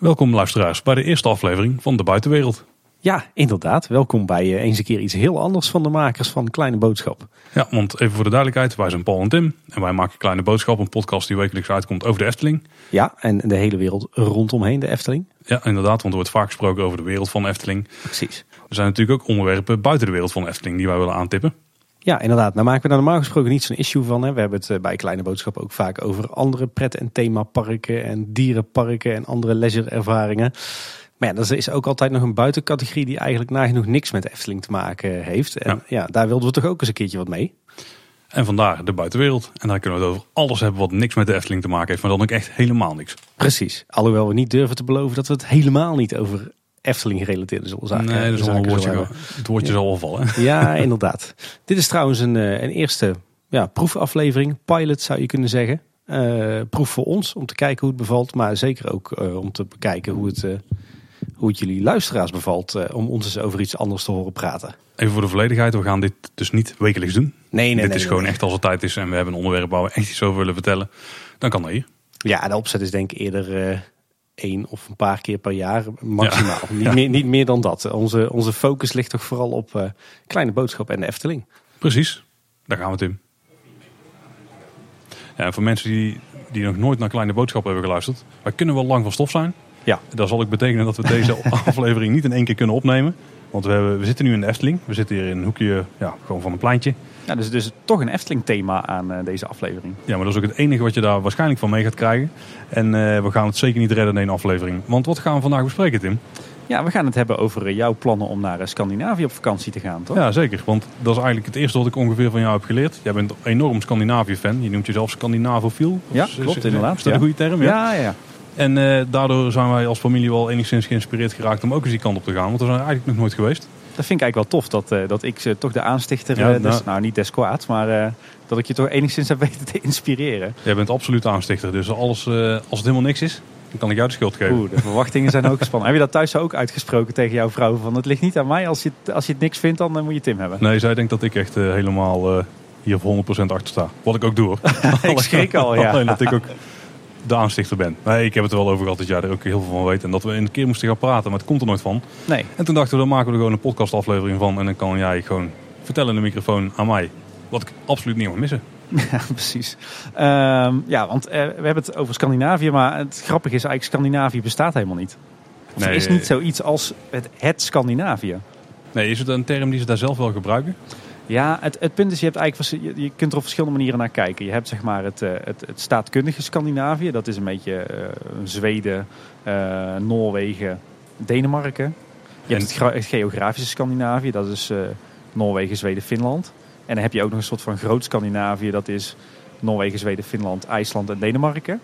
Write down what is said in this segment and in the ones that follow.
Welkom luisteraars bij de eerste aflevering van De Buitenwereld. Ja, inderdaad. Welkom bij uh, eens een keer iets heel anders van de makers van Kleine Boodschap. Ja, want even voor de duidelijkheid, wij zijn Paul en Tim. En wij maken Kleine Boodschap, een podcast die wekelijks uitkomt over de Efteling. Ja, en de hele wereld rondomheen de Efteling. Ja, inderdaad, want er wordt vaak gesproken over de wereld van de Efteling. Precies. Er zijn natuurlijk ook onderwerpen buiten de wereld van de Efteling die wij willen aantippen. Ja, inderdaad. Nou maken we daar normaal gesproken niet zo'n issue van. Hè. We hebben het eh, bij Kleine Boodschap ook vaak over andere pret- en themaparken en dierenparken en andere leisure-ervaringen. Maar ja, er is ook altijd nog een buitencategorie die eigenlijk nagenoeg niks met Efteling te maken heeft. En ja. ja, daar wilden we toch ook eens een keertje wat mee. En vandaar de buitenwereld. En daar kunnen we het over alles hebben wat niks met de Efteling te maken heeft, maar dan ook echt helemaal niks. Precies. Alhoewel we niet durven te beloven dat we het helemaal niet over Efteling gerelateerde zaken. Nee, dat is een woordje. Het woordje zal wel vallen. Ja, inderdaad. Dit is trouwens een, eh, een eerste ja, proefaflevering. Pilot zou je kunnen zeggen. Uh, proef voor ons om te kijken hoe het bevalt. Maar zeker ook uh, om te bekijken hoe het, uh, hoe het jullie luisteraars bevalt. om ons eens over iets anders te horen praten. Even voor de volledigheid. We gaan dit dus niet wekelijks doen. Nee, nee, Dit nee, is gewoon echt als het tijd is. En we hebben een onderwerp waar we echt iets over willen vertellen. Dan kan dat hier. Ja, de opzet is denk ik eerder één of een paar keer per jaar maximaal. Niet, meer, niet meer dan dat. Onze, onze focus ligt toch vooral op uh, Kleine Boodschap en de Efteling. Precies, daar gaan we Tim. Ja, en voor mensen die, die nog nooit naar Kleine Boodschap hebben geluisterd. Wij kunnen wel lang van stof zijn. Ja. Dat zal ook betekenen dat we deze aflevering niet in één keer kunnen opnemen. Want we, hebben, we zitten nu in de Efteling. We zitten hier in een hoekje ja, gewoon van een pleintje. Ja, dus, dus toch een Efteling-thema aan uh, deze aflevering. Ja, maar dat is ook het enige wat je daar waarschijnlijk van mee gaat krijgen. En uh, we gaan het zeker niet redden in één aflevering. Want wat gaan we vandaag bespreken, Tim? Ja, we gaan het hebben over uh, jouw plannen om naar Scandinavië op vakantie te gaan, toch? Ja, zeker. Want dat is eigenlijk het eerste wat ik ongeveer van jou heb geleerd. Jij bent een enorm Scandinavië-fan. Je noemt jezelf Scandinavofiel. Ja, klopt is, inderdaad. Is dat een goede term? Ja, ja, ja. En uh, daardoor zijn wij als familie wel enigszins geïnspireerd geraakt om ook eens die kant op te gaan. Want we zijn eigenlijk nog nooit geweest. Dat vind ik eigenlijk wel tof, dat, uh, dat ik toch de aanstichter, ja, nou, dus, nou niet des kwaads, maar dat ik je toch enigszins heb weten te inspireren. Jij bent absoluut aanstichter, dus alles, als het helemaal niks is, dan kan ik jou de schuld geven. Oeh, de verwachtingen zijn ook gespannen. heb je dat thuis ook uitgesproken tegen jouw vrouw? Van het ligt niet aan mij, als je, als je het niks vindt, dan moet je Tim hebben. Nee, zij denkt dat ik echt helemaal hier voor 100% achter sta. Wat ik ook doe hoor. ik schrik al, ja. Alleen dat ik ook de aanstichter ben. Nee, ik heb het er wel over gehad dat jij er ook heel veel van weet. En dat we een keer moesten gaan praten, maar het komt er nooit van. Nee. En toen dachten we, dan maken we er gewoon een podcastaflevering van. En dan kan jij gewoon vertellen in de microfoon aan mij. Wat ik absoluut niet mag missen. Ja, precies. Um, ja, want uh, we hebben het over Scandinavië. Maar het grappige is eigenlijk, Scandinavië bestaat helemaal niet. Of nee, er is niet zoiets als het, het Scandinavië. Nee, is het een term die ze daar zelf wel gebruiken? Ja, het, het punt is, je, hebt eigenlijk, je, kunt er op verschillende manieren naar kijken. Je hebt zeg maar het, het, het staatkundige Scandinavië. Dat is een beetje uh, Zweden, uh, Noorwegen, Denemarken. Je hebt het, geografische Scandinavië. Dat is Noorwegen, Zweden, Finland. En dan heb je ook nog een soort van groot Scandinavië. Dat is Noorwegen, Zweden, Finland, IJsland en Denemarken.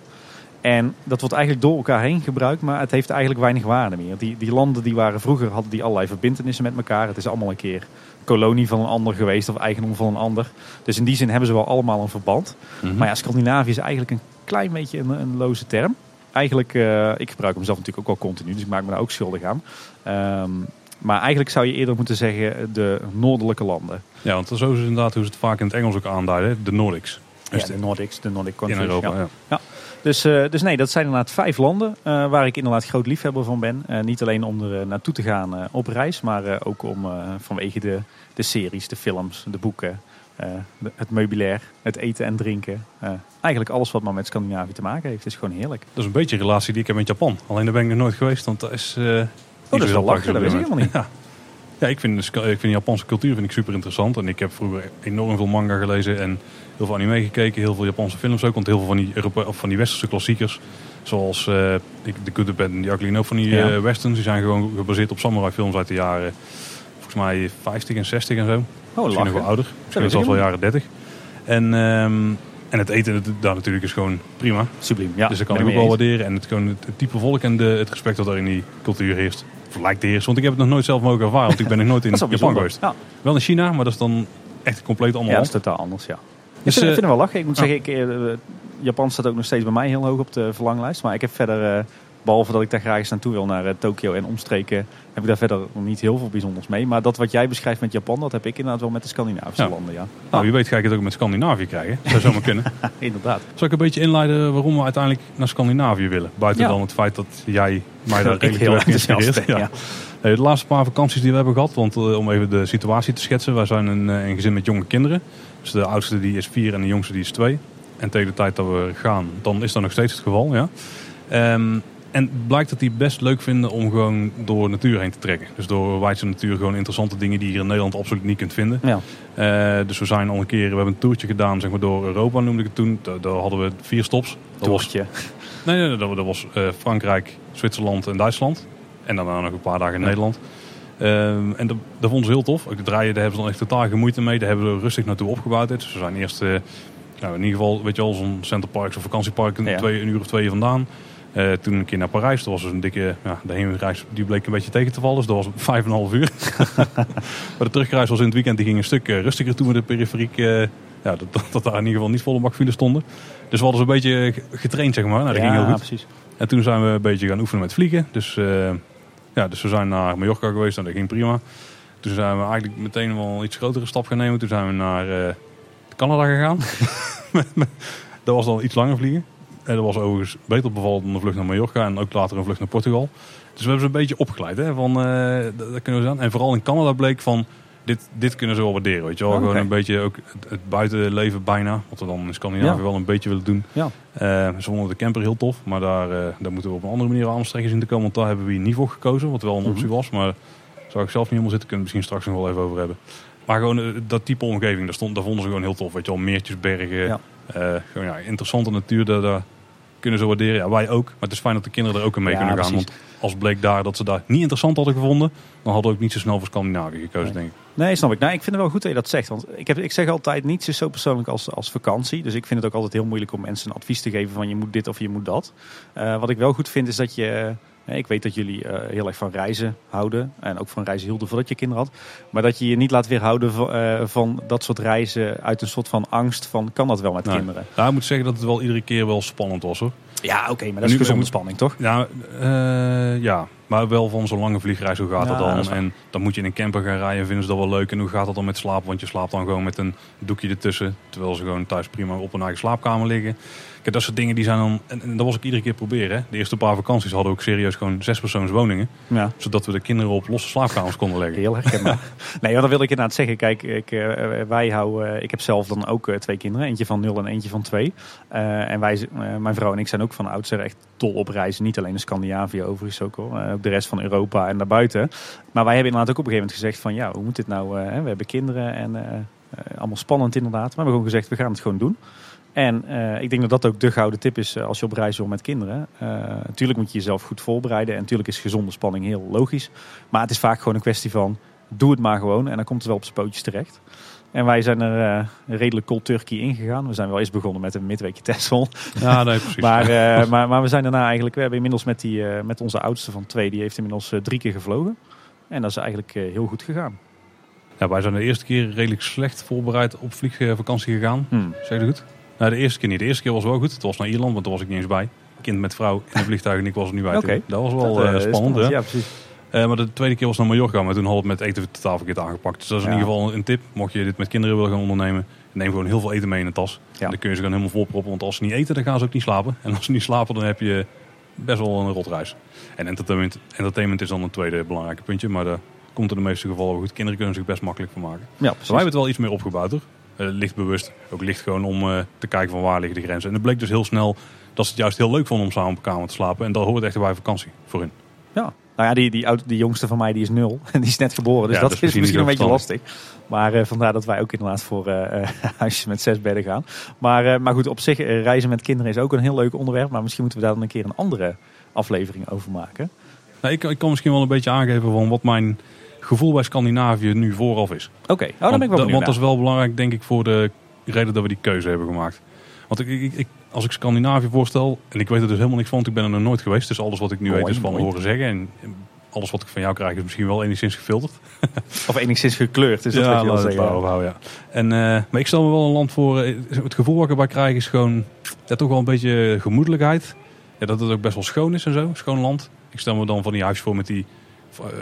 En dat wordt eigenlijk door elkaar heen gebruikt, maar het heeft eigenlijk weinig waarde meer. Die, die landen die waren vroeger, hadden die allerlei verbindenissen met elkaar. Het is allemaal een keer kolonie van een ander geweest of eigendom van een ander. Dus in die zin hebben ze wel allemaal een verband. Mm -hmm. Maar ja, Scandinavië is eigenlijk een klein beetje een, een loze term. Eigenlijk, uh, ik gebruik hem zelf natuurlijk ook wel continu, dus ik maak me daar ook schuldig aan. Um, maar eigenlijk zou je eerder moeten zeggen de noordelijke landen. Ja, want zo is het inderdaad hoe ze het vaak in het Engels ook aanduiden, de Nordics. Dus ja, de Nordics, de Nordic countries. In Europa, ja. ja. Dus, uh, dus nee, dat zijn inderdaad vijf landen uh, waar ik inderdaad groot liefhebber van ben. Uh, niet alleen om er naartoe te gaan op reis, maar ook om vanwege de, de series, de films, de boeken, de, het meubilair, het eten en drinken. eigenlijk alles wat maar met Scandinavië te maken heeft, is gewoon heerlijk. Dat is een beetje een relatie die ik heb met Japan. Alleen daar ben ik nog nooit geweest, want dat is... oh, dat is wel lachen, dat wist ik helemaal niet. Ja. Ja, ik vind, de, ik vind de Japanse cultuur vind ik super interessant. En ik heb vroeger enorm veel manga gelezen en heel veel anime gekeken. Heel veel Japanse films ook. Want heel veel van die, Europa, of van die westerse klassiekers. Zoals uh, The Good, The Bad and The Ugly. ook van die ja. uh, westerns. Die zijn gewoon gebaseerd op samurai films uit de jaren... Volgens mij 50 en 60 en zo. Oh, Misschien nog wel ouder. Misschien zelfs wel jaren 30. En, um, en het eten daar natuurlijk is gewoon prima. Subliem, ja. Dus dat kan ik ook wel waarderen. En het, gewoon het, het type volk en de, het respect dat er in die cultuur heerst lijkt de heerst. Want ik heb het nog nooit zelf mogen ervaren. Want ik ben nog nooit in Japan geweest. Ja. Wel in China, maar dat is dan echt compleet allemaal Ja, dat is totaal anders, ja. Dus, ik vind, vind het wel lachen. Ik moet ja. zeggen, ik, uh, Japan staat ook nog steeds bij mij heel hoog op de verlanglijst. Maar ik heb verder uh, Behalve dat ik daar graag eens naartoe wil, naar uh, Tokio en omstreken, heb ik daar verder niet heel veel bijzonders mee. Maar dat wat jij beschrijft met Japan, dat heb ik inderdaad wel met de Scandinavische Ja. landen, ja. Nou, wie weet ga ik het ook met Scandinavië krijgen. Zou zomaar kunnen. inderdaad. Zal ik een beetje inleiden waarom we uiteindelijk naar Scandinavië willen? Buiten Ja. dan het feit dat jij mij daar redelijk heel enthousiast Ja. Nee, de laatste paar vakanties die we hebben gehad, want eh, om even de situatie te schetsen. Wij zijn een, eh, een gezin met jonge kinderen. Dus de oudste die is vier en de jongste die is twee. En tegen de tijd dat we gaan, dan is dat nog steeds het geval. Ja. Ehm, en blijkt dat die best leuk vinden om gewoon door natuur heen te trekken. Dus door wijdse natuur gewoon interessante dingen die je hier in Nederland absoluut niet kunt vinden. Ja. Eh, dus we zijn al een keer, we hebben een toertje gedaan zeg maar, door Europa noemde ik het toen. Daar, daar hadden we vier stops. Dat was, Toertje. nee, nee, nee, dat, dat was eh, Frankrijk, Zwitserland en Duitsland. En daarna nog een paar dagen in Ja. Nederland. Ehm, en dat, dat vonden ze heel tof. Ook de draaien, daar hebben ze dan echt totaal geen moeite mee. Daar hebben we rustig naartoe opgebouwd. Dus we zijn eerst, eh, nou, in ieder geval, weet je wel, zo'n centerpark, zo'n vakantiepark, Ja. twee, een uur of twee vandaan. Eh, toen een keer naar Parijs. Dat was dus een dikke, ja, de heenreis die bleek een beetje tegen te vallen. Dus dat was vijf en een half uur. maar de terugreis was in het weekend, die ging een stuk eh, rustiger toen we de periferiek, eh, ja, dat, dat, daar in ieder geval niet volle bak files stonden. Dus we hadden ze een beetje getraind, zeg maar. Nou, dat ging heel goed. precies. En toen zijn we een beetje gaan oefenen met vliegen. Dus, ja, dus we zijn naar Mallorca geweest en dat ging prima. Toen zijn we eigenlijk meteen wel een iets grotere stap gaan nemen. Toen zijn we naar Canada gegaan. dat was dan iets langer vliegen. En dat was overigens beter bevallen dan een vlucht naar Mallorca en ook later een vlucht naar Portugal. Dus we hebben ze een beetje opgeleid. Hè, van, eh, dat, kunnen we aan. En vooral in Canada bleek van, dit, dit kunnen ze wel waarderen. Weet je wel? Oké. Gewoon een beetje ook het, het buitenleven bijna. Wat we dan in Scandinavië Ja. wel een beetje willen doen. Ja. Eh, ze vonden de camper heel tof, maar daar, eh, daar moeten we op een andere manier aan Amsterdam zien te komen. Want daar hebben we hier niet voor gekozen, wat wel een optie Mhm. was. Maar zou ik zelf niet helemaal zitten, kunnen we misschien straks nog wel even over hebben. Maar gewoon dat type omgeving, daar, stond, daar vonden ze gewoon heel tof. Weet je wel, meertjes, bergen, Ja. gewoon ja, interessante natuur, daar, daar kunnen ze waarderen. Ja, wij ook, maar het is fijn dat de kinderen er ook in mee Ja, kunnen gaan. precies. Want als bleek daar dat ze daar niet interessant hadden gevonden, dan hadden we ook niet zo snel voor Scandinavië gekozen, Nee. denk ik. Nee, snap ik. Nou, ik vind het wel goed dat je dat zegt. Want ik, heb, ik zeg altijd, niets is zo persoonlijk als, als vakantie. Dus ik vind het ook altijd heel moeilijk om mensen een advies te geven van je moet dit of je moet dat. Eh, wat ik wel goed vind is dat je... Ik weet dat jullie eh, heel erg van reizen houden. En ook van reizen hielden voordat je kinderen had. Maar dat je je niet laat weerhouden van, eh, van dat soort reizen uit een soort van angst van kan dat wel met kinderen? Nou, ik moet zeggen dat het wel iedere keer wel spannend was hoor. Ja, oké, maar dat is Nu- gezonde moet- spanning, toch? Ja, eh, ja, maar wel van zo'n lange vliegreis, hoe gaat Ja, dat dan? dat en dan moet je in een camper gaan rijden, vinden ze dat wel leuk. En hoe gaat dat dan met slapen? Want je slaapt dan gewoon met een doekje ertussen. Terwijl ze gewoon thuis prima op hun eigen slaapkamer liggen. Kijk, dat soort dingen die zijn dan... En, en dat was ik iedere keer proberen. Hè. De eerste paar vakanties hadden we ook serieus gewoon zespersoonswoningen. Ja. Zodat we de kinderen op losse slaapkamers konden leggen. Heel herkenbaar. nee, dan wil ik inderdaad zeggen. Kijk, ik, eh, wij houden, ik heb zelf dan ook eh, twee kinderen. Eentje van 0 en eentje van 2. en wij, eh, mijn vrouw en ik zijn ook van oudsher echt dol op reizen. Niet alleen in Scandinavië overigens ook hoor. De rest van Europa en daarbuiten. Maar wij hebben inderdaad ook op een gegeven moment gezegd van... Ja, hoe moet dit nou? eh, we hebben kinderen en eh, eh, allemaal spannend inderdaad. Maar we hebben gewoon gezegd, we gaan het gewoon doen. En ik denk dat dat ook de gouden tip is als je op reis wil met kinderen. Natuurlijk moet je jezelf goed voorbereiden. En natuurlijk is gezonde spanning heel logisch. Maar het is vaak gewoon een kwestie van doe het maar gewoon. En dan komt het wel op zijn pootjes terecht. En wij zijn er eh, redelijk cold turkey ingegaan. We zijn wel eens begonnen met een midweekje Texel. Ja, nee, precies. Maar, eh, maar, maar we zijn daarna eigenlijk... We hebben inmiddels met, die, eh, met onze oudste van twee... Die heeft inmiddels drie keer gevlogen. En dat is eigenlijk heel goed gegaan. ja, wij zijn de eerste keer redelijk slecht voorbereid op vliegvakantie gegaan. Hmm. Zeg je goed? Nou, de eerste keer niet. De eerste keer was wel goed. Het was naar Ierland, want daar was ik niet eens bij. Kind met vrouw in een vliegtuig en ik was er niet bij. Oké. Dat was wel Dat, spannend. hè? Ja, precies. Eh, maar de tweede keer was naar Mallorca, maar toen hadden we het met eten totaal verkeerd aangepakt. Dus dat is in ieder geval een tip. Mocht je dit met kinderen willen gaan ondernemen, neem gewoon heel veel eten mee in de tas. Ja. Dan kun je ze gewoon helemaal volproppen, want als ze niet eten, dan gaan ze ook niet slapen. En als ze niet slapen, dan heb je best wel een rotreis. En entertainment, entertainment is dan een tweede belangrijke puntje, maar daar komt in de meeste gevallen goed. Kinderen kunnen zich best makkelijk van maken. Ja, precies. wij hebben het wel iets meer opgebouwd hoor. Eh, licht bewust. Ook licht gewoon om eh, te kijken van waar liggen de grenzen. En het bleek dus heel snel dat ze het juist heel leuk vonden om samen op een kamer te slapen. En dat hoort echt bij vakantie voor hun. Ja. Nou ja, die, die, jongste van mij die is nul. En die is net geboren. Dus Ja, dat, dat is is misschien een beetje lastig. Maar eh, vandaar dat wij ook inderdaad voor eh, huisjes met zes bedden gaan. Maar, maar goed, op zich, reizen met kinderen is ook een heel leuk onderwerp. Maar misschien moeten we daar dan een keer een andere aflevering over maken. Nou, ik, ik kan misschien wel een beetje aangeven van wat mijn gevoel bij Scandinavië nu vooraf is. Oké, oh, dan ben ik wel want, benieuwd want dat is wel belangrijk, denk ik, voor de reden dat we die keuze hebben gemaakt. Want ik, ik, ik- als ik Scandinavië voorstel, en ik weet er dus helemaal niks van, want ik ben er nog nooit geweest. Dus alles wat ik nu Mooi, weet is van mooi. horen zeggen. En alles wat ik van jou krijg is misschien wel enigszins gefilterd. Of enigszins gekleurd, is dat wat je wil zeggen. ja. En, eh, maar ik stel me wel een land voor, eh, het gevoel wat ik erbij krijg is gewoon ja, toch wel een beetje gemoedelijkheid. ja, dat het ook best wel schoon is en zo. Schoon land. Ik stel me dan van die huis voor met die,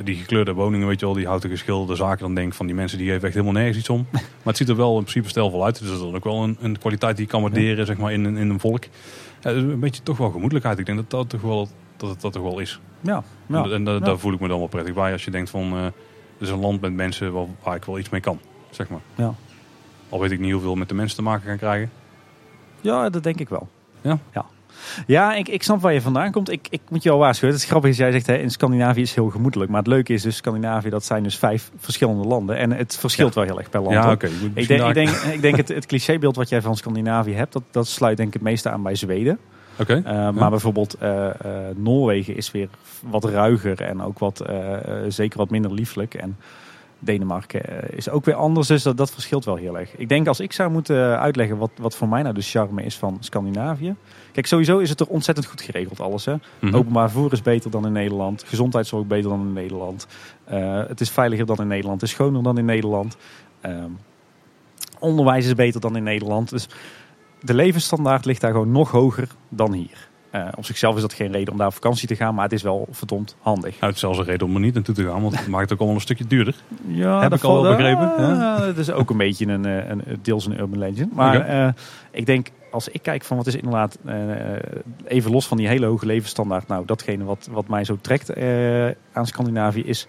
die gekleurde woningen, weet je wel. Die houten geschilderde zaken. Dan denk ik van die mensen die geven echt helemaal nergens iets om. Maar het ziet er wel in principe stijlvol uit. Dus dat is dan ook wel een, een kwaliteit die je kan waarderen zeg maar, in, een- in een volk. Ja, dus een beetje toch wel gemoedelijkheid. Ik denk dat dat toch wel, dat het dat toch wel is. Ja, En, ja. en da- daar voel ik me dan wel prettig bij. Als je denkt van, eh het is een land met mensen waar, waar ik wel iets mee kan. Zeg maar. Ja. Al weet ik niet hoeveel met de mensen te maken gaan krijgen. Ja, dat denk ik wel. Ja? Ja, ja ik, ik snap waar je vandaan komt. Ik, ik moet je al waarschuwen. Het is grappig jij zegt, hè, in Scandinavië is heel gemoedelijk. Maar het leuke is dus, Scandinavië, dat zijn dus vijf verschillende landen. En het verschilt wel heel erg per land. Ja, oké. Ik denk, ik daar- denk, ik denk het, het clichébeeld wat jij van Scandinavië hebt, dat, dat sluit denk ik het meeste aan bij Zweden. Oké. Uh, Maar bijvoorbeeld uh, uh, Noorwegen is weer wat ruiger en ook wat, zeker wat minder lieflijk. En Denemarken is ook weer anders, dus dat, dat verschilt wel heel erg. Ik denk als ik zou moeten uitleggen wat, wat voor mij nou de charme is van Scandinavië. Kijk, sowieso is het er ontzettend goed geregeld alles. Hè? Mhm. Openbaar vervoer is beter dan in Nederland. Gezondheidszorg beter dan in Nederland. Uh, het is veiliger dan in Nederland. Het is schoner dan in Nederland. Um, onderwijs is beter dan in Nederland. Dus de levensstandaard ligt daar gewoon nog hoger dan hier. Uh, op zichzelf is dat geen reden om daar op vakantie te gaan, maar het is wel verdomd handig. Nou, het is zelfs een reden om er niet naartoe te gaan, want het maakt het ook allemaal een stukje duurder. Ja, Heb ik al wel begrepen. Ja, dat is ook een beetje een, een, een deels een urban legend. Maar okay. uh, ik denk, als ik kijk van wat is inderdaad, uh, even los van die hele hoge levensstandaard, nou datgene wat, wat mij zo trekt aan Scandinavië is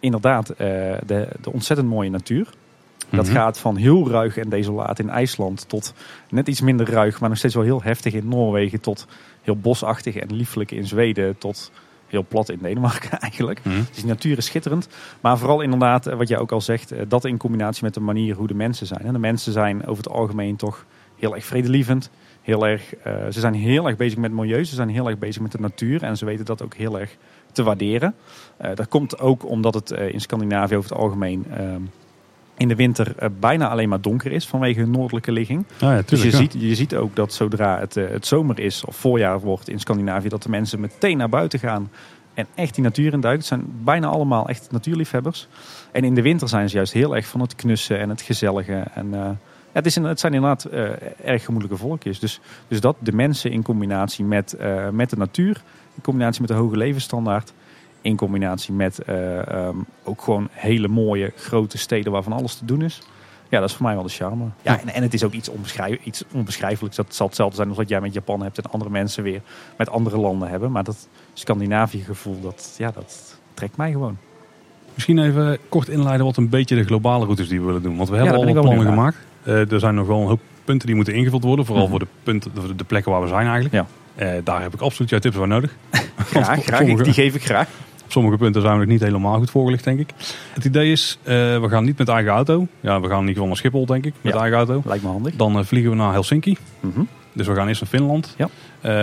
inderdaad de, de ontzettend mooie natuur. Dat Mhm. gaat van heel ruig en desolaat in IJsland tot net iets minder ruig, maar nog steeds wel heel heftig in Noorwegen. Tot heel bosachtig en lieflijk in Zweden. Tot heel plat in Denemarken eigenlijk. Mhm. Dus die natuur is schitterend. Maar vooral inderdaad, wat jij ook al zegt, dat in combinatie met de manier hoe de mensen zijn. En de mensen zijn over het algemeen toch heel erg vredelievend. Heel erg, uh, ze zijn heel erg bezig met milieu. Ze zijn heel erg bezig met de natuur. En ze weten dat ook heel erg te waarderen. Uh, dat komt ook omdat het uh, in Scandinavië over het algemeen in de winter uh, bijna alleen maar donker is vanwege hun noordelijke ligging. Ah, ja, tuurlijk, dus je, ja. ziet, je ziet ook dat zodra het, uh, het zomer is of voorjaar wordt in Scandinavië, dat de mensen meteen naar buiten gaan en echt die natuur in duiken. Het zijn bijna allemaal echt natuurliefhebbers. En in de winter zijn ze juist heel erg van het knussen en het gezellige. En, uh, het, is het zijn inderdaad uh, erg gemoedelijke volkjes. Dus, dus dat de mensen in combinatie met, uh, met de natuur, in combinatie met de hoge levensstandaard, in combinatie met uh, um, ook gewoon hele mooie grote steden waarvan alles te doen is. Ja, dat is voor mij wel de charme. Ja, en, en het is ook iets, onbeschrijf, iets onbeschrijfelijks. Dat zal hetzelfde zijn als wat jij met Japan hebt en andere mensen weer met andere landen hebben. Maar dat Scandinavië gevoel, dat, ja, dat trekt mij gewoon. Misschien even kort inleiden wat een beetje de globale routes die we willen doen. Want we Ja, hebben al wat plannen gemaakt. Uh, er zijn nog wel een hoop punten die moeten ingevuld worden. Vooral Mhm. voor de, punten, de, de plekken waar we zijn eigenlijk. Ja. Uh, daar heb ik absoluut jouw tips voor nodig. Op graag. sommige- Die geef ik graag. Op sommige punten zijn we nog niet helemaal goed voorgelegd, denk ik. Het idee is, uh, we gaan niet met eigen auto. Ja, we gaan in ieder geval naar Schiphol, denk ik, met Ja. eigen auto. Lijkt me handig. Dan uh, vliegen we naar Helsinki. Mhm. Dus we gaan eerst naar Finland. Ja.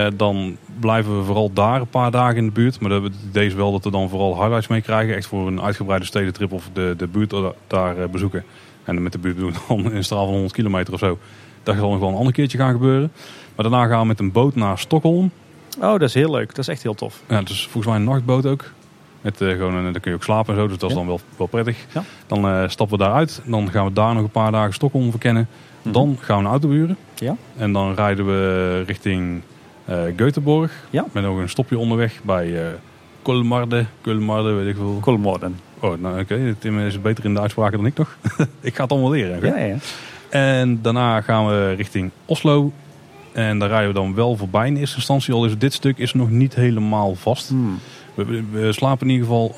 Uh, dan blijven we vooral daar een paar dagen in de buurt. Maar het idee is wel dat we dan vooral highlights mee krijgen. Echt voor een uitgebreide stedentrip of de, de buurt da- daar bezoeken. En met de buurt doen we dan in een straal van 100 kilometer of zo. Dat zal nog wel een ander keertje gaan gebeuren. Maar daarna gaan we met een boot naar Stockholm. Oh, dat is heel leuk. Dat is echt heel tof. Ja, dus volgens mij een nachtboot ook. Met, uh, gewoon, een- dan kun je ook slapen en zo, dus dat is Ja. dan wel, wel prettig. Ja. Dan uh, stappen we daaruit. Dan gaan we daar nog een paar dagen Stockholm verkennen. Mhm. Dan gaan we een auto huren. Ja. En dan rijden we richting uh, Göteborg. Ja. Met nog een stopje onderweg bij uh, Kolmarde. Kolmarde, weet ik veel. Kolmorden. Oh, nou oké. Tim is beter in de uitspraken dan ik nog. ik ga het allemaal leren. Ja, ja. En daarna gaan we richting Oslo. En daar rijden we dan wel voorbij in eerste instantie. Al is dit stuk is nog niet helemaal vast. Hmm. We, slapen in ieder geval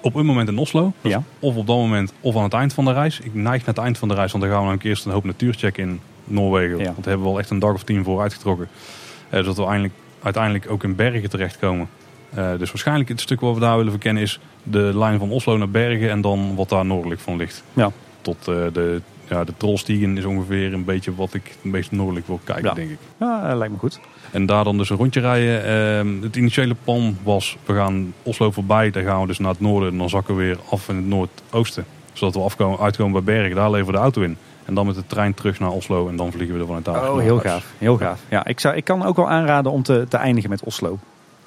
op een moment in Oslo. Dus Ja. Of op dat moment of aan het eind van de reis. Ik neig naar het eind van de reis, want dan gaan we namelijk eerst een hoop natuurchecken in Noorwegen. Ja. Want daar hebben we wel echt een dag of tien voor uitgetrokken. Eh, zodat we eindelijk, uiteindelijk ook in Bergen terechtkomen. Eh, dus waarschijnlijk het stuk wat we daar willen verkennen is de lijn van Oslo naar Bergen en dan wat daar noordelijk van ligt. Ja. Tot eh, de, ja, de Trollstiegen is ongeveer een beetje wat ik een beetje noordelijk wil kijken, Ja. denk ik. Ja, eh, lijkt me goed. En daar dan dus een rondje rijden. Ehm, het initiële plan was, we gaan Oslo voorbij. Dan gaan we dus naar het noorden. En dan zakken we weer af in het noordoosten. Zodat we afkomen, uitkomen bij Bergen. Daar leveren we de auto in. En dan met de trein terug naar Oslo. En dan vliegen we er vanuit daar. Oh, heel gaaf. Heel gaaf. Ja, ik, zou, ik kan ook wel aanraden om te, te eindigen met Oslo.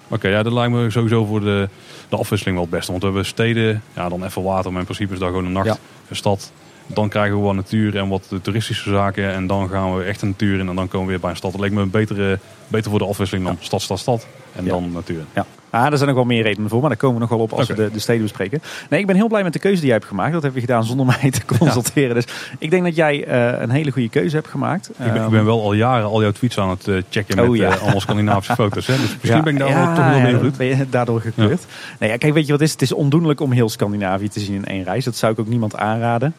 Oké, ja, dat lijkt me sowieso voor de, de afwisseling wel het beste. Want we hebben steden, ja, dan even water. Maar in principe is daar gewoon een nacht, Ja. een stad. Dan krijgen we wat natuur en wat toeristische zaken. En dan gaan we echt de natuur in en dan komen we weer bij een stad. Dat leek me een betere, beter voor de afwisseling dan stad, stad, stad. En Ja. dan natuur. Ja. Ah, er zijn nog wel meer redenen voor, maar daar komen we nog wel op als we de, de steden bespreken. Nee, ik ben heel blij met de keuze die jij hebt gemaakt. Dat heb je gedaan zonder mij te consulteren. Dus ik denk dat jij eh, een hele goede keuze hebt gemaakt. Ik ben, Ehm, ik ben wel al jaren al jouw tweets aan het eh, checken met Oh, ja. eh, allemaal Scandinavische foto's. Hè? Dus misschien Ja, ben ik daar wel toch heel ja, beïnvloed. ben je daardoor gekleurd. Nee, ja, kijk, weet je wat is? Het is ondoenlijk om heel Scandinavië te zien in één reis. Dat zou ik ook niemand aanraden.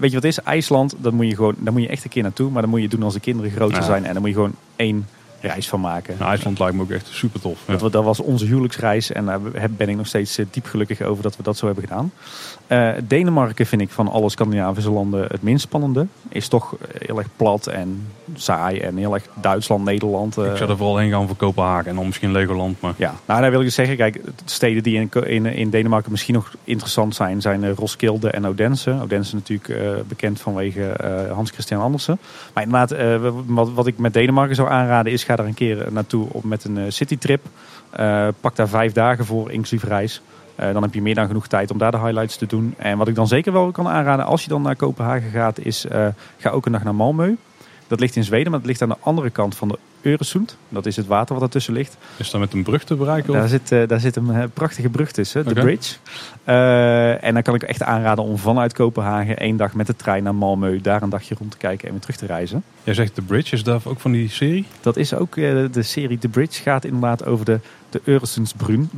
Weet je wat is? IJsland, dat moet je gewoon, daar moet je echt een keer naartoe. Maar dan moet je doen als de kinderen groter zijn. En dan moet je gewoon één reis van maken. Nou, IJsland lijkt me ook echt super tof. Ja. Dat, dat was onze huwelijksreis en daar heb- ben ik nog steeds eh, diep gelukkig over dat we dat zo hebben gedaan. Eh, Denemarken vind ik van alle Scandinavische landen het minst spannende. Is toch eh, heel erg plat en saai en heel erg Duitsland, Nederland. eh, Ik zou er vooral heen gaan voor Kopenhagen en dan misschien Legoland. Maar ja, nou daar wil ik dus zeggen, kijk, de steden die in, in, in Denemarken misschien nog interessant zijn, zijn eh, Roskilde en Odense. Odense natuurlijk eh, bekend vanwege eh, Hans Christian Andersen. Maar inderdaad, eh, wat, wat ik met Denemarken zou aanraden is, ga daar een keer naartoe op, met een eh, citytrip. Eh, pak daar vijf dagen voor, inclusief reis. Eh, dan heb je meer dan genoeg tijd om daar de highlights te doen. En wat ik dan zeker wel kan aanraden als je dan naar Kopenhagen gaat, is eh, ga ook een dag naar Malmö. Dat ligt in Zweden, maar dat ligt aan de andere kant van de Öresund. Dat is het water wat ertussen ligt. is dat met een brug te bereiken? Daar zit, eh, daar zit een prachtige brug tussen, de. Bridge. En dan kan ik echt aanraden om vanuit Kopenhagen één dag met de trein naar Malmö, daar een dagje rond te kijken en weer terug te reizen. Jij zegt The Bridge, is dat ook van die serie? Dat is ook de serie The Bridge, gaat inderdaad over de, de Øresundsbron.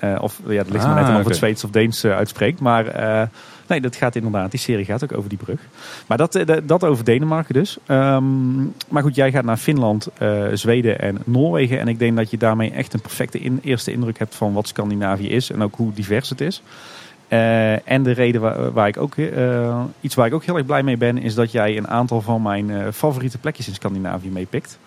Eh, of ja, dat ligt maar net Ah, aan of het Zweeds of Deens eh, uitspreekt. Maar eh, nee, dat gaat inderdaad, die serie gaat ook over die brug. Maar dat, dat- over Denemarken dus. Ehm, maar goed, jij gaat naar Finland, Zweden en Noorwegen. En ik denk dat je daarmee echt een perfecte in, eerste indruk hebt van wat Scandinavië is. En ook hoe divers het is. En de reden waar, waar ik ook, iets waar ik ook heel erg blij mee ben, is dat jij een aantal van mijn favoriete plekjes in Scandinavië meepikt.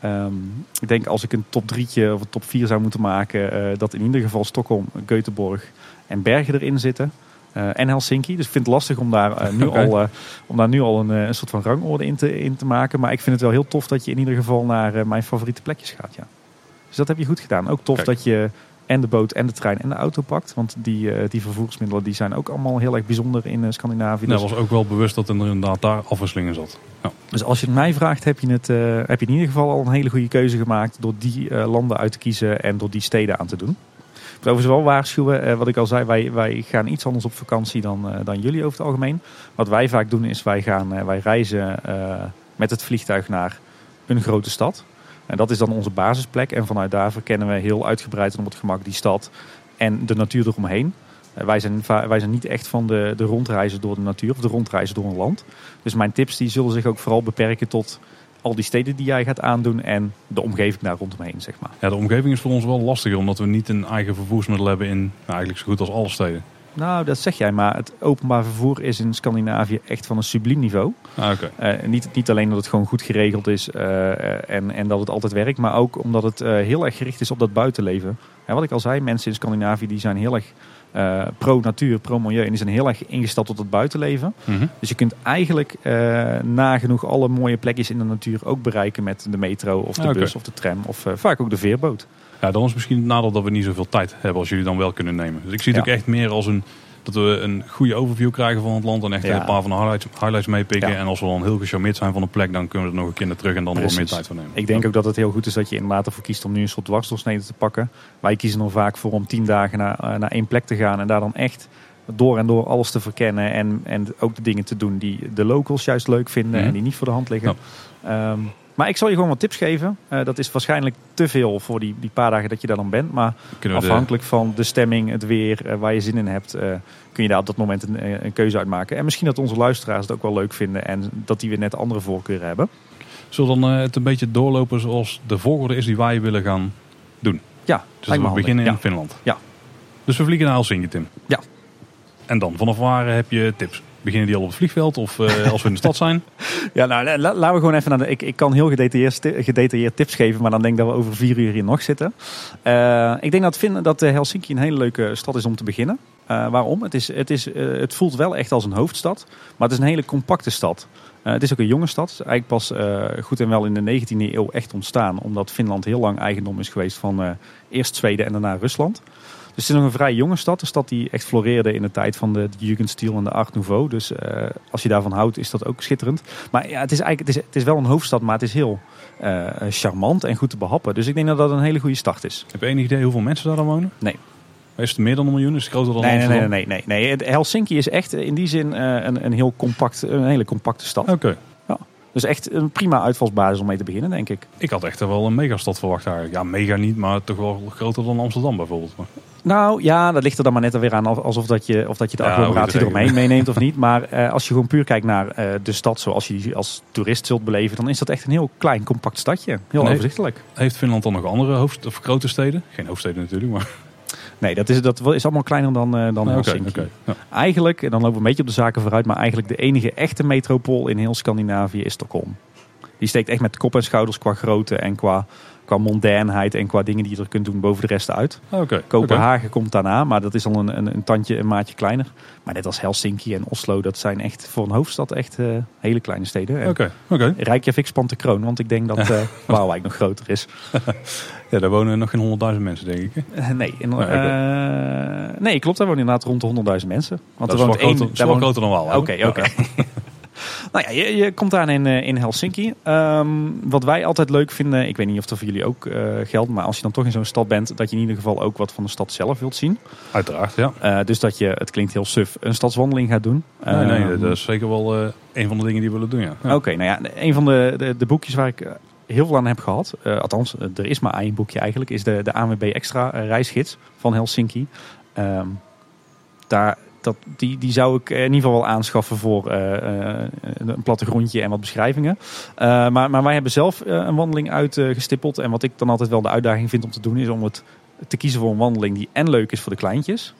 Ehm, ik denk als ik een top drietje of een top 4 zou moeten maken, eh, dat in ieder geval Stockholm, Göteborg en Bergen erin zitten. Eh, en Helsinki. Dus ik vind het lastig om daar, eh, nu, al, om daar nu al een, een soort van rangorde in te, in te maken. Maar ik vind het wel heel tof dat je in ieder geval naar mijn favoriete plekjes gaat. Ja. Dus dat heb je goed gedaan. Ook tof Kijk. dat je en de boot en de trein en de auto pakt. Want die, eh, die vervoersmiddelen die zijn ook allemaal heel erg bijzonder in eh, Scandinavië. Dat Dus, was ook wel bewust dat er inderdaad daar afwisseling in zat. Ja. dus als je het mij vraagt, heb je, het, eh, heb je in ieder geval al een hele goede keuze gemaakt door die landen uit te kiezen en door die steden aan te doen. Wil overigens wel waarschuwen, wat ik al zei, wij, wij gaan iets anders op vakantie dan, dan jullie over het algemeen. Wat wij vaak doen is, wij, gaan, wij reizen met het vliegtuig naar een grote stad. En dat is dan onze basisplek. En vanuit daar verkennen we heel uitgebreid en op het gemak die stad en de natuur eromheen. Eh, wij, zijn, wij zijn niet echt van de, de rondreizen door de natuur of de rondreizen door een land. Dus mijn tips die zullen zich ook vooral beperken tot al die steden die jij gaat aandoen en de omgeving daar rondomheen, zeg maar. Ja, de omgeving is voor ons wel lastiger, omdat we niet een eigen vervoersmiddel hebben in nou, eigenlijk zo goed als alle steden. Nou, dat zeg jij, maar het openbaar vervoer is in Scandinavië echt van een subliem niveau. Ah. Eh, niet, niet alleen dat het gewoon goed geregeld is eh, en, en dat het altijd werkt, maar ook omdat het eh, heel erg gericht is op dat buitenleven. En wat ik al zei, mensen in Scandinavië die zijn heel erg eh, pro-natuur, pro-milieu en die zijn heel erg ingesteld op het buitenleven. Mhm. Dus je kunt eigenlijk eh, nagenoeg alle mooie plekjes in de natuur ook bereiken met de metro of de Ah, bus of de tram of eh, vaak ook de veerboot. Ja, dan is misschien het nadeel dat we niet zoveel tijd hebben als jullie dan wel kunnen nemen. Dus ik zie het Ja. ook echt meer als een, dat we een goede overview krijgen van het land en echt Ja. een paar van de highlights, highlights meepikken. Ja. En als we dan heel gecharmeerd zijn van een plek, dan kunnen we er nog een keer naar terug en dan er wat meer Precies. tijd voor nemen. Ik denk ook dat het heel goed is dat je inderdaad ervoor kiest om nu een soort dwarsdoorsnede te pakken. Wij kiezen er vaak voor om tien dagen naar, eh, naar één plek te gaan en daar dan echt door en door alles te verkennen. En, en ook de dingen te doen die de locals juist leuk vinden Mhm. en die niet voor de hand liggen. Ehm, maar ik zal je gewoon wat tips geven. Eh, dat is waarschijnlijk te veel voor die, die paar dagen dat je daar dan bent. Maar de- afhankelijk van de stemming, het weer, eh, waar je zin in hebt, eh, kun je daar op dat moment een, een keuze uitmaken. En misschien dat onze luisteraars het ook wel leuk vinden en dat die weer net andere voorkeuren hebben. Zullen we dan het een beetje doorlopen zoals de volgorde is die wij willen gaan doen? Ja, Dus we beginnen in Ja. Finland. Ja. Dus we vliegen naar Helsinki, Tim. Ja. En dan, vanaf waar heb je tips? Beginnen die al op het vliegveld of eh, als we in de stad zijn? Ja, nou, la- la- laten we gewoon even naar de. Ik, ik kan heel gedetailleerd, gedetailleerd tips geven, maar dan denk ik dat we over vier uur hier nog zitten. Eh, ik denk dat, Finn, dat eh, Helsinki een hele leuke stad is om te beginnen. Waarom? Het, is, het, is, het voelt wel echt als een hoofdstad, maar het is een hele compacte stad. Het is ook een jonge stad. Eigenlijk pas goed en wel in de 19e eeuw echt ontstaan, omdat Finland heel lang eigendom is geweest van eerst Zweden en daarna Rusland. Het is nog een vrij jonge stad. Een stad die echt floreerde in de tijd van de, Jugendstil en de Art Nouveau. Dus eh, als je daarvan houdt, is dat ook schitterend. Maar ja, het is eigenlijk het is, het is wel een hoofdstad, maar het is heel eh, charmant en goed te behappen. Dus ik denk dat dat een hele goede start is. Heb je enig idee hoeveel mensen daar dan wonen? Nee. Is het meer dan een miljoen? Is het groter dan Nee, nee, nee, nee, nee, nee. Helsinki is echt in die zin eh, een, een, heel compact, een hele compacte stad. Oké. Dus echt een prima uitvalsbasis om mee te beginnen, denk ik. Ik had echt wel een megastad verwacht eigenlijk. Ja, mega niet, maar toch wel groter dan Amsterdam bijvoorbeeld. Maar, Nou ja, dat ligt er dan maar net weer aan of- alsof dat je, of dat je de Ja, agglomeratie eromheen meeneemt of niet. Maar eh, als je gewoon puur kijkt naar eh, de stad zoals je die als toerist zult beleven, dan is dat echt een heel klein, compact stadje. Heel overzichtelijk. heeft Finland dan nog andere hoofd of grote steden? Geen hoofdsteden natuurlijk, maar... Nee, dat is, dat is allemaal kleiner dan, eh, dan Helsinki. Ja. Eigenlijk, en dan lopen we een beetje op de zaken vooruit, maar eigenlijk de enige echte metropool in heel Scandinavië is Stockholm. Die steekt echt met kop en schouders qua grootte en qua, qua mondainheid en qua dingen die je er kunt doen boven de rest uit. Kopenhagen komt daarna, maar dat is al een, een, een tandje, een maatje kleiner. Maar net als Helsinki en Oslo, dat zijn echt voor een hoofdstad echt eh, hele kleine steden. Oké. Reykjavik spant de kroon, want ik denk dat eh Waalwijk nog groter is. Ja, daar wonen nog geen honderdduizend mensen, denk ik. Eh, nee, in, nee, klopt. Daar wonen inderdaad rond de 100.000 mensen. Want Dat er is wel, één- groter, daar woont- groter dan wel. Oké, oké. nou ja, je, je komt aan in, eh, in Helsinki. Ehm, wat wij altijd leuk vinden, ik weet niet of dat voor jullie ook eh, geldt, maar als je dan toch in zo'n stad bent, dat je in ieder geval ook wat van de stad zelf wilt zien. Uiteraard, ja. Eh, dus dat je, het klinkt heel suf, een stadswandeling gaat doen. Nee, nee, Ehm, dat is zeker wel een van de dingen die we willen doen, ja. ja. Oké, nou ja, een van de, de, de boekjes waar ik heel veel aan heb gehad, eh, althans, er is maar één boekje eigenlijk, is de, de ANWB Extra reisgids van Helsinki. Ehm, daar, dat, die, die zou ik in ieder geval wel aanschaffen voor eh, eh, een plattegrondje en wat beschrijvingen. Eh, maar, maar wij hebben zelf een wandeling uitgestippeld. en wat ik dan altijd wel de uitdaging vind om te doen, is om het te kiezen voor een wandeling die en leuk is voor de kleintjes,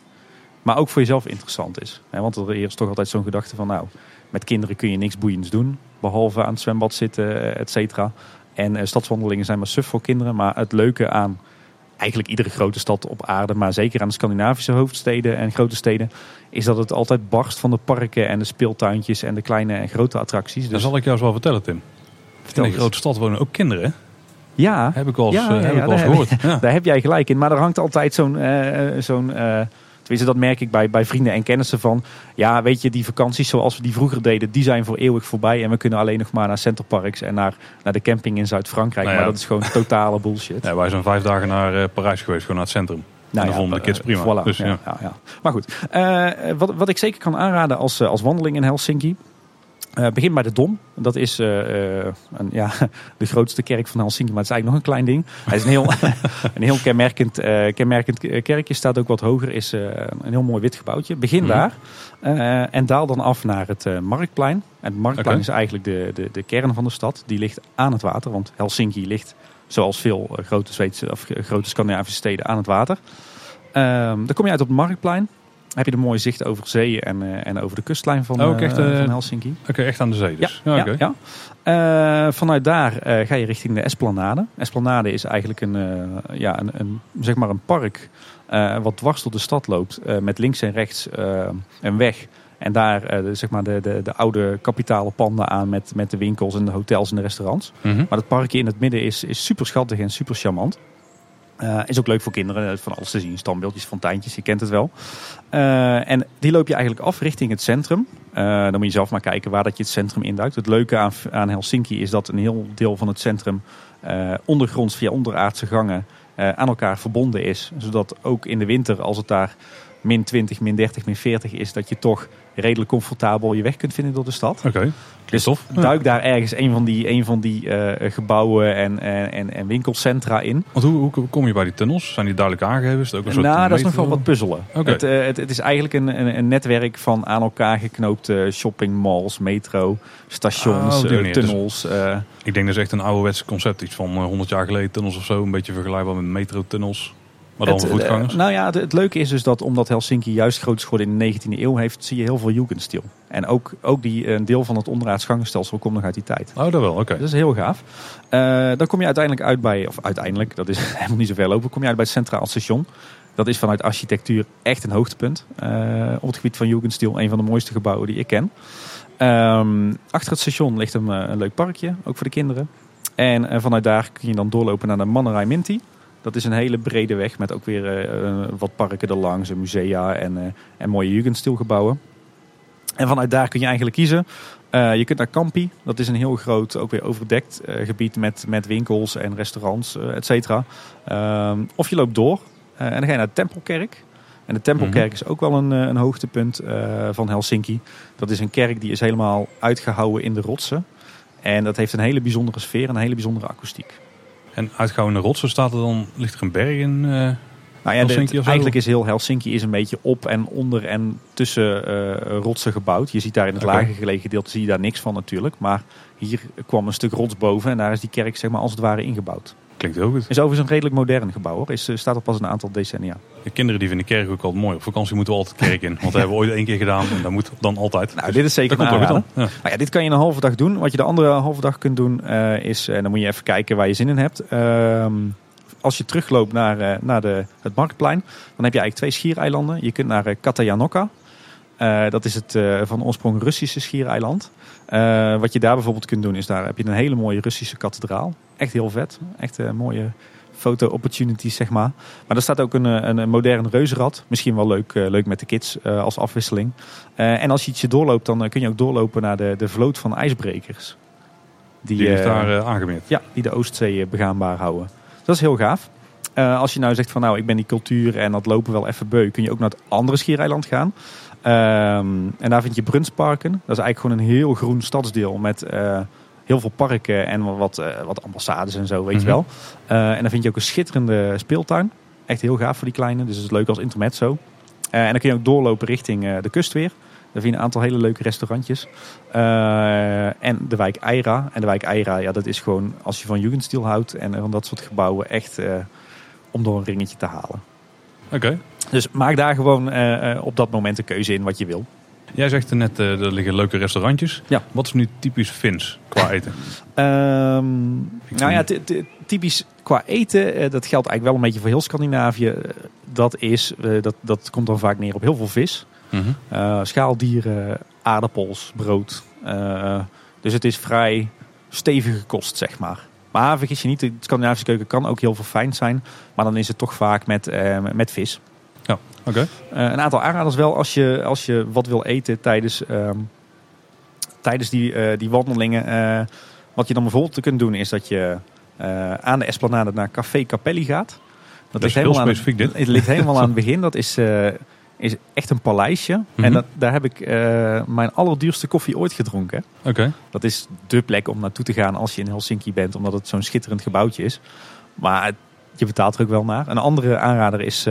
maar ook voor jezelf interessant is. Want er is toch altijd zo'n gedachte van, nou, met kinderen kun je niks boeiends doen. Behalve aan het zwembad zitten, et cetera. En stadswandelingen zijn maar suf voor kinderen. Maar het leuke aan eigenlijk iedere grote stad op aarde, maar zeker aan de Scandinavische hoofdsteden en grote steden, is dat het altijd barst van de parken en de speeltuintjes en de kleine en grote attracties. Dat Dus zal ik jou eens wel vertellen, Tim. vertel in een grote stad wonen ook kinderen, hè? Ja, Heb ik wel eens, Ja, eh, ja, heb ja, ik eens heb gehoord. Daar heb jij gelijk in. Maar er hangt altijd zo'n, eh, zo'n eh, tenminste dat merk ik bij, bij vrienden en kennissen van, ja weet je, die vakanties zoals we die vroeger deden, die zijn voor eeuwig voorbij. En we kunnen alleen nog maar naar Centerparks en naar, naar de camping in Zuid-Frankrijk. Nou ja. Maar dat is gewoon totale bullshit. Ja, wij zijn vijf dagen naar eh, Parijs geweest, gewoon naar het centrum. Nou en vonden de kids eh, prima. voilà, dus, ja, ja. Maar goed, eh, wat, wat ik zeker kan aanraden als, als wandeling in Helsinki. Eh, begin bij de Dom. Dat is eh, eh, een, ja, de grootste kerk van Helsinki, maar het is eigenlijk nog een klein ding. Hij is een heel, een heel kenmerkend, eh, kenmerkend kerkje, staat ook wat hoger, is een heel mooi wit gebouwtje. Begin Mhm. daar en daal dan af naar het Marktplein. En het Marktplein is eigenlijk de, de, de kern van de stad. Die ligt aan het water, want Helsinki ligt, zoals veel grote, Zweedse, of grote Scandinavische steden, aan het water. Ehm, dan kom je uit op het Marktplein. Heb je de mooie zicht over zee en, eh, en over de kustlijn van, Ook echt, eh, eh, van Helsinki. Oké, echt aan de zee dus. Ja, ja, oké. ja. Eh, vanuit daar ga je richting de Esplanade. Esplanade is eigenlijk een, ja, een, een, zeg maar een park wat dwars door de stad loopt. met links en rechts een weg. En daar de, zeg maar de, de, de oude kapitale panden aan met, met de winkels en de hotels en de restaurants. Mhm. Maar het parkje in het midden is, is super schattig en super charmant. Eh, is ook leuk voor kinderen, eh, van alles te zien. Standbeeldjes, fonteintjes, je kent het wel. Eh, en die loop je eigenlijk af richting het centrum. Dan moet je zelf maar kijken waar dat je het centrum induikt. Het leuke aan, aan Helsinki is dat een heel deel van het centrum ondergronds via onderaardse gangen aan elkaar verbonden is. Zodat ook in de winter, als het daar min 20, min 30, min 40 is, dat je toch redelijk comfortabel je weg kunt vinden door de stad. Oké, Dus tof. Ja. duik daar ergens een van die, een van die eh, gebouwen en, en, en, en winkelcentra in. Want hoe, hoe kom je bij die tunnels? Zijn die duidelijk aangegeven? Is het ook een soort Nou, dat is nog wel wat puzzelen. Het, eh, het, het is eigenlijk een, een, een netwerk van aan elkaar geknoopte shoppingmalls, metro, stations, die eh. Dus- tunnels. Ik denk dat is echt een ouderwets concept. Iets van eh, 100 jaar geleden tunnels of zo. Een beetje vergelijkbaar met metrotunnels. Maar dan Het, voetgangers. eh, nou ja, het, het leuke is dus dat omdat Helsinki juist groot is geworden in de 19e eeuw heeft, zie je heel veel Jugendstil. En ook, ook die, een deel van het onderaards gangenstelsel komt nog uit die tijd. oh, dat wel. Oké. Dat is heel gaaf. Eh, dan kom je uiteindelijk uit bij, of uiteindelijk, dat is helemaal niet zo ver lopen, kom je uit bij het Centraal Station. Dat is vanuit architectuur echt een hoogtepunt. eh, op het gebied van Jugendstil, een van de mooiste gebouwen die ik ken. Ehm, achter het station ligt een, eh, een leuk parkje, ook voor de kinderen. En eh, vanuit daar kun je dan doorlopen naar de Mannerij Minty. Dat is een hele brede weg met ook weer uh, wat parken erlangs, musea en, uh, en mooie jugendstilgebouwen. En vanuit daar kun je eigenlijk kiezen. Uh, je kunt naar Campi, dat is een heel groot, ook weer overdekt gebied met, met winkels en restaurants, et cetera. Ehm, of je loopt door en dan ga je naar de Tempelkerk. En de Tempelkerk -hmm. is ook wel een, een hoogtepunt van Helsinki. Dat is een kerk die is helemaal uitgehouwen in de rotsen. En dat heeft een hele bijzondere sfeer en een hele bijzondere akoestiek. En uitgehouwen rotsen staat er dan, ligt er een berg in uh, nou ja, dit, Eigenlijk is heel Helsinki is een beetje op en onder en tussen uh, rotsen gebouwd. Je ziet daar in het okay. lager gelegen gedeelte zie je daar niks van natuurlijk. Maar hier kwam een stuk rots boven en daar is die kerk zeg maar, als het ware ingebouwd. Klinkt heel goed. Is overigens een redelijk modern gebouw hoor. Is, staat er pas een aantal decennia. De kinderen die vinden de kerk ook altijd mooi. Op vakantie moeten we altijd de kerk in. Want dat hebben we ooit één keer gedaan en dat moet dan altijd. Nou, dit is zeker een ja. Nou ja, dit kan je een halve dag doen. Wat je de andere halve dag kunt doen uh, is, en dan moet je even kijken waar je zin in hebt. Uh, als je terugloopt naar, uh, naar de, het marktplein, dan heb je eigenlijk twee schiereilanden. Je kunt naar uh, Katajanokka. dat is het van oorsprong Russische schiereiland. wat je daar bijvoorbeeld kunt doen, is daar heb je een hele mooie Russische kathedraal. Echt heel vet. Echt een mooie foto-opportunities, zeg maar. Maar er staat ook een, een, een modern reuzenrad. Misschien wel leuk, uh, leuk met de kids uh, als afwisseling. Uh, en als je ietsje doorloopt, dan kun je ook doorlopen naar de, de vloot van ijsbrekers. Die, die is daar aangemeerd? Ja, die de Oostzee begaanbaar houden. Dat is heel gaaf. als je nou zegt van nou, ik ben die cultuur en dat lopen wel even beu, kun je ook naar het andere schiereiland gaan. Um, en daar vind je Brunsparken. Dat is eigenlijk gewoon een heel groen stadsdeel met heel veel parken en wat, wat ambassades en zo, weet mm -hmm. je wel. Uh, en dan vind je ook een schitterende speeltuin. Echt heel gaaf voor die kleine, dus het is leuk als intermezzo. Uh, en dan kun je ook doorlopen richting de kust weer. Daar vind je een aantal hele leuke restaurantjes. en de wijk Eira. En de wijk Eira, ja, dat is gewoon als je van Jugendstil houdt en van dat soort gebouwen echt om door een ringetje te halen. Oké. Okay. Dus maak daar gewoon op dat moment een keuze in wat je wil. Jij zegt er net, uh, er liggen leuke restaurantjes. Ja. Wat is nu typisch Fins qua eten? um, nou ja, typisch qua eten, uh, dat geldt eigenlijk wel een beetje voor heel Scandinavië. Dat, is, uh, dat, dat komt dan vaak neer op heel veel vis. -hmm. schaaldieren, aardappels, brood. dus het is vrij stevige kost, zeg maar. Maar vergis je niet, de Scandinavische keuken kan ook heel verfijnd zijn. Maar dan is het toch vaak met, met vis. Ja, oké. Okay. Uh, een aantal aanraders wel als je, als je wat wil eten tijdens, um, tijdens die, uh, die wandelingen. Uh, wat je dan bijvoorbeeld kunt doen is dat je aan de Esplanade naar Café Capelli gaat. Dat, dat ligt helemaal aan dit. Het ligt helemaal aan het begin. Dat is, is echt een paleisje. Mm -hmm. En dat, daar heb ik mijn allerduurste koffie ooit gedronken. Oké. Okay. Dat is dé plek om naartoe te gaan als je in Helsinki bent. Omdat het zo'n schitterend gebouwtje is. Maar je betaalt er ook wel naar. Een andere aanrader is...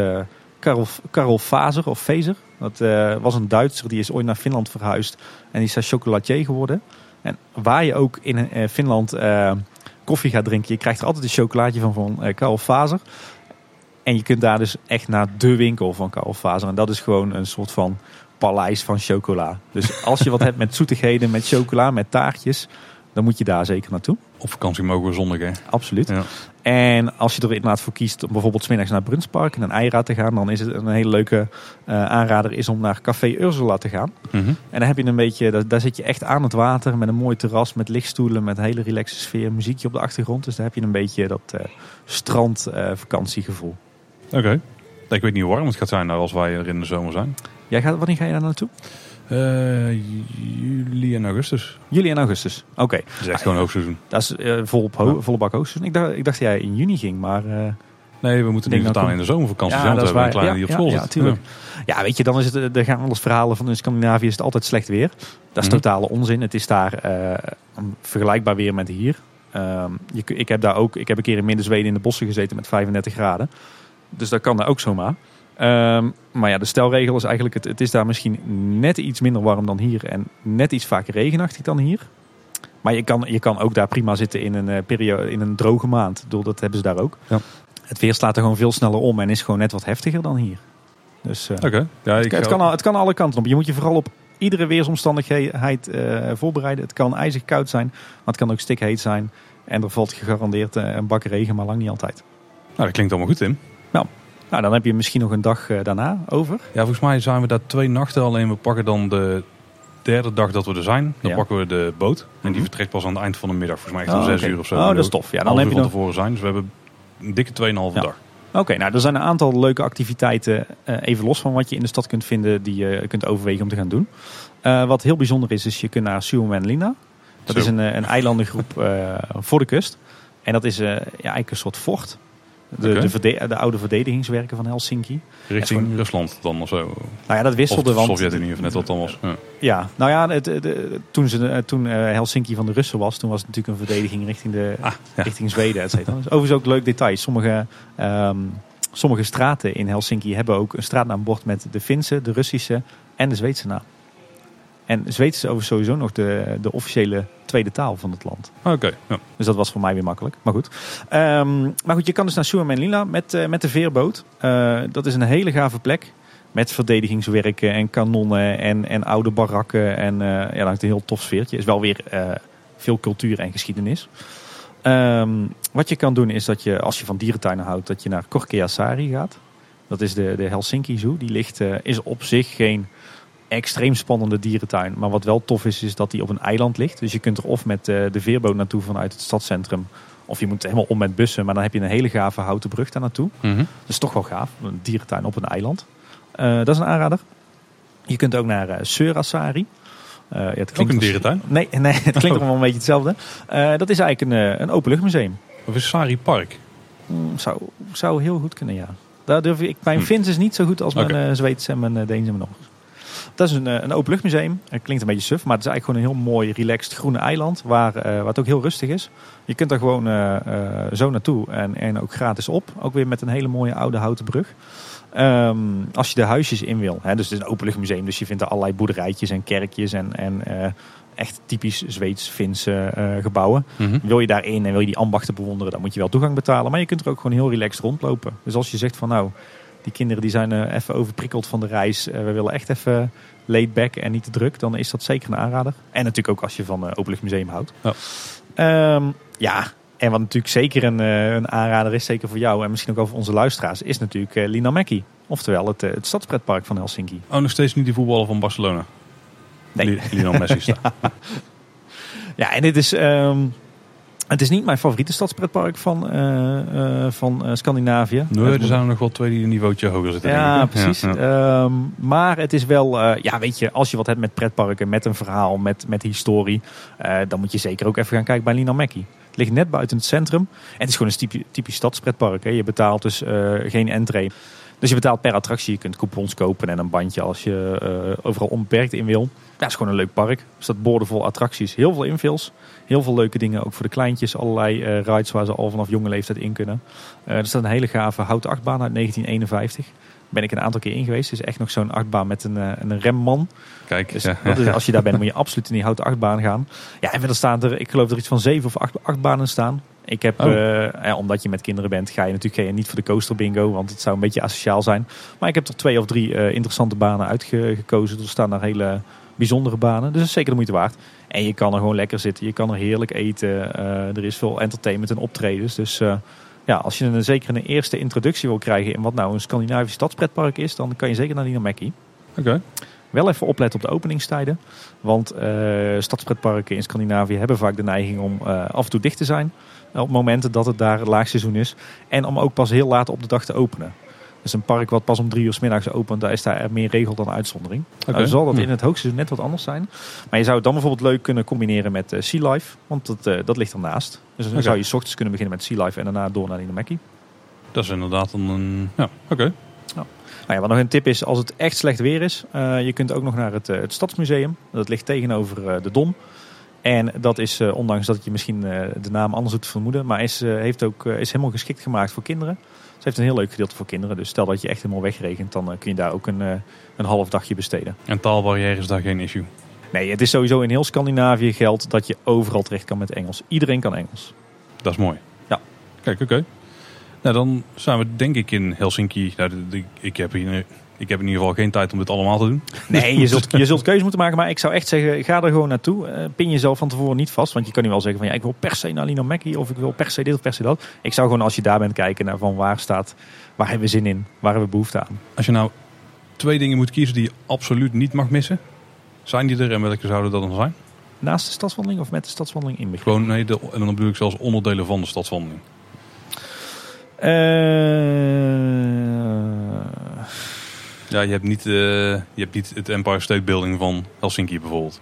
Karel, Karel Fazer of Fezer. Dat uh, was een Duitser die is ooit naar Finland verhuisd en die is daar chocolatier geworden. En waar je ook in uh, Finland uh, koffie gaat drinken, je krijgt er altijd een chocolaatje van van Karel Fazer. En je kunt daar dus echt naar de winkel van Karel Fazer. En dat is gewoon een soort van paleis van chocola. Dus als je wat hebt met zoetigheden, met chocola, met taartjes, dan moet je daar zeker naartoe. Op vakantie mogen we zondag, hè? Absoluut. Ja. En als je er inderdaad voor kiest om bijvoorbeeld smiddags naar Brunspark en een Eira te gaan, dan is het een hele leuke uh, aanrader is om naar Café Ursula te gaan. -hmm. En dan heb je een beetje, daar, daar, zit je echt aan het water met een mooi terras, met lichtstoelen, met een hele relaxe sfeer, muziekje op de achtergrond. Dus daar heb je een beetje dat uh, strand uh, vakantiegevoel. Oké. Okay. Ik weet niet hoe warm het gaat zijn als wij er in de zomer zijn. Jij gaat, wanneer ga je daar naartoe? Uh, juli en augustus. Juli en augustus, oké. Okay. Dat is echt gewoon hoogseizoen. Dat is uh, volop ho ja. volle bak hoogseizoen. Ik dacht, ik dacht dat jij in juni ging, maar... Uh, nee, we moeten nu vertalen in de zomervakantie. Ja, dat is waar. Een kleine ja, die op school ja, zit. Ja, weet je, dan is het, er gaan eens verhalen van in Scandinavië is het altijd slecht weer. Dat is -hmm. totale onzin. Het is daar vergelijkbaar weer met hier. Um, je, ik heb daar ook, ik heb een keer in Midden-Zweden in de bossen gezeten met 35 graden. Dus dat kan daar ook zomaar. Um, maar ja, de stelregel is eigenlijk, het, het is daar misschien net iets minder warm dan hier en net iets vaker regenachtig dan hier. Maar je kan, je kan ook daar prima zitten in een, uh, periode, in een droge maand. Bedoel, dat hebben ze daar ook. Ja. Het weer slaat er gewoon veel sneller om en is gewoon net wat heftiger dan hier. Dus uh, okay. ja, het, het, kan, het kan alle kanten op. Je moet je vooral op iedere weersomstandigheid uh, voorbereiden. Het kan ijzig koud zijn, maar het kan ook stikheet zijn. En er valt gegarandeerd een bak regen, maar lang niet altijd. Nou, dat klinkt allemaal goed, Tim. Nou, nou, dan heb je misschien nog een dag uh, daarna over. Ja, volgens mij zijn we daar twee nachten alleen. We pakken dan de derde dag dat we er zijn. Dan ja. pakken we de boot. En die mm -hmm. vertrekt pas aan het eind van de middag. Volgens mij echt om oh, zes okay. uur of zo. Oh, dat is tof. Ja, dan heb je van nog... tevoren zijn. Dus we hebben een dikke 2,5 ja. dag. Oké, nou er zijn een aantal leuke activiteiten, eh, even los van wat je in de stad kunt vinden, die je kunt overwegen om te gaan doen. Eh, wat heel bijzonder is, is je kunt naar Suomenlinna. Dat Zo. is een, eh, een eilandengroep eh, voor de kust. En dat is eh, ja, eigenlijk een soort fort. De, de, de oude verdedigingswerken van Helsinki. Richting gewoon- Rusland dan of zo. Nou ja, dat Of wisselde. de want, Sovjet-Unie of net wat dan was. Ja. Ja, nou ja, het, het- het- toen, ze, eh, toen eh, Helsinki van de Russen was, toen was het natuurlijk een verdediging richting, de, Ah, ja. richting Zweden, et cetera. Dus overigens ook leuk detail. Sommige, ehm, sommige straten in Helsinki hebben ook een straatnaambord met de Finse, de Russische en de Zweedse naam. En Zweeds is overigens sowieso nog de, de officiële tweede taal van het land. Oké, ja. Dus dat was voor mij weer makkelijk. Maar goed. Ehm, maar goed, je kan dus naar Suomenlinna met, eh, met de veerboot. Eh, dat is een hele gave plek. Met verdedigingswerken en kanonnen en, en oude barakken. En eh, ja, dat is een heel tof sfeertje. Is wel weer veel cultuur en geschiedenis. Ehm, wat je kan doen is dat je, als je van dierentuinen houdt, dat je naar Korkeasaari gaat. Dat is de, de Helsinki Zoo. Die ligt, is op zich geen extreem spannende dierentuin. Maar wat wel tof is, is dat die op een eiland ligt. Dus je kunt er of met eh, de veerboot naartoe vanuit het stadscentrum. Of je moet helemaal om met bussen. Maar dan heb je een hele gave houten brug daar naartoe. Mhm. Dat is toch wel gaaf. Een dierentuin op een eiland. Eh, dat is een aanrader. Je kunt ook naar eh Seurasari. Ja, het Ook een als- dierentuin? Nee, nee, het klinkt allemaal een beetje hetzelfde. Dat is eigenlijk een, een openluchtmuseum. Of Sari Park? Mm, zou, zou heel goed kunnen, ja. Daar durf ik, mijn Hm. Fins is niet zo goed als mijn eh, Zweeds en mijn uh, Deens en mijn Noors. Dat is een, eh, een openluchtmuseum. Het klinkt een beetje suf, maar het is eigenlijk gewoon een heel mooi, relaxed groene eiland. Waar, eh, het ook heel rustig is. Je kunt daar gewoon eh, zo naartoe en, en ook gratis op. Ook weer met een hele mooie oude houten brug. Ehm, als je de huisjes in wil. Hè, dus het is een openluchtmuseum, dus je vindt er allerlei boerderijtjes en kerkjes en, en echt typisch Zweeds-Finse gebouwen. Mhm. Wil je daarin en wil je die ambachten bewonderen, dan moet je wel toegang betalen. Maar je kunt er ook gewoon heel relaxed rondlopen. Dus als je zegt van nou, die kinderen die zijn eh, even overprikkeld van de reis. eh, we willen echt even laid back en niet te druk. Dan is dat zeker een aanrader. En natuurlijk ook als je van uh, openluchtmuseum houdt. Ja. Ehm, ja, en wat natuurlijk zeker een, eh, een aanrader is, zeker voor jou en misschien ook voor onze luisteraars, is natuurlijk eh, Linamäki. Oftewel het, eh, het stadspretpark van Helsinki. Oh, nog steeds niet die voetballer van Barcelona. Nee. Li- Lionel Messi staat. Ja, en dit is. ehm, het is niet mijn favoriete stadspretpark van, eh, eh, van eh, Scandinavië. Nee, er zijn er nog wel twee die een niveautje hoger zitten. Ja, precies. Ja, ja. Ehm, maar het is wel, ja, weet je, als je wat hebt met pretparken, met een verhaal, met, met historie, dan moet je zeker ook even gaan kijken bij Linamäki. Het ligt net buiten het centrum. En het is gewoon een typisch, typisch stadspretpark. Hè. Je betaalt dus geen entree. Dus je betaalt per attractie. Je kunt coupons kopen en een bandje als je overal onbeperkt in wil. Ja, het is gewoon een leuk park. Er staat boordevol attracties. Heel veel infills. Heel veel leuke dingen. Ook voor de kleintjes. Allerlei eh, rides waar ze al vanaf jonge leeftijd in kunnen. Eh, er staat een hele gave houten achtbaan uit 1951. Daar ben ik een aantal keer in geweest. Het is echt nog zo'n achtbaan met een, eh, een remman. Kijk, Dus ja, ja. als je daar bent, moet je absoluut in die houten achtbaan gaan. Ja, en verder staan er, ik geloof er iets van zeven of acht achtbanen staan. Ik heb, Oh. ja, omdat je met kinderen bent, ga je natuurlijk ga je niet voor de coaster bingo, want het zou een beetje asociaal zijn. Maar ik heb er twee of drie interessante banen uitgekozen. Er staan daar hele bijzondere banen, dus dat is zeker de moeite waard. En je kan er gewoon lekker zitten, je kan er heerlijk eten. eh, er is veel entertainment en optredens. Dus eh, ja, als je een, zeker een eerste introductie wil krijgen in wat nou een Scandinavisch stadspretpark is, dan kan je zeker naar Dinamäki. Oké. Wel even opletten op de openingstijden. Want eh stadspretparken in Scandinavië hebben vaak de neiging om af en toe dicht te zijn. Op momenten dat het daar laagseizoen is. En om ook pas heel laat op de dag te openen. Dus een park wat pas om drie uur s middags opent, daar is daar meer regel dan uitzondering. Nou, zal dat Hm. in het hoogseizoen net wat anders zijn. Maar je zou het dan bijvoorbeeld leuk kunnen combineren met eh, Sea Life. Want dat, eh, dat ligt ernaast. Dus dan zou je 's ochtends kunnen beginnen met Sea Life en daarna door naar Dinamäki. Dat is inderdaad een... Ja, oké. Nou ja, wat nog een tip is, als het echt slecht weer is, eh, je kunt ook nog naar het, het Stadsmuseum. Dat ligt tegenover de Dom. En dat is, ondanks dat je misschien de naam anders doet vermoeden, maar is, heeft ook, is helemaal geschikt gemaakt voor kinderen. Heeft een heel leuk gedeelte voor kinderen. Dus stel dat je echt helemaal wegregent, dan eh, kun je daar ook een, eh, een half dagje besteden. En taalbarrière is daar geen issue. Nee, het is sowieso in heel Scandinavië geldt dat je overal terecht kan met Engels. Iedereen kan Engels. Dat is mooi. Ja. Kijk, oké. Nou, dan zijn we denk ik in Helsinki. Nou, ik, heb hier, ik heb in ieder geval geen tijd om dit allemaal te doen. Nee, je zult, je zult keuze moeten maken. Maar ik zou echt zeggen, ga er gewoon naartoe. Eh, pin jezelf van tevoren niet vast. Want je kan nu wel zeggen van ja, ik wil per se naar Linamäki. Of ik wil per se dit of per se dat. Ik zou gewoon als je daar bent kijken naar van waar staat, waar hebben we zin in? Waar hebben we behoefte aan? Als je nou twee dingen moet kiezen die je absoluut niet mag missen. Zijn die er en welke zouden dat dan zijn? Naast de stadswandeling of met de stadswandeling inbegrepen? Gewoon, nee, de, en dan bedoel ik zelfs onderdelen van de stadswandeling. Eh, Ja, je hebt niet, eh, je hebt niet het Empire State Building van Helsinki bijvoorbeeld.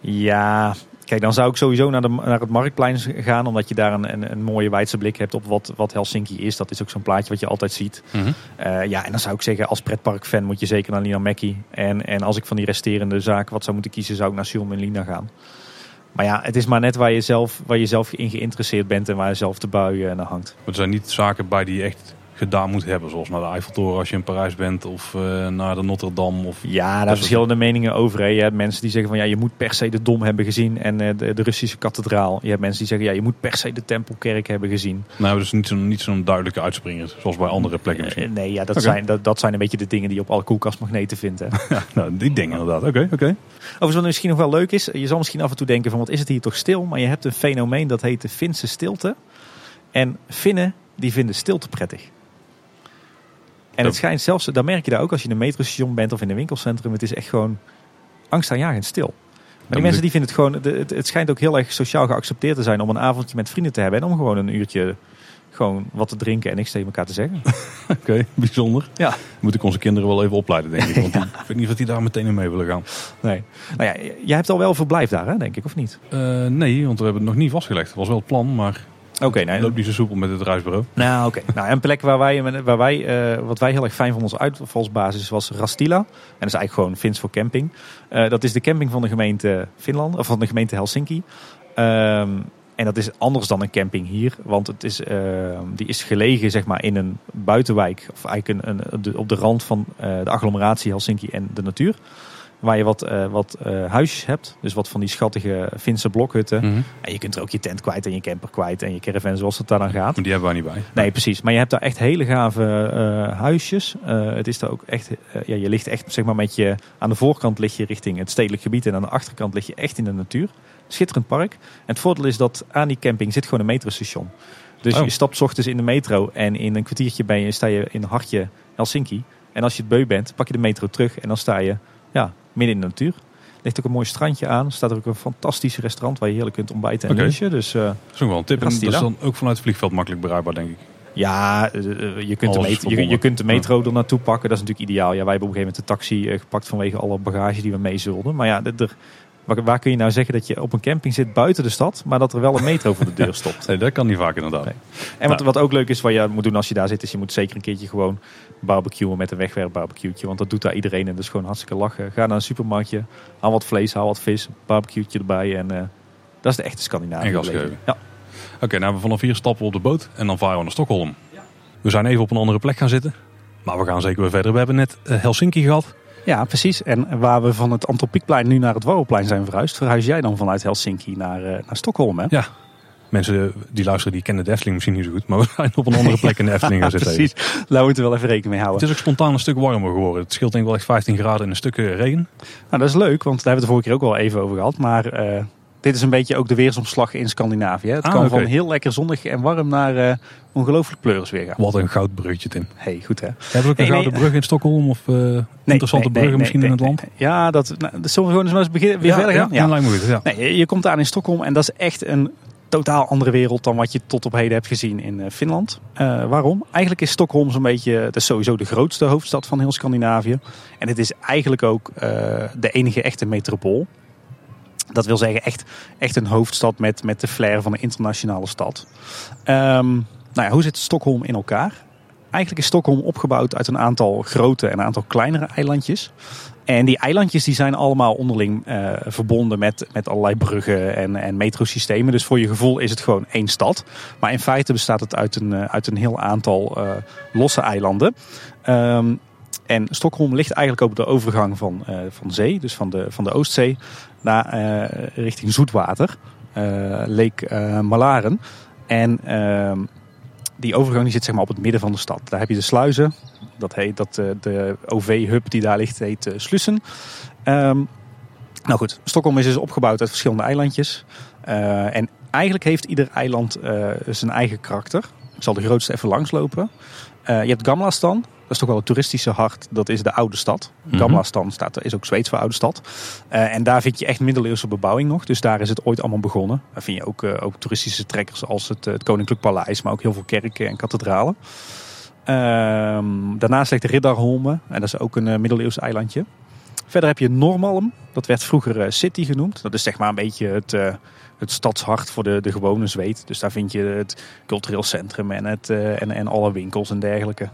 ja, kijk, dan zou ik sowieso naar, de, naar het Marktplein gaan. Omdat je daar een, een, een mooie wijdse blik hebt op wat, wat Helsinki is. Dat is ook zo'n plaatje wat je altijd ziet. Eh, ja, en dan zou ik zeggen, als pretparkfan moet je zeker naar Lina Mackie. En, en als ik van die resterende zaken wat zou moeten kiezen, zou ik naar Sion en Lina gaan. Maar ja, het is maar net waar je zelf, waar je zelf in geïnteresseerd bent en waar je zelf de bui eh, naar hangt. Maar er zijn niet zaken bij die je gedaan moet hebben. Zoals naar de Eiffeltoren als je in Parijs bent. Of eh, naar de Notre Dame. Of... Ja, daar zijn verschillende meningen over. Hè. Je hebt mensen die zeggen van ja, je moet per se de Dom hebben gezien en eh, de, de Russische kathedraal. Je hebt mensen die zeggen ja, je moet per se de Tempelkerk hebben gezien. Nou, dus niet zo'n niet zo'n duidelijke uitspringer. Zoals bij andere plekken misschien. Nee, ja, dat, zijn, dat, dat zijn een beetje de dingen die je op alle koelkastmagneten vindt. Hè. Ja, nou, die dingen inderdaad. Oké, oké. Overigens, wat misschien nog wel leuk is, je zal misschien af en toe denken van wat is het hier toch stil. Maar je hebt een fenomeen dat heet de Finse stilte. En Finnen, die vinden stilte prettig. En het schijnt zelfs, daar merk je daar ook als je in een metrostation bent of in een winkelcentrum. Het is echt gewoon angstaanjagend stil. Maar die mensen die vinden het gewoon, het, het schijnt ook heel erg sociaal geaccepteerd te zijn om een avondje met vrienden te hebben. En om gewoon een uurtje gewoon wat te drinken en niks tegen elkaar te zeggen. Oké, bijzonder. Ja. Moet ik onze kinderen wel even opleiden, denk ik. Want ik weet niet of die daar meteen in mee willen gaan. Nee. Nou ja, jij hebt al wel verblijf daar, hè, denk ik, of niet? Eh, nee, want we hebben het nog niet vastgelegd. Het was wel het plan, maar Oké, het nee, loopt niet zo soepel met het reisbureau. Nou, oké. Nou, een plek waar wij, waar wij eh, wat wij heel erg fijn vonden als uitvalsbasis was Rastila. En dat is eigenlijk gewoon Fins voor camping. Eh, dat is de camping van de gemeente Finland, of van de gemeente Helsinki. Ehm, en dat is anders dan een camping hier, want het is, ehm, die is gelegen zeg maar, in een buitenwijk, of eigenlijk een, een, op de- op de rand van eh, de agglomeratie Helsinki en de natuur. Waar je wat, eh, wat eh, huisjes hebt, dus wat van die schattige Finse blokhutten. Mhm. En je kunt er ook je tent kwijt en je camper kwijt en je caravan zoals het daar dan gaat. Maar die hebben wij niet bij. Nee, precies. Maar je hebt daar echt hele gave eh, huisjes. Het is daar ook echt, ja, je ligt echt zeg maar met je, aan de voorkant lig je richting het stedelijk gebied en aan de achterkant lig je echt in de natuur. Schitterend park. En het voordeel is dat aan die camping zit gewoon een metrostation. Dus Oh. je stapt 's ochtends in de metro en in een kwartiertje ben je, sta je in hartje Helsinki. En als je het beu bent, pak je de metro terug en dan sta je ja, midden in de natuur. Er ligt ook een mooi strandje aan. Er staat ook een fantastisch restaurant waar je heerlijk kunt ontbijten en lunchen. Dus eh, Dat is ook wel een tip. En dat is dan ook vanuit het vliegveld makkelijk bereikbaar, denk ik. Ja, eh, eh, je, kunt de Alles je, je kunt de metro er naartoe pakken. Dat is natuurlijk ideaal. Ja, wij hebben op een gegeven moment de taxi gepakt vanwege alle bagage die we mee zulden. Maar ja, er- waar, waar kun je nou zeggen dat je op een camping zit buiten de stad, maar dat er wel een metro voor de deur stopt? Nee, dat kan niet vaak inderdaad. Nee. En wat, Nou. wat ook leuk is, wat je moet doen als je daar zit, is je moet zeker een keertje gewoon barbecuen met een wegwerpbarbecue'tje. Want dat doet daar iedereen en dat is gewoon hartstikke lachen. Ga naar een supermarktje, haal wat vlees, haal wat vis, barbecue'tje erbij en eh, dat is de echte Scandinavië. En. Ja. Oké, nou vanaf hier stappen we op de boot en dan varen we naar Stockholm. We zijn even op een andere plek gaan zitten. Maar we gaan zeker weer verder. We hebben net eh, Helsinki gehad. Ja, precies. En waar we van het Antropiekplein nu naar het Warrelplein zijn verhuisd, verhuis jij dan vanuit Helsinki naar, eh, naar Stockholm, hè? Ja. Mensen die luisteren, die kennen de Efteling misschien niet zo goed. Maar we zijn op een andere plek in de Efteling gaan zitten. precies. Daar moeten we wel even rekening mee Het houden. is ook spontaan een stuk warmer geworden. Het scheelt denk ik wel echt 15 graden in een stuk eh, regen. Nou, dat is leuk, want daar hebben we het de vorige keer ook al even over gehad. Maar eh, dit is een beetje ook de weersomslag in Scandinavië. Het Ah, kan van heel lekker zonnig en warm naar eh, ongelooflijk pleuris weer gaan. Wat een goud bruggetje, Tim. hey, goed hè? Hebben we ook een nee. gouden brug in Stockholm? Of eh, interessante nee, bruggen misschien in het land? Ja, dat, nou, dat zullen we gewoon eens beginnen, weer verder gaan? Ja. Ja. Nee, je- je komt aan in Stockholm en dat is echt een totaal andere wereld dan wat je tot op heden hebt gezien in eh, Finland. Eh, waarom? Eigenlijk is Stockholm zo'n beetje, het sowieso de grootste hoofdstad van heel Scandinavië. En het is eigenlijk ook eh, de enige echte metropool. Dat wil zeggen echt, echt een hoofdstad met, met de flair van een internationale stad. Ehm, nou ja, hoe zit Stockholm in elkaar? Eigenlijk is Stockholm opgebouwd uit een aantal grote en een aantal kleinere eilandjes. En die eilandjes die zijn allemaal onderling eh, verbonden met, met allerlei bruggen en, en metrosystemen. Dus voor je gevoel is het gewoon één stad. Maar in feite bestaat het uit een, eh, uit een heel aantal eh, losse eilanden. Ehm, en Stockholm ligt eigenlijk op de overgang van, van zee, dus van de, van de Oostzee, naar richting zoetwater, Lake Malaren. En ehm, die overgang die zit zeg maar op het midden van de stad. Daar heb je de sluizen. Dat heet dat eh, de OV-hub die daar ligt heet eh, Slussen. Ehm, nou goed, Stockholm is dus opgebouwd uit verschillende eilandjes. Eh, en eigenlijk heeft ieder eiland zijn eigen karakter. Ik zal de grootste even langslopen. Je hebt Gamlastan. Dat is toch wel het toeristische hart. Dat is de oude stad. Mhm. Gamla Stan staat, is ook Zweeds voor oude stad. En daar vind je echt middeleeuwse bebouwing nog. Dus daar is het ooit allemaal begonnen. Daar vind je ook, ook toeristische trekkers als het, het Koninklijk Paleis. Maar ook heel veel kerken en kathedralen. Ehm, daarnaast ligt Riddarholme. En dat is ook een eh, middeleeuws eilandje. Verder heb je Normalm. Dat werd vroeger eh, City genoemd. Dat is zeg maar een beetje het, eh, het stadshart voor de, de gewone Zweed. Dus daar vind je het cultureel centrum en, het, en, en alle winkels en dergelijke.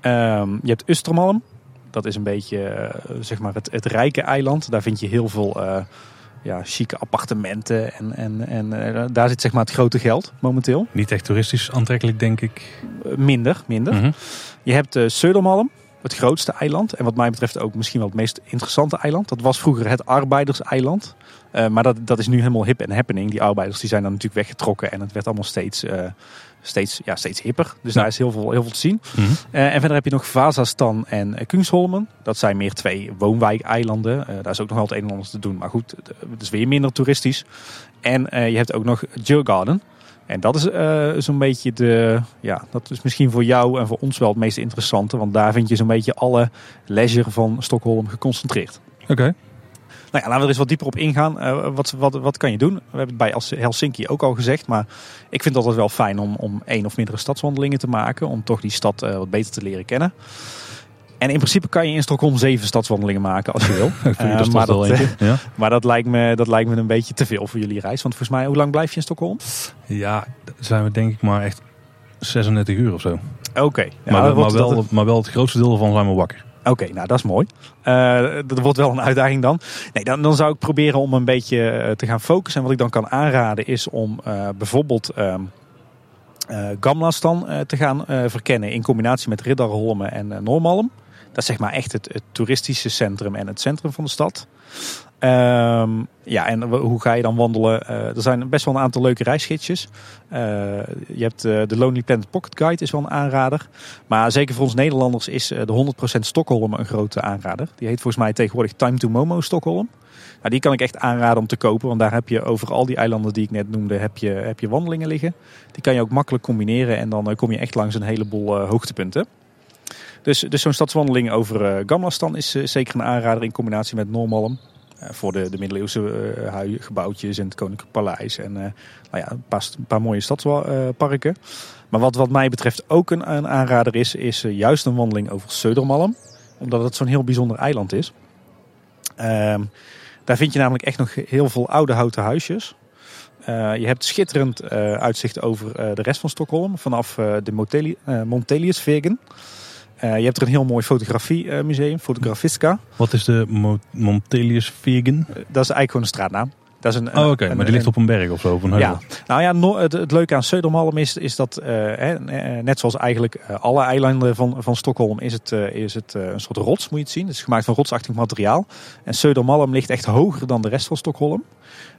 Ehm, je hebt Ustermalm. Dat is een beetje zeg maar het, het rijke eiland. Daar vind je heel veel ja, chique appartementen. En, en, en eh, daar zit zeg maar het grote geld momenteel. Niet echt toeristisch aantrekkelijk, denk ik. Eh, minder, minder. Mhm. Je hebt uh, Södermalm, het grootste eiland. En wat mij betreft ook misschien wel het meest interessante eiland. Dat was vroeger het arbeiderseiland. Uh, maar dat, dat is nu helemaal hip en happening. Die arbeiders die zijn dan natuurlijk weggetrokken. En het werd allemaal steeds, steeds, ja, steeds hipper. Dus ja. daar is heel veel, heel veel te zien. Uh, en verder heb je nog Vazastan en Kungsholmen. Dat zijn meer twee woonwijkeilanden. daar is ook nog wel het een en ander te doen. Maar goed, het is weer minder toeristisch. En je hebt ook nog Djurgården. En dat is uh, zo'n beetje de, ja, dat is misschien voor jou en voor ons wel het meest interessante. Want daar vind je zo'n beetje alle leisure van Stockholm geconcentreerd. Oké. Okay. Nou ja, laten we er eens wat dieper op ingaan. Uh, wat, wat, wat kan je doen? We hebben het bij Helsinki ook al gezegd. Maar ik vind het altijd wel fijn om, om één of meerdere stadswandelingen te maken. Om toch die stad uh, wat beter te leren kennen. En in principe kan je in Stockholm zeven stadswandelingen maken als je wil. uh, maar, dat, ja. maar dat, lijkt me, dat lijkt me een beetje te veel voor jullie reis. Want volgens mij, hoe lang blijf je in Stockholm? Ja, zijn we denk ik maar echt 36 uur of zo. Oké. Okay. Ja, maar, maar, wel, het... maar wel het grootste deel ervan zijn we wakker. Oké, nou dat is mooi. Uh, dat wordt wel een uitdaging dan. Nee, dan, dan zou ik proberen om een beetje uh, te gaan focussen. En wat ik dan kan aanraden is om uh, bijvoorbeeld uh, Gamlastan te gaan verkennen in combinatie met Riddarholme en Normalm. Dat is zeg maar echt het, toeristische centrum en het centrum van de stad. Um, ja, en hoe ga je dan wandelen? Uh, er zijn best wel een aantal leuke reisgidsjes. Uh, je hebt uh, de Lonely Planet Pocket Guide is wel een aanrader. Maar zeker voor ons Nederlanders is de 100% Stockholm een grote aanrader. Die heet volgens mij tegenwoordig Time to Momo Stockholm. Nou, die kan ik echt aanraden om te kopen. Want daar heb je over al die eilanden die ik net noemde, heb je, heb je wandelingen liggen. Die kan je ook makkelijk combineren. En dan kom je echt langs een heleboel hoogtepunten. Dus, dus zo'n stadswandeling over Gamlastan is zeker een aanrader in combinatie met Normalm. Uh, voor de, de middeleeuwse gebouwtjes en het Koninklijk Paleis. En nou ja, een, paar, een paar mooie stadsparken. Maar wat, wat mij betreft ook een, een aanrader is, is juist een wandeling over Södermalm. Omdat het zo'n heel bijzonder eiland is. Ehm, daar vind je namelijk echt nog heel veel oude houten huisjes. Je hebt schitterend uitzicht over de rest van Stockholm vanaf de Monteli Monteliusvegen. je hebt er een heel mooi fotografiemuseum, Fotografiska. Wat is de Mo Monteliusvegen? dat is eigenlijk gewoon een straatnaam. Dat is een, oh, oké, okay. maar die ligt op een berg of zo, op een heuvel. Ja, nou ja, no, het, het, leuke aan Södermalm is, is dat, net zoals eigenlijk alle eilanden van, van Stockholm, is het, is het een soort rots, moet je het zien. Het is gemaakt van rotsachtig materiaal. En Södermalm ligt echt hoger dan de rest van Stockholm.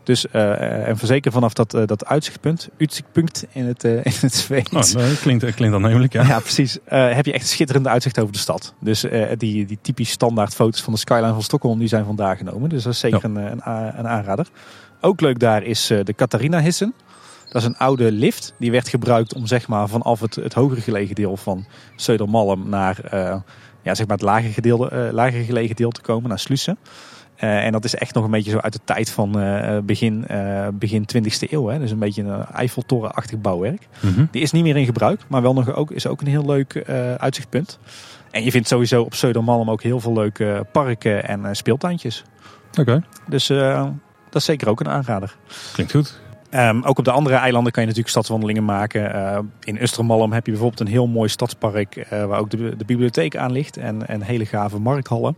Dus, uh, en verzeker vanaf dat, uh, dat uitzichtpunt, uitzichtpunt in het, uh, in het Zweeds. Oh, dat klinkt, klinkt aannemelijk, ja. Ja, precies. heb je echt schitterende uitzicht over de stad. Dus die, die typisch standaard foto's van de skyline van Stockholm, die zijn vandaag genomen. Dus dat is zeker ja. een, een, een, aanrader. Ook leuk daar is de Catharina Hissen. Dat is een oude lift. Die werd gebruikt om zeg maar, vanaf het, het hoger gelegen deel van Södermalm naar ja, zeg maar het lager, gedeelde, lager gelegen deel te komen, naar Slussen. Uh, en dat is echt nog een beetje zo uit de tijd van uh, begin, uh, begin 20e eeuw. Hè. Dus een beetje een Eiffeltorenachtig bouwwerk. Mm -hmm. Die is niet meer in gebruik, maar wel nog ook, is ook een heel leuk uitzichtpunt. En je vindt sowieso op Södermalm ook heel veel leuke parken en speeltuintjes. Oké. Okay. Dus dat is zeker ook een aanrader. Klinkt goed. Um, ook op de andere eilanden kan je natuurlijk stadswandelingen maken. Uh, in Östermalm heb je bijvoorbeeld een heel mooi stadspark uh, waar ook de, de, bibliotheek aan ligt en, en hele gave markthallen.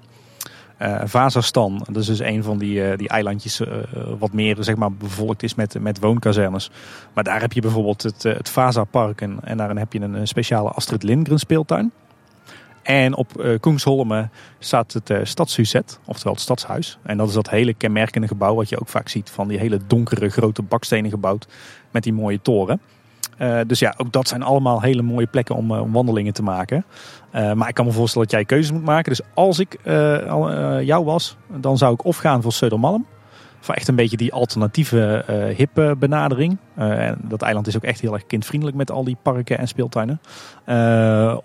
Uh, Vazastan, dat is dus een van die, uh, die eilandjes uh, wat meer zeg maar, bevolkt is met, met woonkazernes. Maar daar heb je bijvoorbeeld het, het Vaza-park en, en daarin heb je een, speciale Astrid Lindgren speeltuin. En op uh, staat het uh, Stadshuset, oftewel het Stadshuis. En dat is dat hele kenmerkende gebouw wat je ook vaak ziet van die hele donkere grote bakstenen gebouwd met die mooie toren. Uh, dus ja, ook dat zijn allemaal hele mooie plekken om, om wandelingen te maken. Uh, maar ik kan me voorstellen dat jij keuzes moet maken. Dus als ik jou was, dan zou ik of gaan voor Södermalm. Voor echt een beetje die alternatieve hippe benadering. en dat eiland is ook echt heel erg kindvriendelijk met al die parken en speeltuinen.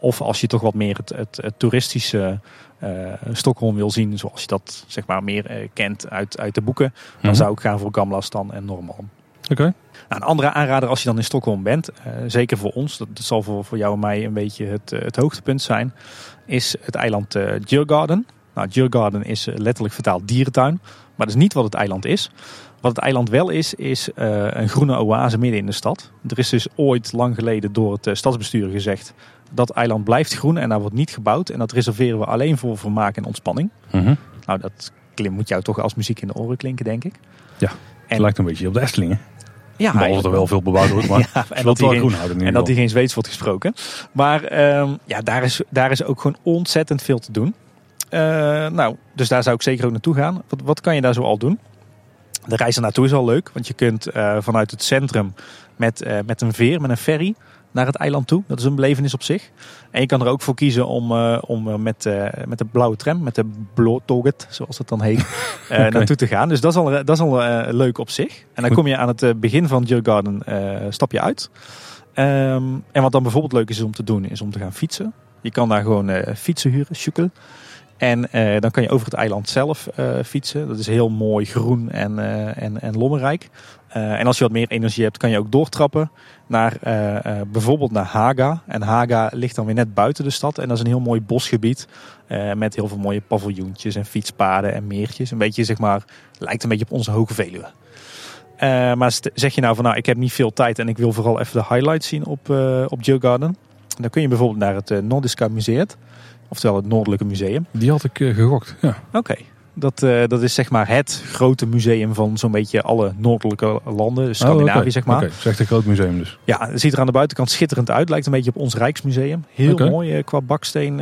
of als je toch wat meer het, het, het toeristische Stockholm wil zien, zoals je dat zeg maar meer kent uit, uit de boeken, dan mhm. zou ik gaan voor Gamlastan en Norman. Oké. Nou, een andere aanrader als je dan in Stockholm bent, zeker voor ons, dat, zal voor, voor jou en mij een beetje het, het hoogtepunt zijn, is het eiland uh, Djurgården. Nou, Djurgården is letterlijk vertaald dierentuin. Maar dat is niet wat het eiland is. Wat het eiland wel is, is uh, een groene oase midden in de stad. Er is dus ooit lang geleden door het uh, stadsbestuur gezegd... dat eiland blijft groen en daar wordt niet gebouwd. En dat reserveren we alleen voor vermaak en ontspanning. Mhm. Nou, dat moet jou toch als muziek in de oren klinken, denk ik. Ja, het lijkt een beetje op de Estelingen. Ja, Behalve er wel veel bebouwd wordt, maar ja, en dat, die geen, en dat die geen Zweeds wordt gesproken. Maar uh, ja, daar is, daar is ook gewoon ontzettend veel te doen. Uh, nou, dus daar zou ik zeker ook naartoe gaan. Wat, wat kan je daar zo al doen? De reis naartoe is al leuk, want je kunt uh, vanuit het centrum met, uh, met een veer, met een ferry naar het eiland toe. Dat is een belevenis op zich. En je kan er ook voor kiezen om, uh, om met, met de blauwe tram, met de Blåtoget, zoals het dan heet, okay. naartoe te gaan. Dus dat is al, dat is al leuk op zich. En dan kom je aan het begin van Djurgården, stap je uit. Um, en wat dan bijvoorbeeld leuk is om te doen, is om te gaan fietsen. Je kan daar gewoon fietsen huren, sjoekel. En uh, dan kan je over het eiland zelf uh, fietsen. Dat is heel mooi groen en, uh, en, en lommerrijk. En als je wat meer energie hebt, kan je ook doortrappen naar bijvoorbeeld naar Haga. En Haga ligt dan weer net buiten de stad. En dat is een heel mooi bosgebied met heel veel mooie paviljoentjes en fietspaden en meertjes. Een beetje zeg maar, lijkt een beetje op onze Hoge Veluwe. maar zeg je nou van nou, ik heb niet veel tijd en ik wil vooral even de highlights zien op, op Joe Garden. Dan kun je bijvoorbeeld naar het Nordiska Museum. Oftewel het Noordelijke Museum. Die had ik gegokt, ja. Oké. Dat, uh, dat is zeg maar het grote museum van zo'n beetje alle noordelijke landen. Dus Scandinavië, oh, zeg maar. Oké, okay. echt een groot museum dus. Ja, het ziet er aan de buitenkant schitterend uit. Lijkt een beetje op ons Rijksmuseum. Heel okay. mooi uh, qua baksteen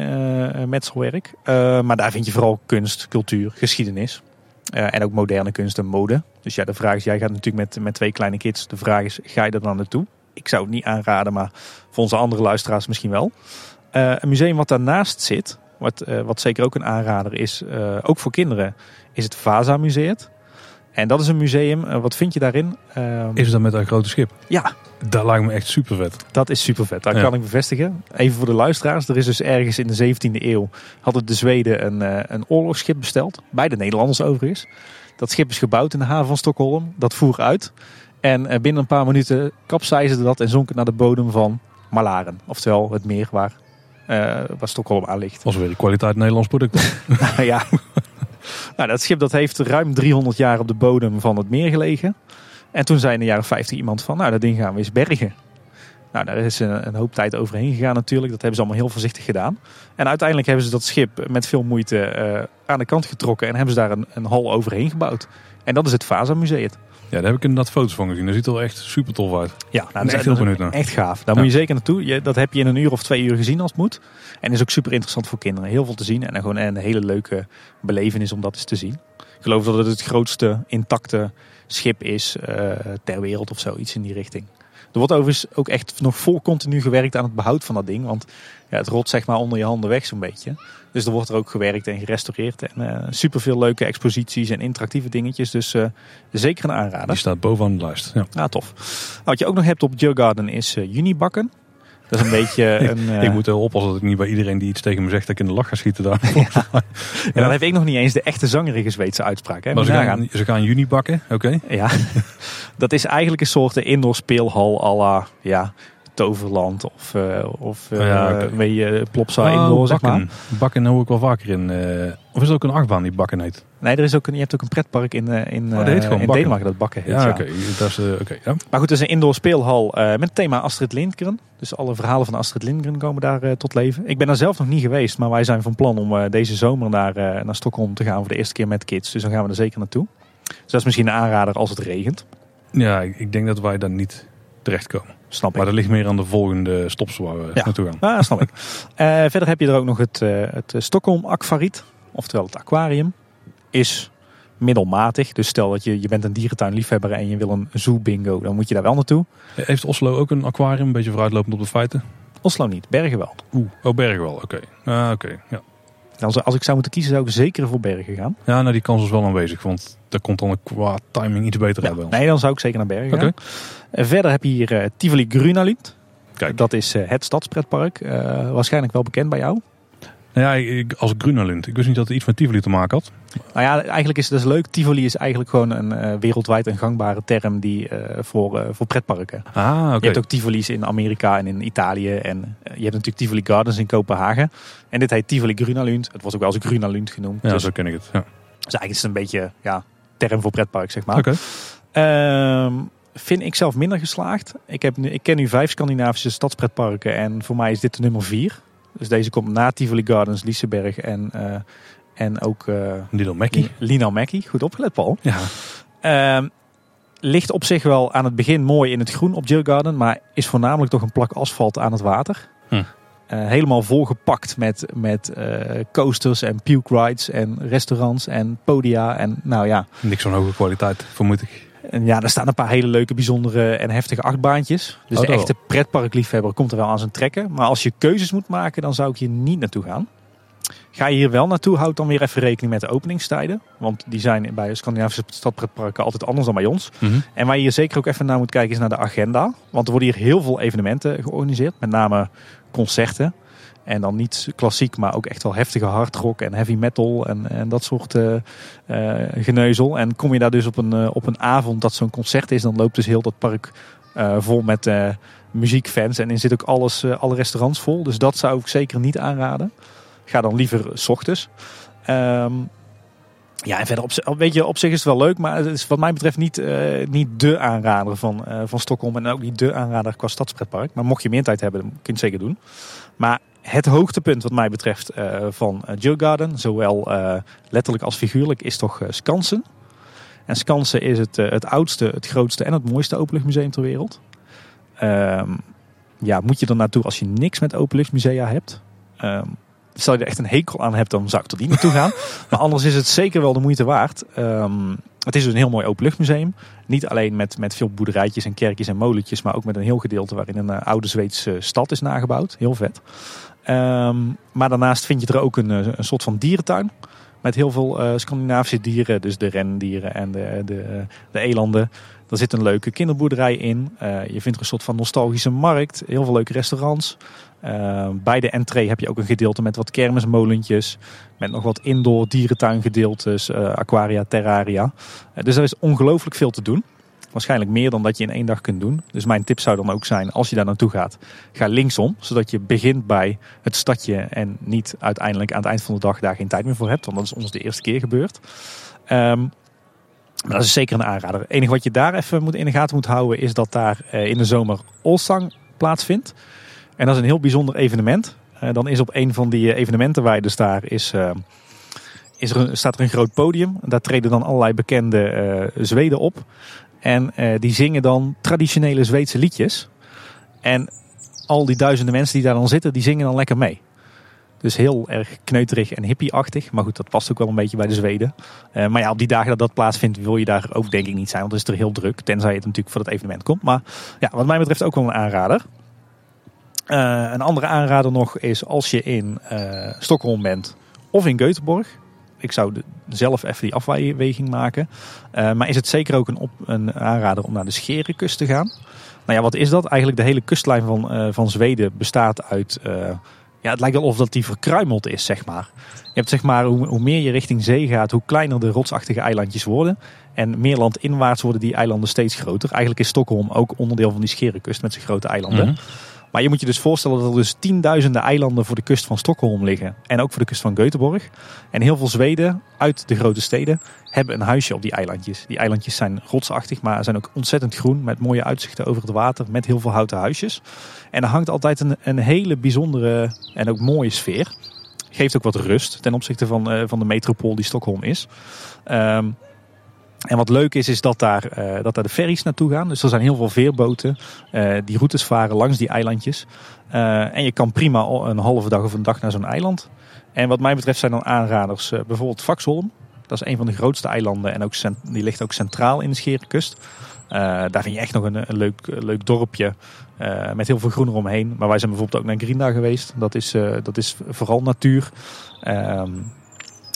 metselwerk. maar daar vind je vooral kunst, cultuur, geschiedenis. en ook moderne kunst en mode. Dus ja, de vraag is, jij gaat natuurlijk met, met twee kleine kids. De vraag is, ga je er dan naartoe? Ik zou het niet aanraden, maar voor onze andere luisteraars misschien wel. Uh, een museum wat daarnaast zit, wat, uh, wat zeker ook een aanrader is, uh, ook voor kinderen, is het Vasa Museum. En dat is een museum, wat vind je daarin? Ehm, is het dan met een grote schip? Ja. Dat lijkt me echt super vet. Dat is super vet, dat ja. kan ik bevestigen. Even voor de luisteraars, er is dus ergens in de 17e eeuw, hadden de Zweden een, een oorlogsschip besteld. Bij de Nederlanders overigens. Dat schip is gebouwd in de haven van Stockholm, dat voer uit. En binnen een paar minuten kapseisde dat en zonk het naar de bodem van Malaren. Oftewel het meer waar uh, waar Stockholm aan ligt. Was weer de kwaliteit Nederlands product. ja. nou, dat schip dat heeft ruim 300 jaar op de bodem van het meer gelegen. En toen zei in de jaren 50 iemand van, nou dat ding gaan we eens bergen. Nou, daar is een, een, hoop tijd overheen gegaan natuurlijk. Dat hebben ze allemaal heel voorzichtig gedaan. En uiteindelijk hebben ze dat schip met veel moeite uh, aan de kant getrokken. En hebben ze daar een, een hal overheen gebouwd. En dat is het Vasa Museum. Ja, daar heb ik inderdaad foto's van gezien. Dat ziet er echt super tof uit. Ja, nou, echt heel benieuwd naar. Echt gaaf. Daar moet je zeker naartoe. Je, dat heb je in een uur of twee uur gezien als het moet. En is ook super interessant voor kinderen. Heel veel te zien. En gewoon een hele leuke belevenis om dat eens te zien. Ik geloof dat het het grootste intacte schip is uh, ter wereld of zoiets in die richting. Er wordt overigens ook echt nog vol continu gewerkt aan het behoud van dat ding. Want ja, het rot zeg maar onder je handen weg zo'n beetje. Dus er wordt er ook gewerkt en gerestaureerd. En uh, eh, super veel leuke exposities en interactieve dingetjes. Dus uh, zeker een aanrader. Die staat bovenaan de lijst. Ja, ja tof. Nou, wat je ook nog hebt op Garden is uh, junibakken. Dat is een beetje een... ik moet er oppassen dat ik niet bij iedereen die iets tegen me zegt dat ik in de lach ga schieten daar. Ja. En dan heb ik nog niet eens de echte zangerige Zweedse uitspraak. Hè? Maar ze gaan, ze gaan juni bakken, oké. Ja, dat is eigenlijk een soort indoor speelhal à la, ja, Toverland of, uh, of uh, ja, okay. weet je, Plopsa oh, indoor, zeg maar. Bakken hoor ik wel vaker in. Uh, of is het ook een achtbaan die Bakken heet? Nee, er is ook een, je hebt ook een pretpark in, in, oh, in. Denemarken dat Bakken heet. Ja, oké. Okay. okay ja. Maar goed, het is een indoor speelhal met het thema Astrid Lindgren. Dus alle verhalen van Astrid Lindgren komen daar tot leven. Ik ben er zelf nog niet geweest, maar wij zijn van plan om deze zomer naar, naar Stockholm te gaan voor de eerste keer met kids. Dus dan gaan we er zeker naartoe. Dus dat is misschien een aanrader als het regent. Ja, ik denk dat wij daar niet terechtkomen. Snap ik. Maar dat ligt meer aan de volgende stops waar we naartoe gaan. Ja, snap ik. Uh, verder heb je er ook nog het, uh, het Stockholm Aquariet. Oftewel het aquarium. Is middelmatig. Dus stel dat je, je bent een dierentuinliefhebber en je wil een zoo bingo. Dan moet je daar wel naartoe. Heeft Oslo ook een aquarium? Een beetje vooruitlopend op de feiten? Oslo niet. Bergen wel. Oeh, oh Bergen wel. Oké. Okay. Ah, oké. Ja. Als, als ik zou moeten kiezen, zou ik zeker voor Bergen gaan. Ja, nou die kans is wel aanwezig. Want daar komt dan qua timing iets beter uit bij ons. Nee, dan zou ik zeker naar Bergen gaan. Oké. En verder heb je hier eh, Tivoli Grunalind. Kijk. Dat is eh, het stadspretpark. Eh, waarschijnlijk wel bekend bij jou. Nou ja, ik, als Grunalind. Ik wist niet dat het iets met Tivoli te maken had. Nou ja, eigenlijk is het dus leuk. Tivoli is eigenlijk gewoon een eh, wereldwijd een gangbare term die, eh, voor, eh, voor pretparken. Ah. Je hebt ook Tivoli's in Amerika en in Italië. En je hebt natuurlijk Tivoli Gardens in Kopenhagen. En dit heet Tivoli Grunalund. Het was ook wel eens Grunalund genoemd. Ja, dus, zo ken ik het. Ja. dus eigenlijk is het een beetje ja, term voor pretpark, zeg maar. Oké. Ehm, vind ik zelf minder geslaagd. Ik, heb nu, ik ken nu vijf Scandinavische stadspretparken en voor mij is dit de nummer vier. Dus deze komt na Tivoli Gardens, Liseberg en, eh, en ook eh Little Mackie. Lino Mackie. Goed opgelet, Paul. Ja. Ehm, ligt op zich wel aan het begin mooi in het groen op Jill Garden, maar is voornamelijk toch een plak asfalt aan het water. Hm. Eh, helemaal volgepakt met, met coasters en puke rides en restaurants en podia. En nou ja, Niks van hoge kwaliteit, vermoed ik. En ja, er staan een paar hele leuke, bijzondere en heftige achtbaantjes. Dus Oh, de dat echte pretparkliefhebber komt er wel aan zijn trekken. Maar als je keuzes moet maken, dan zou ik hier niet naartoe gaan. Ga je hier wel naartoe, houd dan weer even rekening met de openingstijden. Want die zijn bij Scandinavische stadpretparken altijd anders dan bij ons. Mhm. En waar je hier zeker ook even naar moet kijken is naar de agenda. Want er worden hier heel veel evenementen georganiseerd. Met name concerten. En dan niet klassiek, maar ook echt wel heftige hardrock en heavy metal en, en dat soort eh, geneuzel. En kom je daar dus op een, eh, op een avond dat zo'n concert is, dan loopt dus heel dat park vol met muziekfans. En in zit ook alles, alle restaurants vol. Dus dat zou ik zeker niet aanraden. Ga dan liever s ochtends. Ehm, ja, en verder, op, weet je, op zich is het wel leuk, maar het is wat mij betreft niet, eh, niet de aanrader van, eh, van Stockholm. En ook niet de aanrader qua stadspretpark. Maar mocht je meer tijd hebben, dan kun je het zeker doen. Maar het hoogtepunt wat mij betreft eh, van uh, Jill Garden, zowel eh, letterlijk als figuurlijk, is toch eh, Skansen. En Skansen is het, eh, het oudste, het grootste en het mooiste openluchtmuseum ter wereld. Ehm, ja, moet je er naartoe als je niks met openluchtmusea hebt? Ehm stel je er echt een hekel aan hebt, dan zou ik tot die naartoe gaan. maar anders is het zeker wel de moeite waard. Ehm, het is dus een heel mooi openluchtmuseum. Niet alleen met, met veel boerderijtjes en kerkjes en molentjes, maar ook met een heel gedeelte waarin een eh, oude Zweedse stad is nagebouwd. Heel vet. Ehm, maar daarnaast vind je er ook een, eh, een soort van dierentuin. Met heel veel eh, Scandinavische dieren, dus de rendieren en de, de, de elanden. Er zit een leuke kinderboerderij in. Eh, je vindt er een soort van nostalgische markt. Heel veel leuke restaurants. Uh, bij de entree heb je ook een gedeelte met wat kermismolentjes. Met nog wat indoor dierentuingedeeltes, aquaria, terraria. Dus er is ongelooflijk veel te doen. Waarschijnlijk meer dan dat je in één dag kunt doen. Dus mijn tip zou dan ook zijn, als je daar naartoe gaat, ga linksom. Zodat je begint bij het stadje en niet uiteindelijk aan het eind van de dag daar geen tijd meer voor hebt. Want dat is ons de eerste keer gebeurd. Um, maar dat is zeker een aanrader. Het enige wat je daar even moet in de gaten moet houden is dat daar uh, in de zomer Olsang plaatsvindt. En dat is een heel bijzonder evenement. Uh, dan is op een van die evenementenweiden daar is, is er staat er een groot podium. Daar treden dan allerlei bekende Zweden op. En die zingen dan traditionele Zweedse liedjes. En al die duizenden mensen die daar dan zitten, die zingen dan lekker mee. Dus heel erg kneuterig en hippie-achtig. Maar goed, dat past ook wel een beetje bij de Zweden. Uh, maar ja, op die dagen dat dat plaatsvindt, wil je daar ook denk ik niet zijn. Want dan is het er heel druk. Tenzij het natuurlijk voor het evenement komt. Maar ja, wat mij betreft ook wel een aanrader. Uh, een andere aanrader nog is als je in Stockholm bent of in Göteborg. Ik zou zelf even die afweging maken. Uh, maar is het zeker ook een, een aanrader om naar de Scherenkust te gaan? Nou ja, wat is dat? Eigenlijk de hele kustlijn van, van Zweden bestaat uit... ja, het lijkt wel of dat die verkruimeld is, zeg maar. Je hebt zeg maar, hoe, hoe meer je richting zee gaat, hoe kleiner de rotsachtige eilandjes worden. En meer landinwaarts worden die eilanden steeds groter. Eigenlijk is Stockholm ook onderdeel van die Scherenkust met zijn grote eilanden. -hmm. Maar je moet je dus voorstellen dat er dus tienduizenden eilanden voor de kust van Stockholm liggen. En ook voor de kust van Göteborg. En heel veel Zweden uit de grote steden hebben een huisje op die eilandjes. Die eilandjes zijn rotsachtig, maar zijn ook ontzettend groen. Met mooie uitzichten over het water, met heel veel houten huisjes. En er hangt altijd een, een hele bijzondere en ook mooie sfeer. Geeft ook wat rust ten opzichte van, uh, van de metropool die Stockholm is. Um, en wat leuk is, is dat daar, uh, dat daar de ferries naartoe gaan. Dus er zijn heel veel veerboten uh, die routes varen langs die eilandjes. Uh, en je kan prima een halve dag of een dag naar zo'n eiland. En wat mij betreft zijn dan aanraders bijvoorbeeld Vaxholm. Dat is een van de grootste eilanden en ook die ligt ook centraal in de Scherenkust. daar vind je echt nog een, een leuk, leuk dorpje met heel veel groen eromheen. Maar wij zijn bijvoorbeeld ook naar Grinda geweest. Dat is, dat is vooral natuur. Ehm,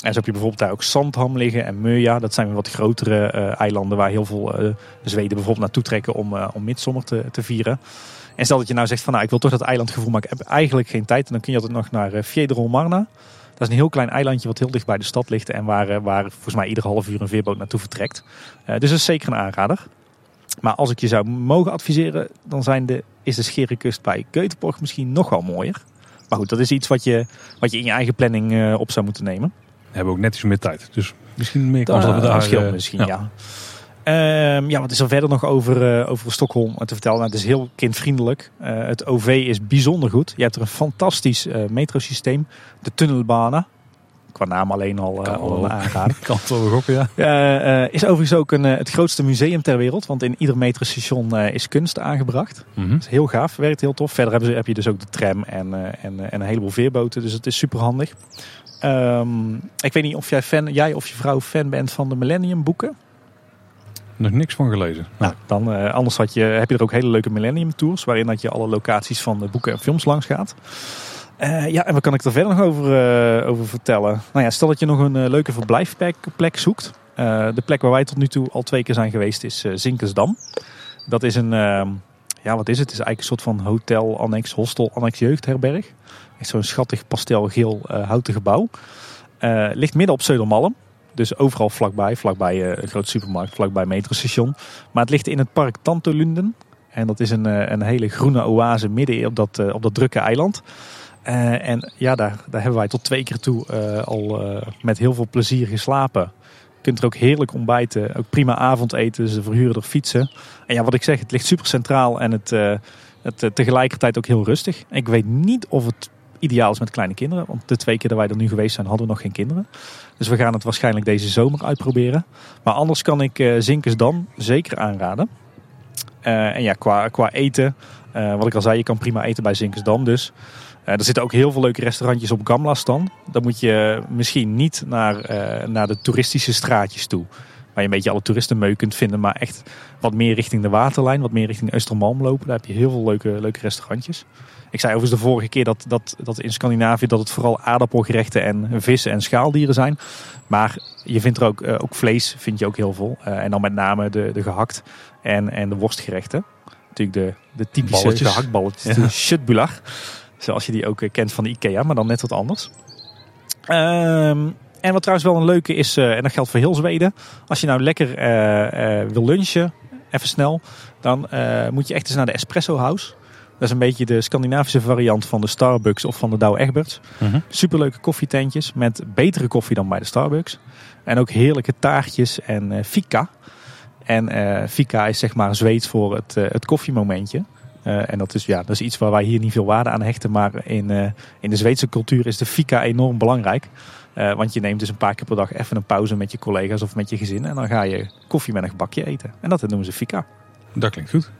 en zo heb je bijvoorbeeld daar ook Sandham liggen en Meuja. Dat zijn weer wat grotere eilanden waar heel veel Zweden bijvoorbeeld naartoe trekken om, om midsommer te, te vieren. En stel dat je nou zegt van nou ik wil toch dat eilandgevoel, maar ik heb eigenlijk geen tijd. En dan kun je altijd nog naar uh, Marna. Dat is een heel klein eilandje wat heel dicht bij de stad ligt en waar, eh, waar volgens mij ieder half uur een veerboot naartoe vertrekt. Uh, dus dat is zeker een aanrader. Maar als ik je zou mogen adviseren, dan zijn de, is de Scherenkust bij Göteborg misschien nog wel mooier. Maar goed, dat is iets wat je, wat je in je eigen planning op zou moeten nemen. We hebben ook net iets meer tijd, dus misschien meer kans dat we daar... Scheelt misschien, ja. Ehm, ja, wat is er verder nog over, uh, over Stockholm te vertellen? Nou, het is heel kindvriendelijk. Uh, het OV is bijzonder goed. Je hebt er een fantastisch uh, metrosysteem. De tunnelbanen. Qua naam alleen al, kan al aangaan. kan het wel gokken, ja. is overigens ook een, het grootste museum ter wereld. Want in ieder metrostation is kunst aangebracht. Mm Dat is heel gaaf, werkt heel tof. Verder hebben ze, heb je dus ook de tram en, en, en een heleboel veerboten. Dus het is super handig. Um, ik weet niet of jij, fan, jij of je vrouw fan bent van de Millennium boeken. Nog niks van gelezen. Nou, dan, uh, anders had je, heb je er ook hele leuke Millennium Tours. Waarin dat je alle locaties van de boeken en films langs gaat. Uh, ja, en wat kan ik er verder nog over, uh, over vertellen? Nou ja, stel dat je nog een leuke verblijfplek zoekt. de plek waar wij tot nu toe al twee keer zijn geweest is Zinkensdam. Dat is een, ehm, ja wat is het? Het is eigenlijk een soort van hotel, annex, hostel, annex jeugdherberg. Echt zo'n schattig pastelgeel houten gebouw. ligt midden op Södermalm. Dus overal vlakbij, vlakbij een grote supermarkt, vlakbij metrostation. Maar het ligt in het park Tantolunden. En dat is een, een hele groene oase midden op dat, op dat drukke eiland. En ja, daar, daar hebben wij tot twee keer toe al met heel veel plezier geslapen. Je kunt er ook heerlijk ontbijten, ook prima avondeten. Ze verhuren er fietsen. En ja, wat ik zeg, het ligt super centraal en het, het tegelijkertijd ook heel rustig. Ik weet niet of het ideaal is met kleine kinderen. Want de twee keer dat wij er nu geweest zijn, hadden we nog geen kinderen. Dus we gaan het waarschijnlijk deze zomer uitproberen. Maar anders kan ik Zinkensdam zeker aanraden. En ja, qua, qua eten, wat ik al zei, je kan prima eten bij Zinkensdam dus. Er zitten ook heel veel leuke restaurantjes op Gamla-stan. Dan moet je misschien niet naar, naar de toeristische straatjes toe. Waar je een beetje alle toeristenmeuk kunt vinden. Maar echt wat meer richting de waterlijn, wat meer richting Östermalm lopen. Daar heb je heel veel leuke, leuke restaurantjes. Ik zei overigens de vorige keer dat, dat, dat in Scandinavië dat het vooral aardappelgerechten en vissen en schaaldieren zijn. Maar je vindt er ook, uh, ook vlees, vind je ook heel veel. Uh, en dan met name de, de gehakt en, en de worstgerechten. Natuurlijk de, de typische Balletjes. gehaktballetjes, ja. de. Zoals je die ook uh, kent van de Ikea, maar dan net wat anders. Um, en wat trouwens wel een leuke is, en dat geldt voor heel Zweden. Als je nou lekker wil lunchen, even snel, dan moet je echt eens naar de Espresso House. Dat is een beetje de Scandinavische variant van de Starbucks of van de Douwe Egberts. Mm Superleuke koffietentjes met betere koffie dan bij de Starbucks. En ook heerlijke taartjes en uh, fika. En uh, fika is zeg maar Zweeds voor het, uh, het koffiemomentje. En dat is, ja, dat is iets waar wij hier niet veel waarde aan hechten. Maar in, in de Zweedse cultuur is de fika enorm belangrijk. want je neemt dus een paar keer per dag even een pauze met je collega's of met je gezin. En dan ga je koffie met een gebakje eten. En dat noemen ze fika. Dat klinkt goed.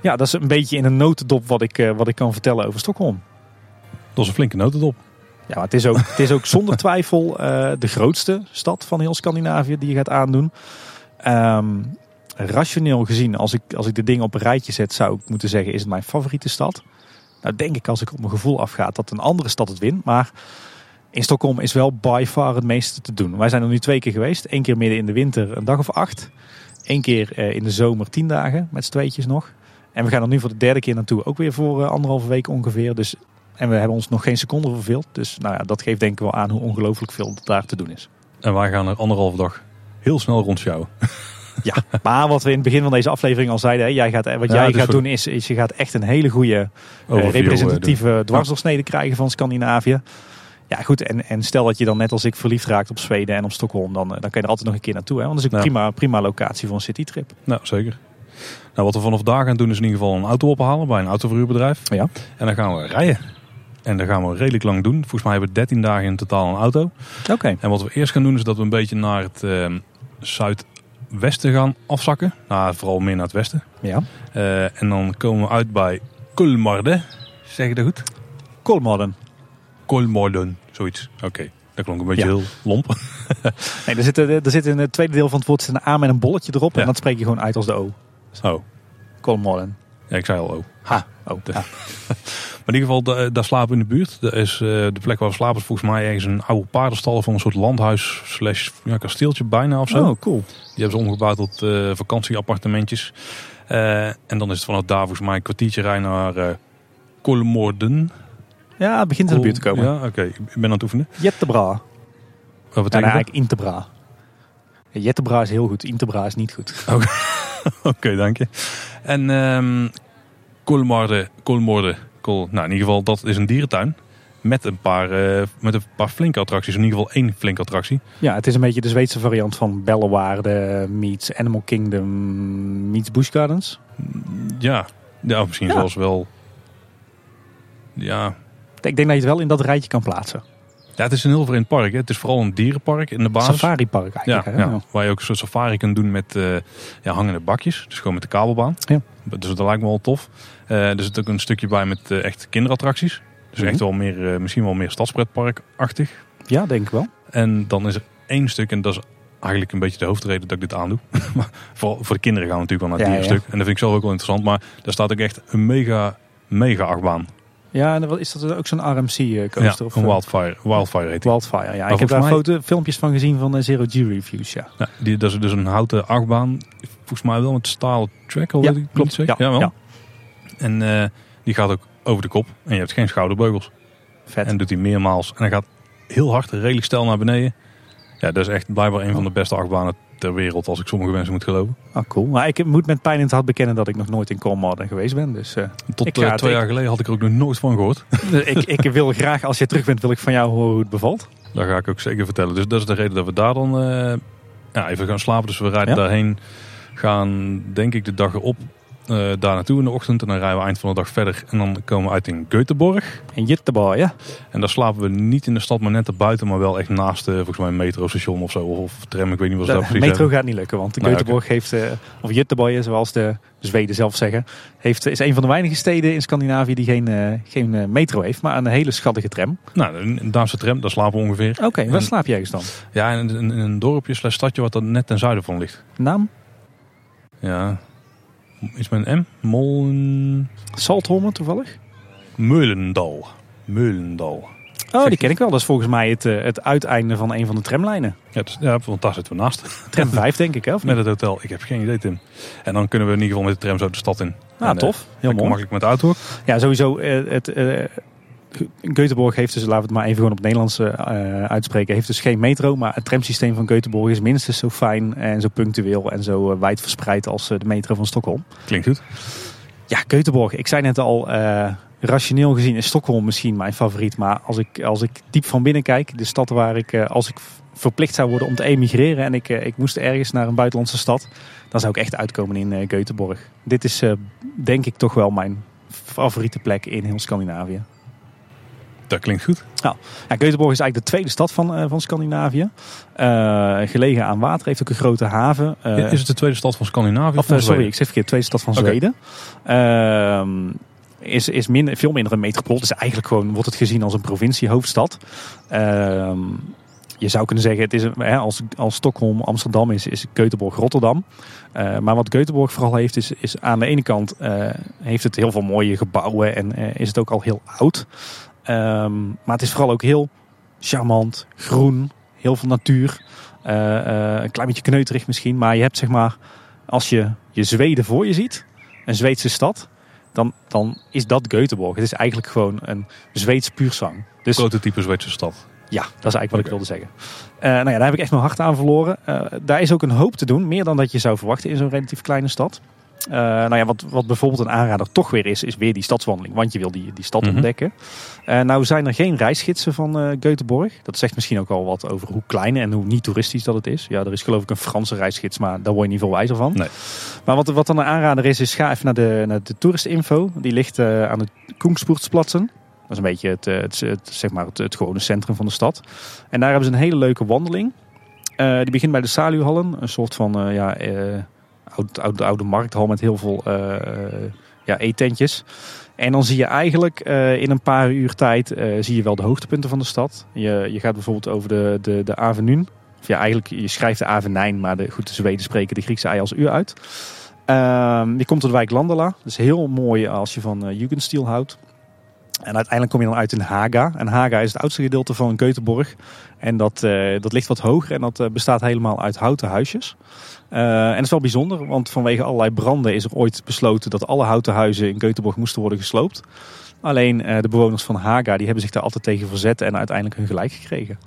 Ja, dat is een beetje in een notendop wat ik, wat ik kan vertellen over Stockholm. Dat is een flinke notendop. Ja, maar het is ook, het is ook zonder twijfel de grootste stad van heel Scandinavië die je gaat aandoen. Um, rationeel gezien, als ik, als ik de dingen op een rijtje zet, zou ik moeten zeggen, is het mijn favoriete stad. Nou denk ik als ik op mijn gevoel afga dat een andere stad het wint. Maar in Stockholm is wel by far het meeste te doen. Wij zijn er nu twee keer geweest. Eén keer midden in de winter, een dag of acht. Eén keer uh, in de zomer, tien dagen, met z'n tweetjes nog. En we gaan er nu voor de derde keer naartoe. Ook weer voor uh, anderhalve week ongeveer. Dus, en we hebben ons nog geen seconde verveeld. Dus nou ja, dat geeft denk ik wel aan hoe ongelooflijk veel daar te doen is. En wij gaan er anderhalve dag heel snel rondschouwen. Ja, maar wat we in het begin van deze aflevering al zeiden, hè, jij gaat, wat jij gaat doen is, is, je gaat echt een hele goede uh, representatieve dwarsdoorsnede krijgen van Scandinavië. Ja, goed. En, en stel dat je dan net als ik verliefd raakt op Zweden en op Stockholm, dan, dan kan je er altijd nog een keer naartoe. Hè? Want dat is een prima, prima locatie voor een citytrip. Nou, zeker. Nou, wat we vanaf daar gaan doen is in ieder geval een auto ophalen bij een autoverhuurbedrijf. Ja. En dan gaan we rijden. En dat gaan we redelijk lang doen. Volgens mij hebben we 13 dagen in totaal een auto. Oké. En wat we eerst gaan doen is dat we een beetje naar het uh, zuidwesten gaan afzakken. Nou, vooral meer naar het westen. Ja. Uh, en dan komen we uit bij Kulmarde. Zeg je dat goed? Kolmarden. Kolmarden, zoiets. Oké. Dat klonk een beetje heel lomp. nee, er zit, er zit in het tweede deel van het woord een A met een bolletje erop. En dat spreek je gewoon uit als de O. Oh, Kolmolen. Ja, ik zei al oh. Ha. Oh, ja. Maar in ieder geval, da- daar slapen we in de buurt. Dat is, eh, de plek waar we slapen is volgens mij ergens een oude paardenstal van een soort landhuis slash ja, kasteeltje bijna of zo. Oh, cool. Die hebben ze omgebouwd tot eh, vakantieappartementjes. Eh, en dan is het vanaf daar volgens mij een kwartiertje rijden naar eh Kolmorden. Ja, het begint in de buurt te komen. Ja, oké. Ik ben aan het oefenen. Jettebra. Wat Ja, betekent dat? eigenlijk Intebra. Ja, Jettebra is heel goed, Intebra is niet goed. Oké, dank je. En ehm Kolmorde, Kolmorde, Kol, nou in ieder geval dat is een dierentuin. Met een paar, eh, met een paar flinke attracties. In ieder geval één flinke attractie. Ja, het is een beetje de Zweedse variant van Bellewaarde meets Animal Kingdom meets Busch Gardens. Ja, ja misschien Ja. zelfs wel. Ja. Ik denk dat je het wel in dat rijtje kan plaatsen. Ja, het is een heel vreemd park. Hè. Het is vooral een dierenpark in de basis. Safari-park Ja, eigenlijk. hè? ja, waar je ook een soort safari kunt doen met eh, ja, hangende bakjes. Dus gewoon met de kabelbaan. Ja. Dus dat lijkt me wel tof. Eh, er zit ook een stukje bij met eh, echt kinderattracties. Dus Mhm. echt wel meer, misschien wel meer stadspretparkachtig. Ja, denk ik wel. En dan is er één stuk, en dat is eigenlijk een beetje de hoofdreden dat ik dit aandoe. maar voor, voor de kinderen gaan we natuurlijk wel naar het Ja, dierenstuk. En dat vind ik zelf ook wel interessant. Maar daar staat ook echt een mega, mega achtbaan. Ja, en wat is dat ook zo'n Ja, RMC-coaster? een Wildfire, Wildfire heet die. Wildfire, ja. ik heb daar mij- foto, filmpjes van gezien van de Zero G reviews, ja. Ja, die, dat is dus een houten achtbaan. Volgens mij wel met stalen track, al Ja, weet ik klopt. niet zeker. Ja. En eh, die gaat ook over de kop. En je hebt geen schouderbeugels. Vet. En doet hij meermaals. En hij gaat heel hard, redelijk stijl naar beneden. Ja, dat is echt blijkbaar een van de beste achtbanen ter wereld. Als ik sommige mensen moet geloven. Ah, cool. Maar ik moet met pijn in het hart bekennen dat ik nog nooit in Colmarden geweest ben. Dus eh, Tot eh, het- twee ik- jaar geleden had ik er ook nog nooit van gehoord. ik, ik wil graag, als je terug bent, wil ik van jou horen hoe het bevalt. Dat ga ik ook zeker vertellen. Dus dat is de reden dat we daar dan eh, ja, even gaan slapen. Dus we rijden Ja. daarheen. Gaan denk ik de dag erop eh, daar naartoe in de ochtend. En dan rijden we eind van de dag verder. En dan komen we uit in Göteborg. En Jittebar, ja. En daar slapen we niet in de stad, maar net erbuiten. Maar wel echt naast, eh, volgens mij, een metrostation of zo. Of, tram, ik weet niet wat ze daar precies metro hebben. gaat niet lukken, want Nee, Göteborg heeft, eh, of Göteborg, zoals de Zweden zelf zeggen, heeft, is een van de weinige steden in Scandinavië die geen, geen metro heeft, maar een hele schattige tram. Nou, een, Duitse tram, daar slapen we ongeveer. Oké, waar En- slaap jij eens dan? Ja, in een, in een dorpje slash stadje wat er net ten zuiden van ligt. Naam? Ja, iets met een M? Molen... Saltholmen toevallig? Meulendal. Meulendal. Oh, die ken ik wel. Dat is volgens mij het, eh, het uiteinde van een van de tramlijnen. Ja, dus, ja, want daar zitten we naast. Tram 5 denk ik, hè? Of niet? Met het hotel. Ik heb geen idee, Tim. En dan kunnen we in ieder geval met de tram zo de stad in. Ah, En, eh, tof. Heel mooi. makkelijk met de auto. Ja, sowieso. eh, het, eh, Göteborg heeft dus, laten we het maar even gewoon op het Nederlands eh, uitspreken, heeft dus geen metro. Maar het tramsysteem van Göteborg is minstens zo fijn en zo punctueel en zo eh, wijd verspreid als eh, de metro van Stockholm. Klinkt goed. Ja, Göteborg. Ik zei net al, eh, rationeel gezien is Stockholm misschien mijn favoriet. Maar als ik, als ik diep van binnen kijk, de stad waar ik, eh, als ik verplicht zou worden om te emigreren en ik, eh, ik moest ergens naar een buitenlandse stad, dan zou ik echt uitkomen in eh Göteborg. Dit is eh, denk ik toch wel mijn favoriete plek in heel Scandinavië. Dat klinkt goed. Ja, Göteborg is eigenlijk de tweede stad van, eh, van Scandinavië. Eh, gelegen aan water, heeft ook een grote haven. Eh, is het de tweede stad van Scandinavië? of, van sorry, ik zeg verkeerd, tweede stad van. Zweden. Ehm, is, is minder, veel minder een metropool. Dus eigenlijk gewoon wordt het gezien als een provinciehoofdstad. Ehm, je zou kunnen zeggen, het is een, hè, als, als Stockholm Amsterdam is, is Göteborg Rotterdam. Maar wat Göteborg vooral heeft, is, is aan de ene kant heeft het heel veel mooie gebouwen en is het ook al heel oud. Ehm, maar het is vooral ook heel charmant, groen, heel veel natuur. Eh, eh, een klein beetje kneuterig misschien, maar je hebt zeg maar, als je je Zweden voor je ziet, een Zweedse stad, dan, dan is dat Göteborg. Het is eigenlijk gewoon een Zweeds puurzang. Dus Prototype Zweedse stad. ja, dat is eigenlijk wat ik wilde zeggen. Eh, nou ja, daar heb ik echt mijn hart aan verloren. Daar is ook een hoop te doen, meer dan dat je zou verwachten in zo'n relatief kleine stad. Eh, nou ja, wat, wat bijvoorbeeld een aanrader toch weer is, is weer die stadswandeling. Want je wil die, die stad Mhm. ontdekken. Eh, nou zijn er geen reisgidsen van eh Göteborg. Dat zegt misschien ook al wat over hoe klein en hoe niet toeristisch dat het is. Ja, er is geloof ik een Franse reisgids, maar daar word je niet veel wijzer van. Nee. Maar wat, wat dan een aanrader is, is ga even naar de, naar de toeristinfo. Die ligt aan de Koengspoortsplatsen. Dat is een beetje het, het, het, zeg maar het, het gewone centrum van de stad. En daar hebben ze een hele leuke wandeling. Die begint bij de Saluhallen. Een soort van ja, oud, oude, oude markthal met heel veel eh, eh, ja, eetentjes. En dan zie je eigenlijk eh, in een paar uur tijd zie je wel de hoogtepunten van de stad. Je, je gaat bijvoorbeeld over de, de, de Avenue. Of ja, eigenlijk, je schrijft de Avenijn, maar de, goed, de Zweden spreken de Griekse ei als u uit. Ehm, je komt tot de wijk Landela. Dat is heel mooi als je van uh, Jugendstil houdt. En uiteindelijk kom je dan uit in Haga. En Haga is het oudste gedeelte van Göteborg. En dat, dat ligt wat hoger en dat bestaat helemaal uit houten huisjes. Uh, en dat is wel bijzonder, want vanwege allerlei branden is er ooit besloten dat alle houten huizen in Göteborg moesten worden gesloopt. Alleen de bewoners van Haga die hebben zich daar altijd tegen verzet en uiteindelijk hun gelijk gekregen.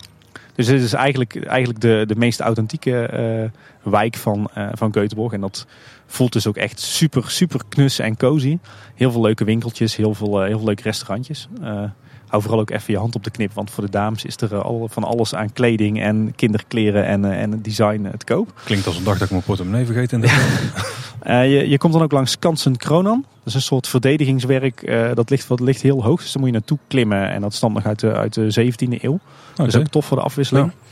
Dus dit is eigenlijk, eigenlijk de, de meest authentieke wijk van, van Göteborg. En dat voelt dus ook echt super, super knus en cozy. Heel veel leuke winkeltjes, heel veel, heel veel leuke restaurantjes. Hou vooral ook even je hand op de knip, want voor de dames is er al van alles aan kleding en kinderkleren en, en design te koop. Klinkt als een dag dat ik mijn portemonnee vergeet. In de je, je komt dan ook langs Kansen Kronan. Dat is een soort verdedigingswerk. Dat ligt, wat, ligt heel hoog, dus daar moet je naartoe klimmen. En dat stamt nog uit de, uit de 17e eeuw. Okay. Dat is ook tof voor de afwisseling. Ja.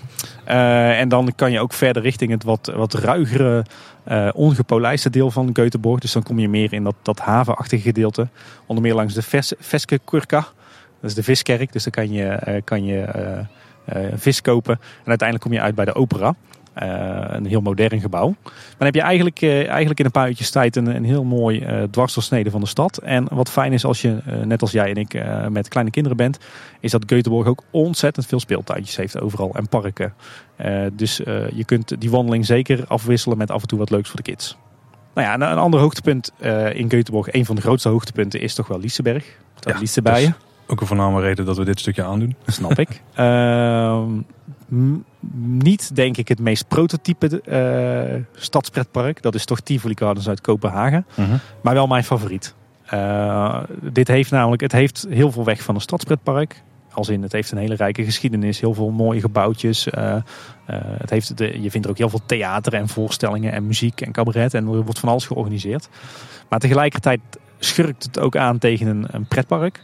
Uh, en dan kan je ook verder richting het wat, wat ruigere, uh, ongepolijste deel van Göteborg. Dus dan kom je meer in dat, dat havenachtige gedeelte. Onder meer langs de Ves, Veske Kurka. Dat is de viskerk, dus dan kan je, uh, kan je vis kopen. En uiteindelijk kom je uit bij de opera. Een heel modern gebouw. Maar dan heb je eigenlijk, eigenlijk in een paar uurtjes tijd een, een heel mooi dwarsdoorsnede van de stad. En wat fijn is als je, net als jij en ik, met kleine kinderen bent, is dat Göteborg ook ontzettend veel speeltuintjes heeft overal en parken. dus je kunt die wandeling zeker afwisselen met af en toe wat leuks voor de kids. Nou ja, een, ander hoogtepunt in Göteborg, een van de grootste hoogtepunten, is toch wel Liseberg. Dat ja, bij je. Ook een voorname reden dat we dit stukje aandoen. Snap ik. Ehm, niet denk ik het meest prototype uh, stadspretpark. Dat is toch Tivoli Gardens uit Kopenhagen. Uh -huh. Maar wel mijn favoriet. Uh, dit heeft namelijk, het heeft heel veel weg van een stadspretpark. Als in, het heeft een hele rijke geschiedenis, heel veel mooie gebouwtjes. Uh, het heeft de, je vindt er ook heel veel theater en voorstellingen en muziek en cabaret. En er wordt van alles georganiseerd. Maar tegelijkertijd schurkt het ook aan tegen een, een pretpark.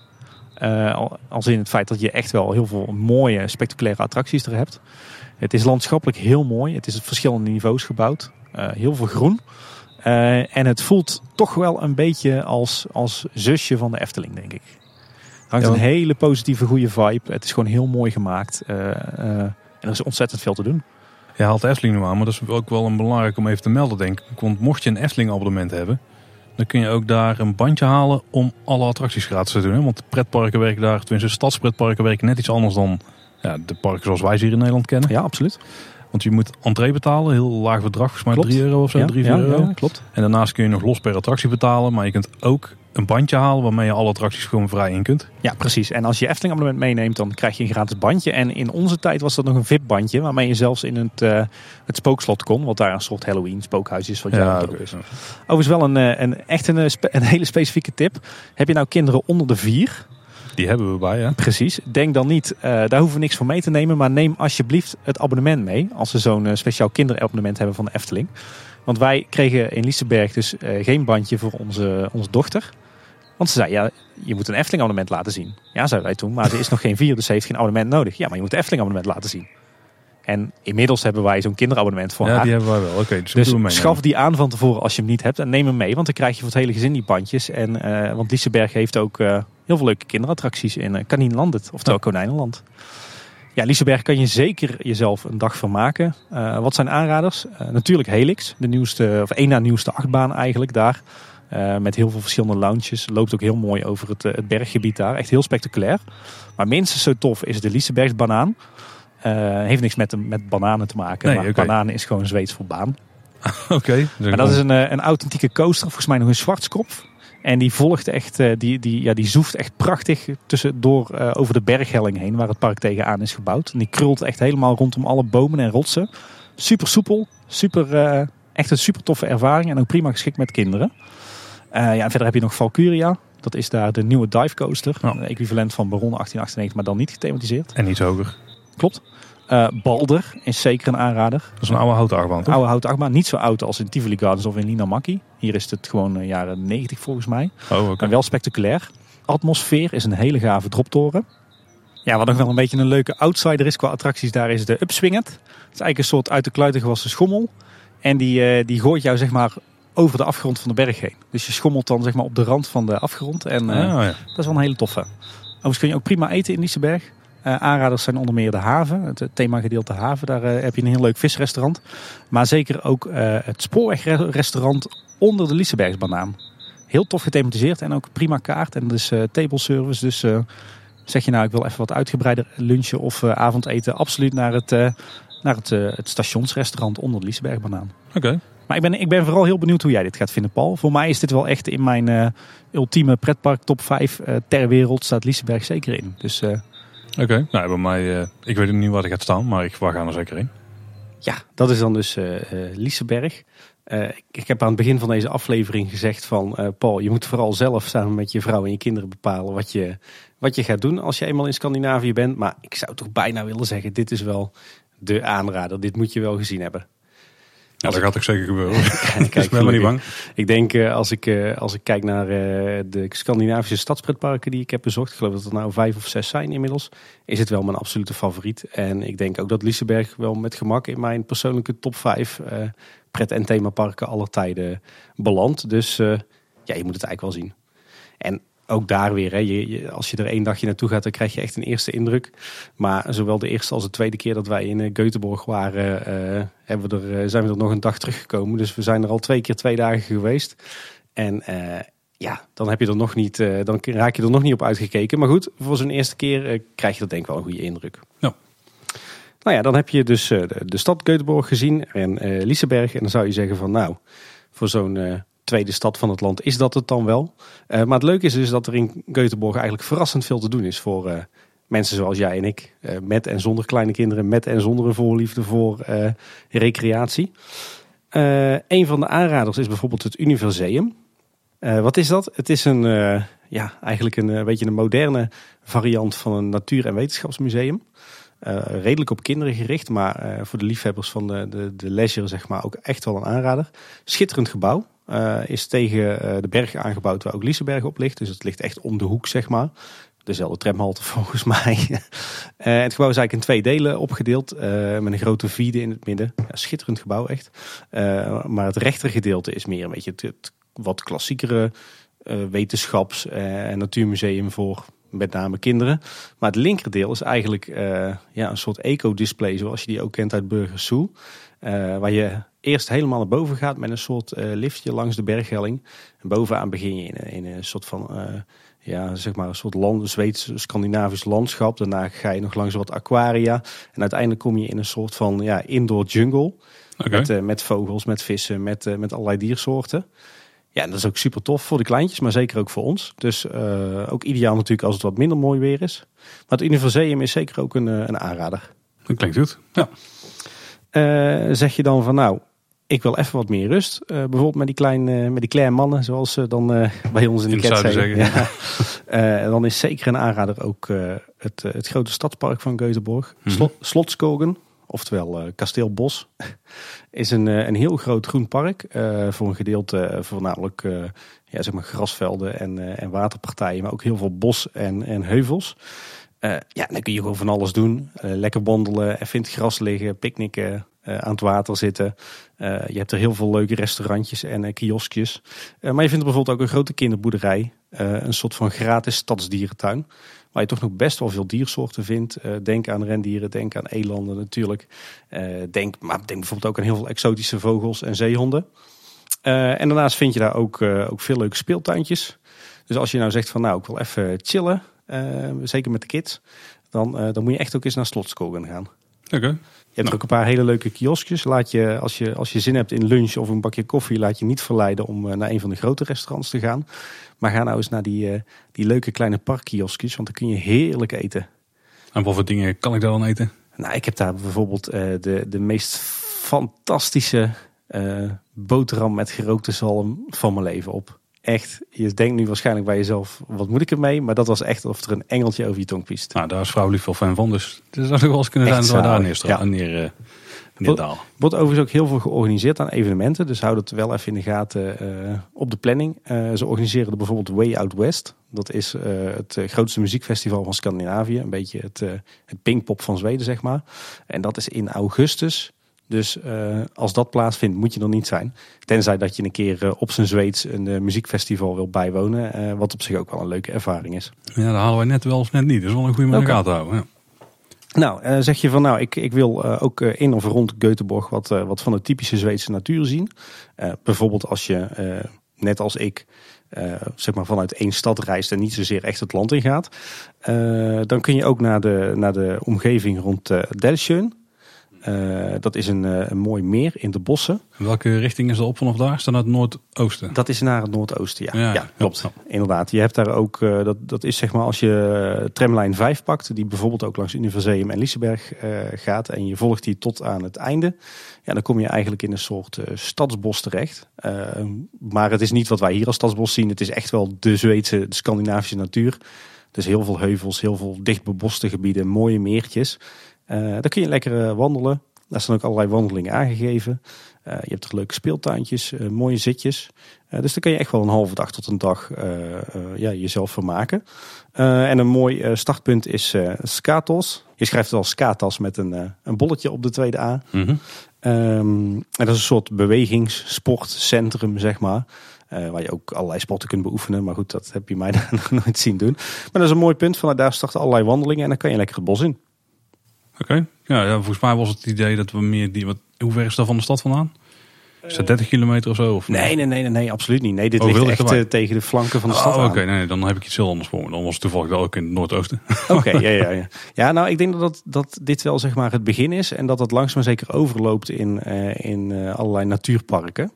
Uh, als in het feit dat je echt wel heel veel mooie, spectaculaire attracties er hebt. Het is landschappelijk heel mooi. Het is op verschillende niveaus gebouwd. Uh, heel veel groen. Uh, en het voelt toch wel een beetje als, als zusje van de Efteling, denk ik. Er hangt ja, een hele positieve, goede vibe. Het is gewoon heel mooi gemaakt. en er is ontzettend veel te doen. Je haalt de Efteling nu aan, maar dat is ook wel een belangrijk om even te melden, denk ik. Want mocht je een Efteling abonnement hebben, dan kun je ook daar een bandje halen om alle attracties gratis te doen. Hè? Want pretparken werken daar, tenminste stadspretparken werken net iets anders dan ja, de parken zoals wij ze hier in Nederland kennen. Ja, absoluut. Want je moet entree betalen, heel laag bedrag, volgens mij 3 euro of zo, ja, 3 ja, euro. Ja, klopt. En daarnaast kun je nog los per attractie betalen, maar je kunt ook een bandje halen waarmee je alle attracties gewoon vrij in kunt. Ja, precies. En als je Efteling abonnement meeneemt, dan krijg je een gratis bandje. En in onze tijd was dat nog een VIP-bandje, waarmee je zelfs in het, uh, het spookslot kon. Wat daar een soort Halloween spookhuis is. Wat ja, ook is. Overigens wel een, een echt een, een hele specifieke tip. Heb je nou kinderen onder de vier? Die hebben we bij, ja. Precies. Denk dan niet, uh, daar hoeven we niks voor mee te nemen. Maar neem alsjeblieft het abonnement mee. Als ze zo'n uh, speciaal kinderabonnement hebben van de Efteling. Want wij kregen in Liseberg dus uh, geen bandje voor onze, onze dochter. Want ze zei, ja, je moet een Efteling abonnement laten zien. Ja, zeiden wij toen, maar ze is nog geen vier, dus ze heeft geen abonnement nodig. Ja, maar je moet een Efteling abonnement laten zien. En inmiddels hebben wij zo'n kinderabonnement voor ja, haar. die hebben wij wel. Oké, dus, dus mee schaf die aan van tevoren als je hem niet hebt. En neem hem mee, want dan krijg je voor het hele gezin die bandjes. En, uh, want Liseberg heeft ook uh, heel veel leuke kinderattracties in uh, Kaninlandet, oftewel ja. Konijnenland. Ja, Liseberg kan je zeker jezelf een dag vermaken. Uh, wat zijn aanraders? Uh, natuurlijk Helix, de nieuwste, of één na nieuwste achtbaan eigenlijk daar. Uh, met heel veel verschillende lounges. Loopt ook heel mooi over het, het berggebied daar. Echt heel spectaculair. Maar minstens zo tof is de Lisebergs banaan. heeft niks met, met bananen te maken. Nee, maar okay. bananen is gewoon Zweeds voor baan. Oké. Okay, maar dat is een, een authentieke coaster. Volgens mij nog een zwartskop. En die volgt echt, die, die, ja, die zoeft echt prachtig tussendoor uh, over de berghelling heen, waar het park tegenaan is gebouwd. En die krult echt helemaal rondom alle bomen en rotsen. Super soepel, super, uh, echt een super toffe ervaring en ook prima geschikt met kinderen. Uh, ja, en verder heb je nog Valkyria. Dat is daar de nieuwe dive coaster. Ja. De equivalent van Baron 1898, maar dan niet gethematiseerd. En iets hoger. Klopt. Uh, Balder is zeker een aanrader. Dat is een oude houten toch? Oude houten achtbaan. Niet zo oud als in Tivoli Gardens of in Linamakki. Hier is het gewoon uh, jaren 90 volgens mij. Oh, okay. Maar wel spectaculair. Atmosfeer is een hele gave droptoren. Ja, wat nog wel een beetje een leuke outsider is qua attracties daar is de Upswinged. Het is eigenlijk een soort uit de kluiten gewassen schommel. En die, uh, die gooit jou zeg maar over de afgrond van de berg heen. Dus je schommelt dan zeg maar op de rand van de afgrond. En oh, ja. dat is wel een hele toffe. Overigens kun je ook prima eten in Liseberg. aanraders zijn onder meer de haven, het themagedeelte haven. Daar heb je een heel leuk visrestaurant. Maar zeker ook het spoorwegrestaurant onder de Lisebergsbanaan. Heel tof gethematiseerd en ook prima kaart. En dus table service. Dus zeg je nou, ik wil even wat uitgebreider lunchen of avondeten. Absoluut naar het, naar het, het stationsrestaurant onder de Lisebergbanaan. Oké. Maar ik ben, ik ben vooral heel benieuwd hoe jij dit gaat vinden, Paul. Voor mij is dit wel echt in mijn ultieme pretpark top 5 uh, eh, ter wereld. Staat Liseberg zeker in. Dus, Oké, nou bij mij, ik weet niet waar ik gaat staan, maar ik, waar gaan er zeker in? Ja, dat is dan dus Liseberg. Ik, ik, heb aan het begin van deze aflevering gezegd van Paul, je moet vooral zelf samen met je vrouw en je kinderen bepalen wat je, wat je gaat doen als je eenmaal in Scandinavië bent. Maar ik zou toch bijna willen zeggen, dit is wel de aanrader. Dit moet je wel gezien hebben. Ja, dat gaat ook zeker gebeuren. ik is ben niet bang. Ik denk uh, als ik, uh, als ik kijk naar uh, de Scandinavische stadspretparken die ik heb bezocht. Ik geloof dat er nou vijf of zes zijn inmiddels. Is het wel mijn absolute favoriet. En ik denk ook dat Liseberg wel met gemak in mijn persoonlijke top vijf pret- en themaparken aller tijden belandt. Dus ja, je moet het eigenlijk wel zien. En ook daar weer, hè, je, als je er één dagje naartoe gaat, dan krijg je echt een eerste indruk. Maar zowel de eerste als de tweede keer dat wij in uh, Göteborg waren, uh, hebben we er, zijn we er nog een dag teruggekomen. Dus we zijn er al twee keer twee dagen geweest. En ja, dan heb je er nog niet, dan raak je er nog niet op uitgekeken. Maar goed, voor zo'n eerste keer krijg je dat denk ik wel een goede indruk. Ja. Nou ja, dan heb je dus de, de, stad Göteborg gezien en Liseberg. En dan zou je zeggen van nou, voor zo'n tweede stad van het land is dat het dan wel. Uh, maar het leuke is dus dat er in Göteborg eigenlijk verrassend veel te doen is voor uh, mensen zoals jij en ik. Uh, met en zonder kleine kinderen, met en zonder een voorliefde voor recreatie. een van de aanraders is bijvoorbeeld het Universeum. wat is dat? Het is een, ja, eigenlijk een, beetje een moderne variant van een natuur- en wetenschapsmuseum. redelijk op kinderen gericht, maar voor de liefhebbers van de, de, de leisure zeg maar ook echt wel een aanrader. Schitterend gebouw. Uh, is tegen uh, de berg aangebouwd waar ook Liseberg op ligt. Dus het ligt echt om de hoek, zeg maar. Dezelfde tramhalte volgens mij. uh, het gebouw is eigenlijk in twee delen opgedeeld. met een grote vide in het midden. Ja, schitterend gebouw echt. maar het rechtergedeelte is meer een beetje het, het wat klassiekere wetenschaps- en natuurmuseum voor met name kinderen. Maar het linkerdeel is eigenlijk ja, een soort eco-display zoals je die ook kent uit Burgers Zoo. Waar je eerst helemaal naar boven gaat met een soort uh, liftje langs de berghelling. En bovenaan begin je in, in een soort van, ja, zeg maar een soort land, Zweeds, Scandinavisch landschap. Daarna ga je nog langs wat aquaria. En uiteindelijk kom je in een soort van ja, indoor jungle. Okay. Met, uh, met vogels, met vissen, met, met allerlei diersoorten. Ja, en dat is ook super tof voor de kleintjes, maar zeker ook voor ons. Dus ook ideaal natuurlijk als het wat minder mooi weer is. Maar het Universeum is zeker ook een, een aanrader. Dat klinkt goed, ja. Zeg je dan van nou, ik wil even wat meer rust. Uh, bijvoorbeeld met die, kleine, met die kleine mannen, zoals ze dan uh, bij ons in, de cat zeggen. Ja. uh, dan is zeker een aanrader ook het, het grote stadspark van Göteborg. Mm -hmm. Slotskogen, oftewel Kasteel Bos, is een, een heel groot groen park. voor een gedeelte voornamelijk ja, zeg maar grasvelden en, en waterpartijen, maar ook heel veel bos en, en heuvels. Ja, dan kun je gewoon van alles doen. lekker wandelen, even in het gras liggen, picknicken, uh, aan het water zitten. Je hebt er heel veel leuke restaurantjes en kioskjes. maar je vindt bijvoorbeeld ook een grote kinderboerderij. een soort van gratis stadsdierentuin. Waar je toch nog best wel veel diersoorten vindt. denk aan rendieren, denk aan elanden natuurlijk. denk, maar denk bijvoorbeeld ook aan heel veel exotische vogels en zeehonden. en daarnaast vind je daar ook, ook veel leuke speeltuintjes. Dus als je nou zegt van nou ik wil even chillen. Zeker met de kids. Dan, dan moet je echt ook eens naar Slotskogen gaan. Oké. Je hebt ook een paar hele leuke kioskjes. Laat je, als, je, als je zin hebt in lunch of een bakje koffie, laat je niet verleiden om eh, naar een van de grote restaurants te gaan. Maar ga nou eens naar die, uh, die leuke kleine parkkioskjes, want dan kun je heerlijk eten. En wat voor dingen kan ik daar dan eten? Nou, ik heb daar bijvoorbeeld uh, de, de meest fantastische boterham met gerookte zalm van mijn leven op echt, je denkt nu waarschijnlijk bij jezelf, wat moet ik ermee? Maar dat was echt of er een engeltje over je tong piest. Nou, daar is vrouw lief fan van, dus het zou wel eens kunnen zijn dat we daar neer, ja. neer, uh, neer Wordt overigens ook heel veel georganiseerd aan evenementen, dus houd het wel even in de gaten uh, op de planning. Uh, ze organiseren er bijvoorbeeld Way Out West. Dat is het grootste muziekfestival van Scandinavië, een beetje het, het Pinkpop van Zweden, zeg maar. En dat is in augustus. Dus uh, als dat plaatsvindt, moet je er niet zijn. Tenzij dat je een keer uh, op zijn Zweeds een uh, muziekfestival wil bijwonen. wat op zich ook wel een leuke ervaring is. Ja, dat halen wij net wel of net niet. Dat is wel een goede manier okay. houden. Ja. Nou, zeg je van nou, ik, ik wil ook in of rond Göteborg wat, wat van de typische Zweedse natuur zien. bijvoorbeeld als je, net als ik, zeg maar vanuit één stad reist en niet zozeer echt het land in gaat. dan kun je ook naar de, naar de omgeving rond uh, uh, dat is een, uh, een, mooi meer in de bossen. welke richting is er op vanaf daar? Is dat naar het noordoosten? Dat is naar het noordoosten, ja. Ja, klopt. Inderdaad. Je hebt daar ook, uh, dat, dat is zeg maar als je tramlijn 5 pakt, die bijvoorbeeld ook langs Universeum en Liseberg gaat. En je volgt die tot aan het einde. Ja, dan kom je eigenlijk in een soort stadsbos terecht. maar het is niet wat wij hier als stadsbos zien. Het is echt wel de Zweedse, de Scandinavische natuur. Dus heel veel heuvels, heel veel dicht beboste gebieden, mooie meertjes. Uh, daar kun je lekker eh, wandelen. Daar staan ook allerlei wandelingen aangegeven. Uh, je hebt er leuke speeltuintjes, mooie zitjes. dus daar kun je echt wel een halve dag tot een dag ja, jezelf vermaken. en een mooi startpunt is Skatos. Je schrijft het als Skatas met een, een bolletje op de tweede A. Mm -hmm. en dat is een soort bewegingssportcentrum, zeg maar. waar je ook allerlei sporten kunt beoefenen. Maar goed, dat heb je mij nog nooit zien doen. Maar dat is een mooi punt. Vanuit daar starten allerlei wandelingen en dan kan je lekker het bos in. Oké, ja, ja, volgens mij was het idee dat we meer die. Wat, hoe ver is dat van de stad vandaan? Is dat 30 kilometer of zo? Of nee, nee, nee, nee, nee, absoluut niet. Nee, dit oh, ligt echt uh, tegen de flanken van de stad. Oh, oké, nee, dan heb ik iets heel anders voor me. Dan was het toevallig wel ook in het noordoosten. Oké, ja, ja, ja. Ja, nou, ik denk dat, dat, dat dit wel zeg maar het begin is en dat het langzaam maar zeker overloopt in, uh, in uh, allerlei natuurparken.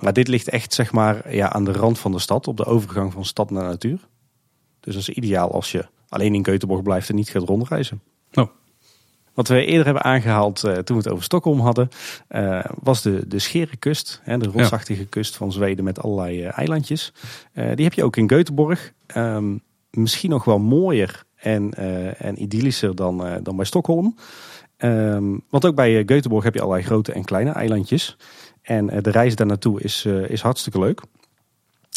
Maar dit ligt echt zeg maar ja, aan de rand van de stad, op de overgang van stad naar natuur. Dus dat is ideaal als je alleen in Keutenborg blijft en niet gaat rondreizen. Wat we eerder hebben aangehaald uh, toen we het over Stockholm hadden, uh, was de, de Scherenkust. Hè, de rotsachtige kust van Zweden met allerlei uh, eilandjes. die heb je ook in Göteborg. Um, misschien nog wel mooier en, en idyllischer dan, dan bij Stockholm. Um, want ook bij Göteborg heb je allerlei grote en kleine eilandjes. En de reis daar naartoe is, is hartstikke leuk.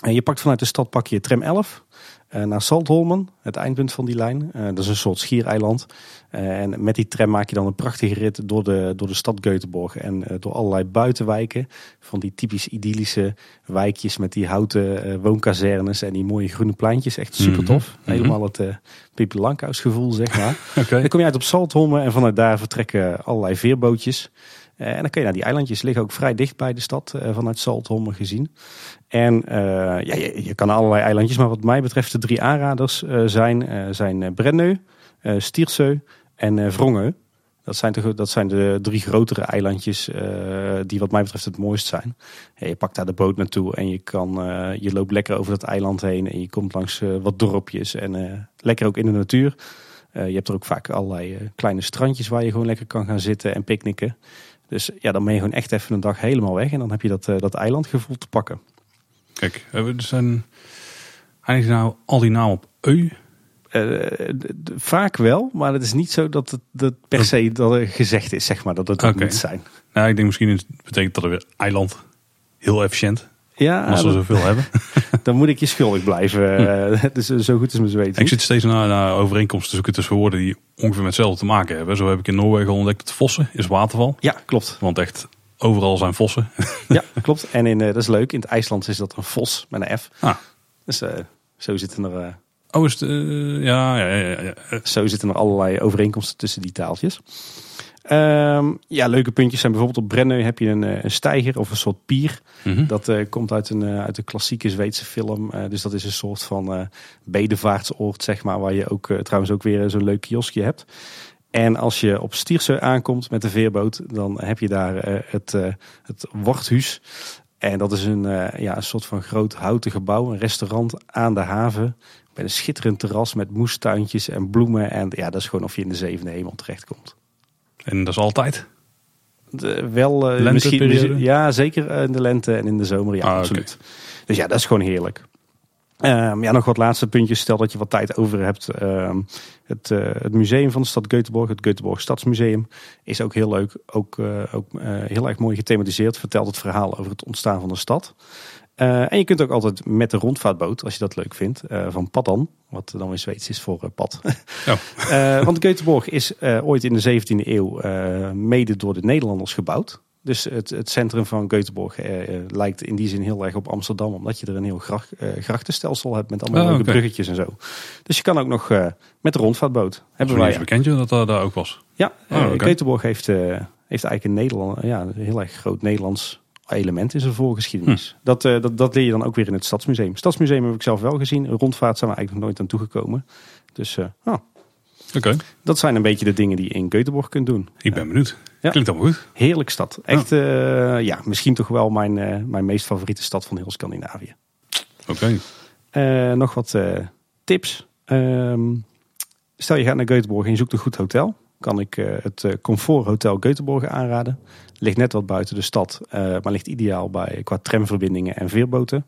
En je pakt vanuit de stad pak je tram 11. Eh, naar Saltholmen, het eindpunt van die lijn. Eh, dat is een soort schiereiland. Uh, en met die tram maak je dan een prachtige rit door de, door de stad Göteborg. En door allerlei buitenwijken. Van die typisch idyllische wijkjes met die houten woonkazernes en die mooie groene pleintjes. Echt super mhm. tof. Mhm. Helemaal het uh, Pippi Lankhuis gevoel, zeg maar. okay. Dan kom je uit op Saltholmen en vanuit daar vertrekken allerlei veerbootjes. Uh, en dan kun je naar die eilandjes liggen ook vrij dicht bij de stad uh, vanuit Saltholmen gezien. En uh, ja, je, je, kan allerlei eilandjes, maar wat mij betreft de drie aanraders zijn, zijn Brenneu, Stierseu en Vrongeu. Dat zijn, de, dat zijn de drie grotere eilandjes die wat mij betreft het mooist zijn. je pakt daar de boot naartoe en je, kan, je loopt lekker over dat eiland heen. En je komt langs wat dorpjes en lekker ook in de natuur. je hebt er ook vaak allerlei kleine strandjes waar je gewoon lekker kan gaan zitten en picknicken. Dus ja, dan ben je gewoon echt even een dag helemaal weg. En dan heb je dat, uh, dat eilandgevoel te pakken. Kijk, er zijn eigenlijk nou al die namen op eu? Uh, vaak wel, maar het is niet zo dat het dat per se dat er gezegd is, zeg maar, dat het okay. moet zijn. Nou, ik denk misschien betekent dat er weer eiland heel efficiënt. Ja, als we zoveel hebben. Dan moet ik je schuldig blijven. Hm. dus zo goed is mijn weten. Ik zit steeds naar, naar overeenkomsten te zoeken tussen woorden die ongeveer met hetzelfde te maken hebben. Zo heb ik in Noorwegen ontdekt dat vossen is waterval. Ja, klopt. Want echt overal zijn vossen. ja, klopt. En in, uh, dat is leuk. In het IJsland is dat een vos met een F. Ah. Dus uh, zo zitten er... Uh, oh, is het, ja, ja, ja, ja. Zo zitten er allerlei overeenkomsten tussen die taaltjes. Um, ja, leuke puntjes zijn bijvoorbeeld op Brenneu heb je een, eh, een steiger of een soort pier. Mm Dat uh, komt uit een, uh, uit een klassieke Zweedse film. Uh, dus dat is een soort van bedevaartsoord, zeg maar. Waar je ook trouwens ook weer zo'n leuk kioskje hebt. En als je op Stierseu aankomt met de veerboot, dan heb je daar het, het Worthuis. En dat is een, ja, een soort van groot houten gebouw, een restaurant aan de haven. Met een schitterend terras met moestuintjes en bloemen. En ja, dat is gewoon of je in de zevende hemel terechtkomt. En dat is altijd? De, wel uh, misschien. Ja, zeker in de lente en in de zomer. Ja, ah, absoluut. Dus ja, dat is gewoon heerlijk. Um, ja, nog wat laatste puntjes. Stel dat je wat tijd over hebt. Um, het, uh, het museum van de stad Göteborg, het Göteborg Stadsmuseum, is ook heel leuk. Ook, uh, ook heel erg mooi gethematiseerd. Vertelt het verhaal over het ontstaan van de stad. Uh, en je kunt ook altijd met de rondvaartboot, als je dat leuk vindt, uh, van Paddan, wat dan in Zweeds is voor uh, pad. Oh. want Göteborg is ooit in de 17e eeuw mede door de Nederlanders gebouwd. Dus het, het centrum van Göteborg lijkt in die zin heel erg op Amsterdam, omdat je er een heel gracht, grachtenstelsel hebt met allemaal oh, bruggetjes en zo. Dus je kan ook nog met de rondvaartboot. Hebben wij. bekend je dat dat daar ook was? Ja, oh, Göteborg heeft, heeft eigenlijk een, Nederland, ja, een heel erg groot Nederlands element in zijn voorgeschiedenis. Hm. Dat, dat, dat leer je dan ook weer in het Stadsmuseum. Stadsmuseum heb ik zelf wel gezien. Een rondvaart zijn we eigenlijk nog nooit aan toegekomen. Dus oh, Oké. Dat zijn een beetje de dingen die je in Göteborg kunt doen. Ik ben benieuwd. Ja. Klinkt allemaal goed. Heerlijk stad. Echt, ja, ja misschien toch wel mijn, uh, mijn meest favoriete stad van heel Scandinavië. Oké. Uh, nog wat uh, tips. Ehm, stel je gaat naar Göteborg en je zoekt een goed hotel. Kan ik het Comfort Hotel Göteborg aanraden. Ligt net wat buiten de stad, maar ligt ideaal bij qua tramverbindingen en veerboten.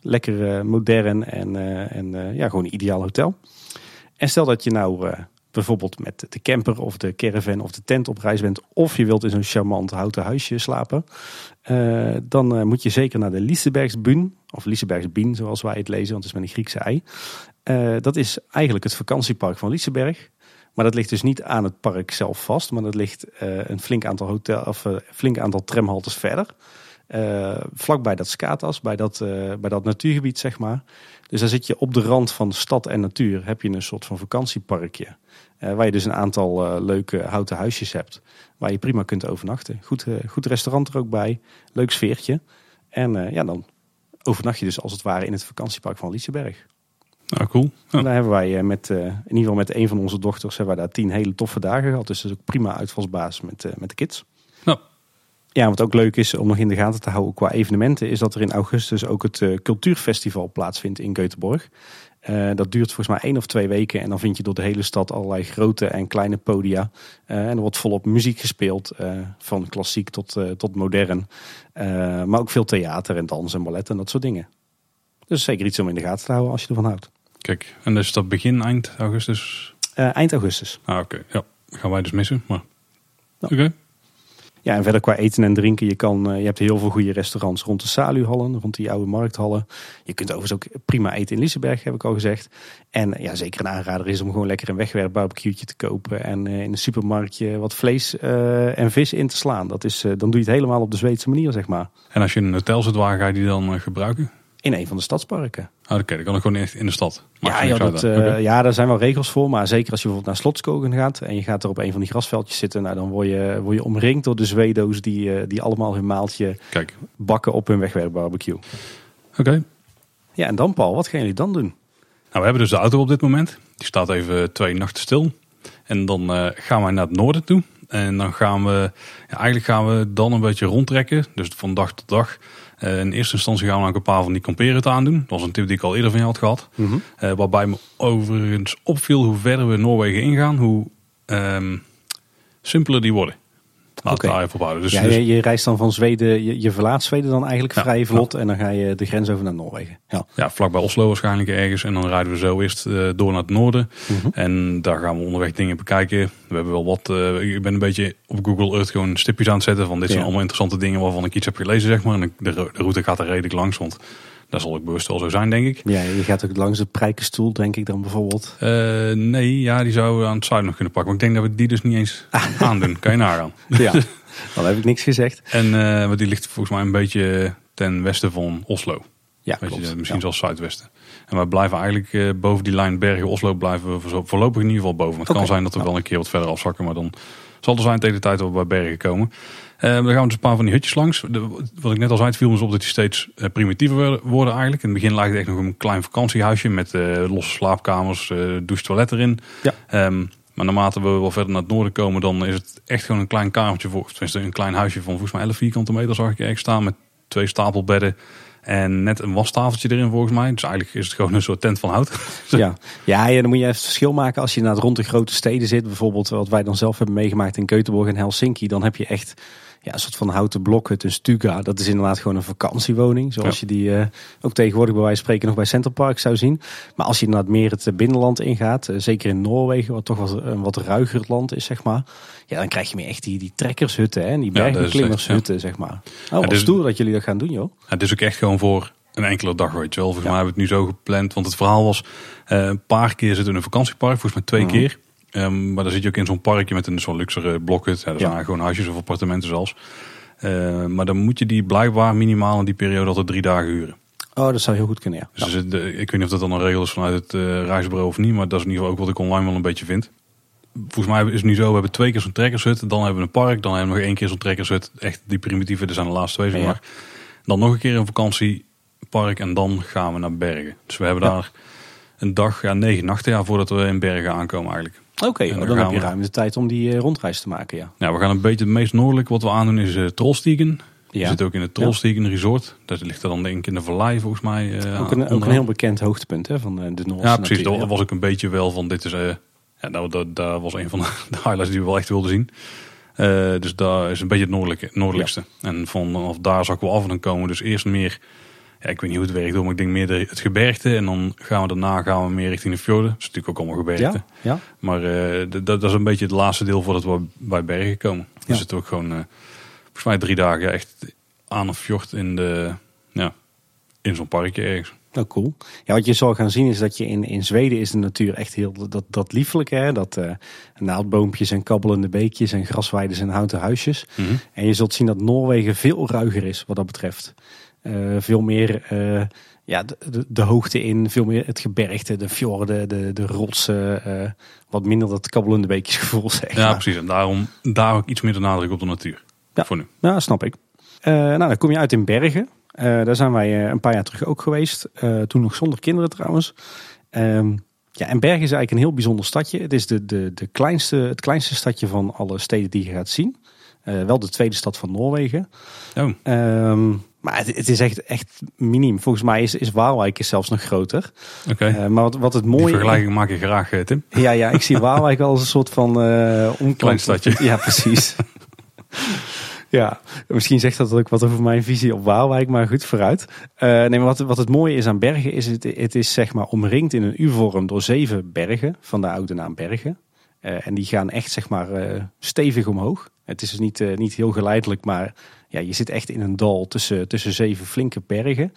lekker modern en, en ja, gewoon een ideaal hotel. En stel dat je nou bijvoorbeeld met de camper of de caravan of de tent op reis bent. Of je wilt in zo'n charmant houten huisje slapen. Dan moet je zeker naar de Lisebergsbun. Of Lisebergsbien zoals wij het lezen, want het is met een Griekse ei. dat is eigenlijk het vakantiepark van Liseberg. Maar dat ligt dus niet aan het park zelf vast. Maar dat ligt een flink aantal, hotel, of, flink aantal tramhaltes verder. vlakbij dat Skatas, bij dat, bij dat natuurgebied zeg maar. Dus daar zit je op de rand van stad en natuur. Heb je een soort van vakantieparkje. Uh, waar je dus een aantal uh, leuke houten huisjes hebt. Waar je prima kunt overnachten. Goed, uh, goed restaurant er ook bij. Leuk sfeertje. En ja, dan overnacht je dus als het ware in het vakantiepark van Liseberg. Nou, cool. Ja. Daar hebben wij met, in ieder geval met een van onze dochters, hebben wij daar tien hele toffe dagen gehad. Dus dat is ook prima uitvalsbaas met, met de kids. Nou. Ja, wat ook leuk is om nog in de gaten te houden qua evenementen, is dat er in augustus ook het Cultuurfestival plaatsvindt in Göteborg. Uh, dat duurt volgens mij één of twee weken en dan vind je door de hele stad allerlei grote en kleine podia. Uh, en er wordt volop muziek gespeeld, van klassiek tot, tot modern. maar ook veel theater en dans en ballet en dat soort dingen. Dus zeker iets om in de gaten te houden als je ervan houdt. Kijk, en dus dat begin eind augustus? eind augustus. Ah, oké. Ja, gaan wij dus missen. Maar... Oké. Ja, en verder qua eten en drinken, je, kan, eh, je hebt heel veel goede restaurants rond de Saluhallen, rond die oude markthallen. Je kunt overigens ook prima eten in Liseberg, heb ik al gezegd. En ja, zeker een aanrader is om gewoon lekker een wegwerp barbecue te kopen en uh, in een supermarktje wat vlees uh, en vis in te slaan. Dat is, dan doe je het helemaal op de Zweedse manier, zeg maar. En als je een hotel zit, waar ga je die dan gebruiken? In een van de stadsparken. Oké, dan kan ik gewoon echt in de stad. ja, ja, dat, uh, ja, daar zijn wel regels voor. Maar zeker als je bijvoorbeeld naar Slotskogen gaat en je gaat er op een van die grasveldjes zitten. Nou, dan word je, word je omringd door de zweedoos die, uh, die allemaal hun maaltje Kijk. bakken op hun wegwerpbarbecue. Oké. Ja, en dan Paul, wat gaan jullie dan doen? Nou, we hebben dus de auto op dit moment. Die staat even twee nachten stil. En dan uh, gaan wij naar het noorden toe. En dan gaan we, ja, eigenlijk gaan we dan een beetje rondtrekken. Dus van dag tot dag. Uh, in eerste instantie gaan we ook een paar van die kamperen aan doen. Dat was een tip die ik al eerder van je had gehad. Mm -hmm. uh, waarbij me overigens opviel hoe verder we Noorwegen ingaan, hoe um, simpeler die worden. Laat okay. daar even op Dus, ja, je, je, reist dan van Zweden, je, je verlaat Zweden dan eigenlijk ja, vrij vlot ja. en dan ga je de grens over naar Noorwegen. Ja, ja vlakbij Oslo waarschijnlijk ergens. En dan rijden we zo eerst uh, door naar het noorden. Mm -hmm. En daar gaan we onderweg dingen bekijken. We hebben wel wat, uh, ik ben een beetje op Google Earth gewoon stipjes aan het zetten van dit zijn allemaal interessante dingen waarvan ik iets heb gelezen zeg maar. En de, de route gaat er redelijk langs, want dat zal ik bewust wel zo zijn, denk ik. Ja, je gaat ook langs de prijkenstoel, denk ik dan bijvoorbeeld. Uh, nee, ja, die zou we aan het zuiden nog kunnen pakken. Maar ik denk dat we die dus niet eens aandoen. Kan je nagaan. Ja, dan heb ik niks gezegd. En uh, die ligt volgens mij een beetje ten westen van Oslo. Ja, Weet klopt. Je, misschien ja. zelfs zuidwesten. En we blijven eigenlijk uh, boven die lijn Bergen-Oslo blijven we voorlopig in ieder geval boven. Het okay. kan zijn dat we wel een keer wat verder afzakken, maar dan zal er zijn tegen de tijd dat we bij Bergen komen. Uh, dan gaan we dus een paar van die hutjes langs. De, wat ik net al zei, het viel ons op dat die steeds uh, primitiever worden eigenlijk. In het begin lijkt het echt nog een klein vakantiehuisje met uh, losse slaapkamers, douche, toilet erin. Ja. Um, maar naarmate we wel verder naar het noorden komen, dan is het echt gewoon een klein kamertje voor. Tenminste, een klein huisje van volgens mij 11 vierkante meter zag ik ergens staan met twee stapelbedden. En net een wastafeltje erin volgens mij. Dus eigenlijk is het gewoon een soort tent van hout. Ja, ja, dan moet je even het verschil maken als je naar rond de grote steden zit. Bijvoorbeeld wat wij dan zelf hebben meegemaakt in Göteborg en Helsinki. Dan heb je echt ja, een soort van houten blokhut, een stuga. Dat is inderdaad gewoon een vakantiewoning. Zoals ja. je die uh, ook tegenwoordig bij wijze van spreken nog bij Center Park zou zien. Maar als je inderdaad meer het binnenland ingaat, uh, zeker in Noorwegen, wat toch wat, een wat ruiger land is, zeg maar. Ja, dan krijg je meer echt die, die trekkershutten, hè, die bergbeklimmershutten, ja, zeg maar. Nou, wat dus, stoer dat jullie dat gaan doen, joh. Het is ook echt gewoon voor een enkele dag, weet je wel. Volgens mij hebben we het nu zo gepland, want het verhaal was uh, een paar keer zitten in een vakantiepark, volgens mij twee Mhm. mm. keer. Um, maar dan zit je ook in zo'n parkje met een zo'n luxere blokhut. Ja, dat zijn ja. gewoon huisjes of appartementen zelfs. Uh, maar dan moet je die blijkbaar minimaal in die periode altijd drie dagen huren. Oh, dat zou heel goed kunnen, ja. Dus de, ik weet niet of dat dan een regel is vanuit het uh, reisbureau of niet. Maar dat is in ieder geval ook wat ik online wel een beetje vind. volgens mij is het nu zo, we hebben twee keer zo'n trekkershut. Dan hebben we een park, dan hebben we nog één keer zo'n trekkershut. Echt die primitieve, er zijn de laatste twee zeg maar. Dan nog een keer een vakantiepark en dan gaan we naar Bergen. Dus we hebben daar een dag, ja, negen nachten ja, voordat we in Bergen aankomen eigenlijk. Oké, En dan, dan heb je we- ruim de tijd om die eh, rondreis te maken, ja. Nou, we gaan een beetje het meest noordelijk wat we aandoen is uh, Trollstigen. Je Ja. zit ook in het Trollstigen Resort. Dat ligt er dan denk ik in de vallei volgens mij. eh, Ook een, ook een heel bekend hoogtepunt hè, van eh, de Noorse Ja, precies. natuur, Dat ja. was ook een beetje wel van dit is. eh ja, nou, dat, dat was een van de, highlights die we wel echt wilden zien. Eh, dus daar is een beetje het noordelijke, noordelijkste. En vanaf daar ik wel af en dan komen we dus eerst meer. Ja, ik weet niet hoe het werkt, maar ik denk meer de, het gebergte. En dan gaan we daarna gaan we meer richting de fjorden. Dat is natuurlijk ook allemaal gebergte. Ja, ja. Maar d- dat, is een beetje het laatste deel voordat we bij bergen komen. Ja. We zitten ook gewoon, eh, volgens mij drie dagen echt aan een fjord in, de, ja, in zo'n parkje ergens. Nou, cool. Ja, wat je zal gaan zien is dat je in, in Zweden is de natuur echt heel dat, dat liefelijke. Hè? Dat eh naaldboompjes en kabbelende beekjes en grasweiden en houten huisjes. Mhm. En je zult zien dat Noorwegen veel ruiger is wat dat betreft. Eh, veel meer eh, ja, de, de, de hoogte in, veel meer het gebergte, de fjorden, de, de rotsen. eh, wat minder dat kabbelende beekjesgevoel, zeg Ja, maar. precies. En daarom daar ook iets meer de nadruk op de natuur. Ja. Voor nu. Ja, snap ik. Nou, dan kom je uit in Bergen. Daar zijn wij een paar jaar terug ook geweest. Toen nog zonder kinderen trouwens. Ehm, ja, en Bergen is eigenlijk een heel bijzonder stadje. Het is de, de, de kleinste, het kleinste stadje van alle steden die je gaat zien. Wel de tweede stad van Noorwegen. Oh, Ehm, maar het, het is echt, echt miniem. Volgens mij is, is Waalwijk is zelfs nog groter. oké. Eh, maar wat, wat het Die mooie vergelijking maak je graag, eh, Tim. ja, ja, ik zie Waalwijk wel als een soort van uh, Klein stadje. Ja, precies. ja, misschien zegt dat ook wat over mijn visie op Waalwijk, maar goed, vooruit. Uh, nee, maar wat, wat het mooie is aan Bergen, is het, het is zeg maar omringd in een U-vorm door zeven bergen, vandaar ook de naam Bergen. Uh, en die gaan echt zeg maar stevig omhoog. Het is dus niet, niet heel geleidelijk, maar ja, je zit echt in een dal tussen, tussen zeven flinke bergen.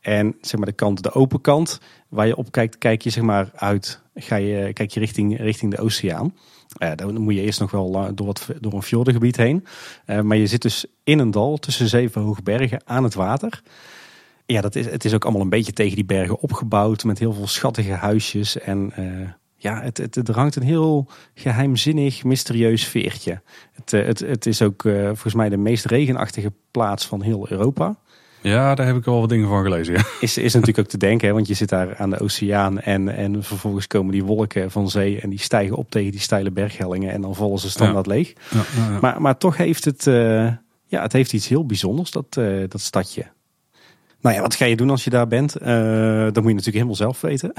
En zeg maar de kant, de open kant, waar je op kijkt, kijk je zeg maar uit, ga je, kijk je richting, richting de oceaan. Uh, dan moet je eerst nog wel door, wat, door een fjordengebied heen. Uh, maar je zit dus in een dal tussen zeven hoge bergen aan het water. Ja, dat is, het is ook allemaal een beetje tegen die bergen opgebouwd met heel veel schattige huisjes. En uh, ja, het, het, het hangt een heel geheimzinnig, mysterieus veertje. Het, het, het is ook volgens mij de meest regenachtige plaats van heel Europa. Ja, daar heb ik al wat dingen van gelezen. Ja. Is, is natuurlijk ook te denken, hè, want je zit daar aan de oceaan en, en vervolgens komen die wolken van zee en die stijgen op tegen die steile berghellingen en dan vallen ze standaard Ja. leeg. Ja. Maar, maar toch heeft het, uh, ja, het heeft iets heel bijzonders, dat, uh, dat stadje. Nou ja, wat ga je doen als je daar bent? Uh, dat moet je natuurlijk helemaal zelf weten.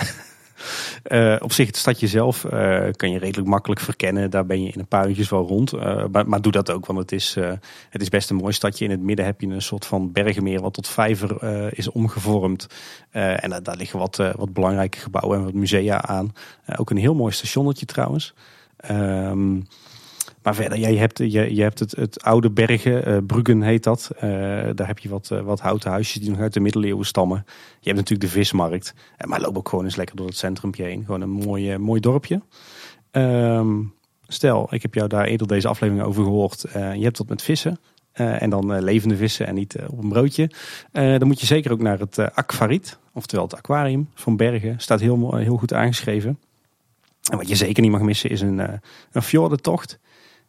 Uh, op zich, het stadje zelf uh, kan je redelijk makkelijk verkennen. Daar ben je in een paar uurtjes wel rond. Uh, maar, doe dat ook, want het is, het is best een mooi stadje. In het midden heb je een soort van bergenmeer wat tot vijver is omgevormd. en daar liggen wat, wat belangrijke gebouwen en wat musea aan. ook een heel mooi stationnetje trouwens. Um, maar verder, ja, je hebt, je, je hebt het, het oude bergen, uh, Bruggen heet dat. Uh, daar heb je wat, uh, wat houten huisjes die nog uit de middeleeuwen stammen. Je hebt natuurlijk de vismarkt. maar loop ook gewoon eens lekker door het centrumpje heen. Gewoon een mooi, mooi dorpje. Um, stel, ik heb jou daar eerder deze aflevering over gehoord. je hebt wat met vissen. en dan levende vissen en niet op een broodje. dan moet je zeker ook naar het aquariet. Oftewel het aquarium van Bergen. Staat heel, heel goed aangeschreven. En wat je zeker niet mag missen is een, een fjordentocht.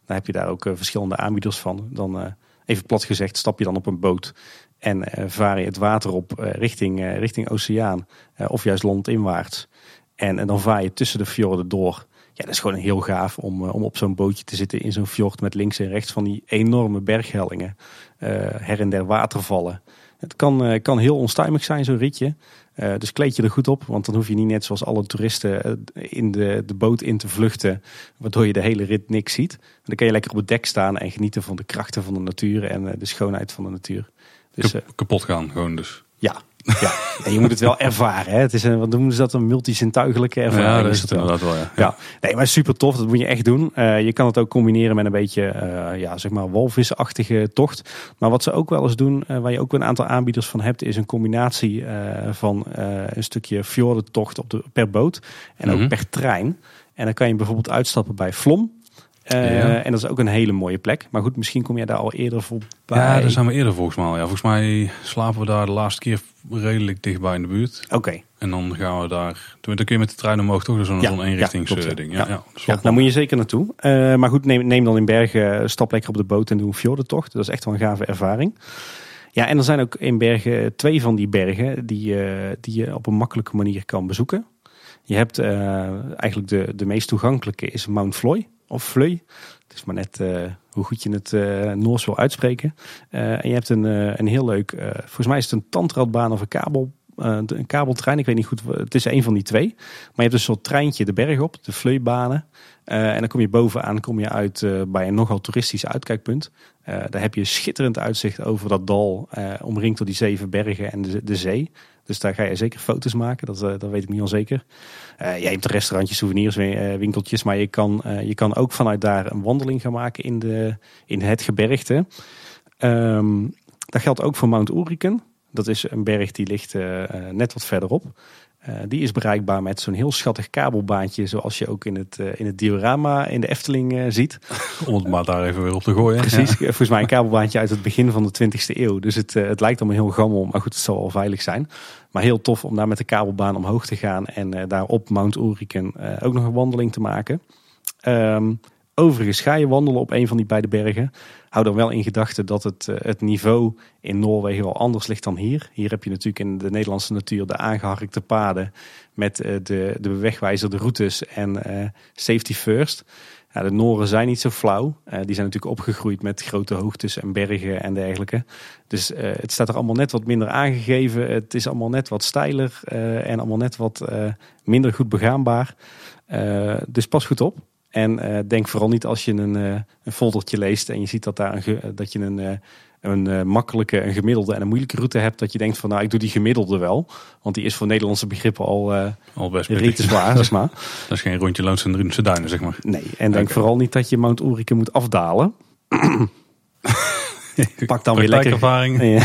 Dan heb je daar ook uh, verschillende aanbieders van. Dan, uh, even plat gezegd, stap je dan op een boot en uh, vaar je het water op richting, richting oceaan of juist landinwaarts. En, en dan vaar je tussen de fjorden door. Ja, dat is gewoon heel gaaf om, om op zo'n bootje te zitten in zo'n fjord met links en rechts van die enorme berghellingen. her en der watervallen. Het kan, kan heel onstuimig zijn, zo'n ritje. Uh, dus kleed je er goed op, want dan hoef je niet net zoals alle toeristen in de, de boot in te vluchten, waardoor je de hele rit niks ziet. Dan kan je lekker op het dek staan en genieten van de krachten van de natuur en uh, de schoonheid van de natuur. Dus, kapot gaan gewoon dus. Ja, ja. En je moet het wel ervaren. Hè. Het is een, wat noemen ze dat, een multisintuigelijke ervaring. Ja, dat is het inderdaad wel, ja. ja. Nee, maar super tof, dat moet je echt doen. Uh, je kan het ook combineren met een beetje, uh, ja, zeg maar, walvisachtige tocht. Maar wat ze ook wel eens doen, uh, waar je ook een aantal aanbieders van hebt, is een combinatie van een stukje fjordentocht op de, per boot en ook Mhm. per trein. En dan kan je bijvoorbeeld uitstappen bij Vlom. Uh, En dat is ook een hele mooie plek. Maar goed, misschien kom jij daar al eerder voorbij. Ja, daar zijn we eerder volgens mij. Ja, volgens mij slapen we daar de laatste keer redelijk dichtbij in de buurt. Oké. En dan gaan we daar. Dan kun je met de trein omhoog toch? Zo'n ja, eenrichtingsding. Ja, ja, ja, ja, daar moet je zeker naartoe. Uh, maar goed, neem, neem dan in Bergen, stap lekker op de boot en doe een fjordentocht. Dat is echt wel een gave ervaring. Ja, en er zijn ook in Bergen twee van die bergen die, uh, die je op een makkelijke manier kan bezoeken. Je hebt uh, eigenlijk de, de meest toegankelijke is Mount Floy of Fleuy. Maar net uh, hoe goed je het uh, Noors wil uitspreken. Uh, en je hebt een, een heel leuk, volgens mij is het een tandradbaan of een kabel, een kabeltrein. Ik weet niet goed, het is een van die twee. Maar je hebt een soort treintje de berg op, de Fleuibanen. en dan kom je bovenaan kom je uit bij een nogal toeristisch uitkijkpunt. daar heb je schitterend uitzicht over dat dal, omringd door die zeven bergen en de, de zee. Dus daar ga je zeker foto's maken, dat, dat weet ik niet al zeker. Uh, je hebt restaurantjes, souvenirs, winkeltjes, maar je kan, je kan ook vanuit daar een wandeling gaan maken in, de, in het gebergte. Um, dat geldt ook voor Mount Ulriken. Dat is een berg die ligt net wat verderop. die is bereikbaar met zo'n heel schattig kabelbaantje, zoals je ook in het, in het diorama in de Efteling ziet. Om het maar daar even weer op te gooien. Precies, volgens mij een kabelbaantje uit het begin van de 20e eeuw. Dus het, het lijkt allemaal heel gammel, maar goed, het zal wel veilig zijn. Maar heel tof om daar met de kabelbaan omhoog te gaan en uh, daar op Mount Ulriken uh, ook nog een wandeling te maken. Um, overigens ga je wandelen op een van die beide bergen. Hou dan wel in gedachten dat het, uh, het niveau in Noorwegen wel anders ligt dan hier. Hier heb je natuurlijk in de Nederlandse natuur de aangeharkte paden met de, de wegwijzer, de routes en safety first. De Noren zijn niet zo flauw. Uh, die zijn natuurlijk opgegroeid met grote hoogtes en bergen en dergelijke. Dus uh, het staat er allemaal net wat minder aangegeven. Het is allemaal net wat steiler uh, en allemaal net wat minder goed begaanbaar. dus pas goed op. En denk vooral niet als je een, een foldertje leest en je ziet dat, daar een, dat je een een uh, makkelijke, een gemiddelde en een moeilijke route hebt, dat je denkt van nou, ik doe die gemiddelde wel. Want die is voor Nederlandse begrippen al, uh, al best rete zwaar, zeg maar. Dat is geen rondje Loons en Drunense duinen, zeg maar. Nee, en denk vooral niet dat je Mount Ulrike moet afdalen. Pak dan weer lekker... ervaring.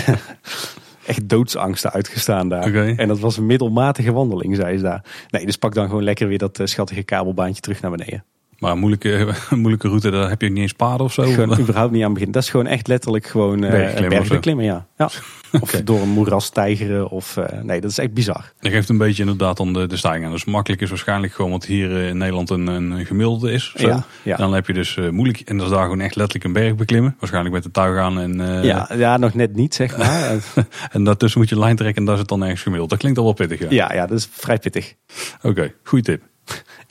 Echt doodsangsten uitgestaan daar. Okay. En dat was een middelmatige wandeling, zei ze daar. Nee, dus pak dan gewoon lekker weer dat uh, schattige kabelbaantje terug naar beneden. Maar een moeilijke, moeilijke route, daar heb je niet eens paden of zo? Gewoon überhaupt niet aan beginnen. Dat is gewoon echt letterlijk gewoon uh, bergen klimmen, ja. ja. Of door een moeras tijgeren. Of, uh, nee, dat is echt bizar. Dat geeft een beetje inderdaad dan de, de stijging aan. Dus makkelijk is waarschijnlijk gewoon wat hier in Nederland een, een gemiddelde is. Zo. Ja, ja. Dan heb je dus uh, moeilijk. En dat is daar gewoon echt letterlijk een berg beklimmen. Waarschijnlijk met de tuig aan. En, uh, ja, ja, nog net niet zeg maar. en daartussen moet je lijn trekken en daar is het dan ergens gemiddeld. Dat klinkt al wel pittig. Ja, ja, ja dat is vrij pittig. Oké, okay, goede tip.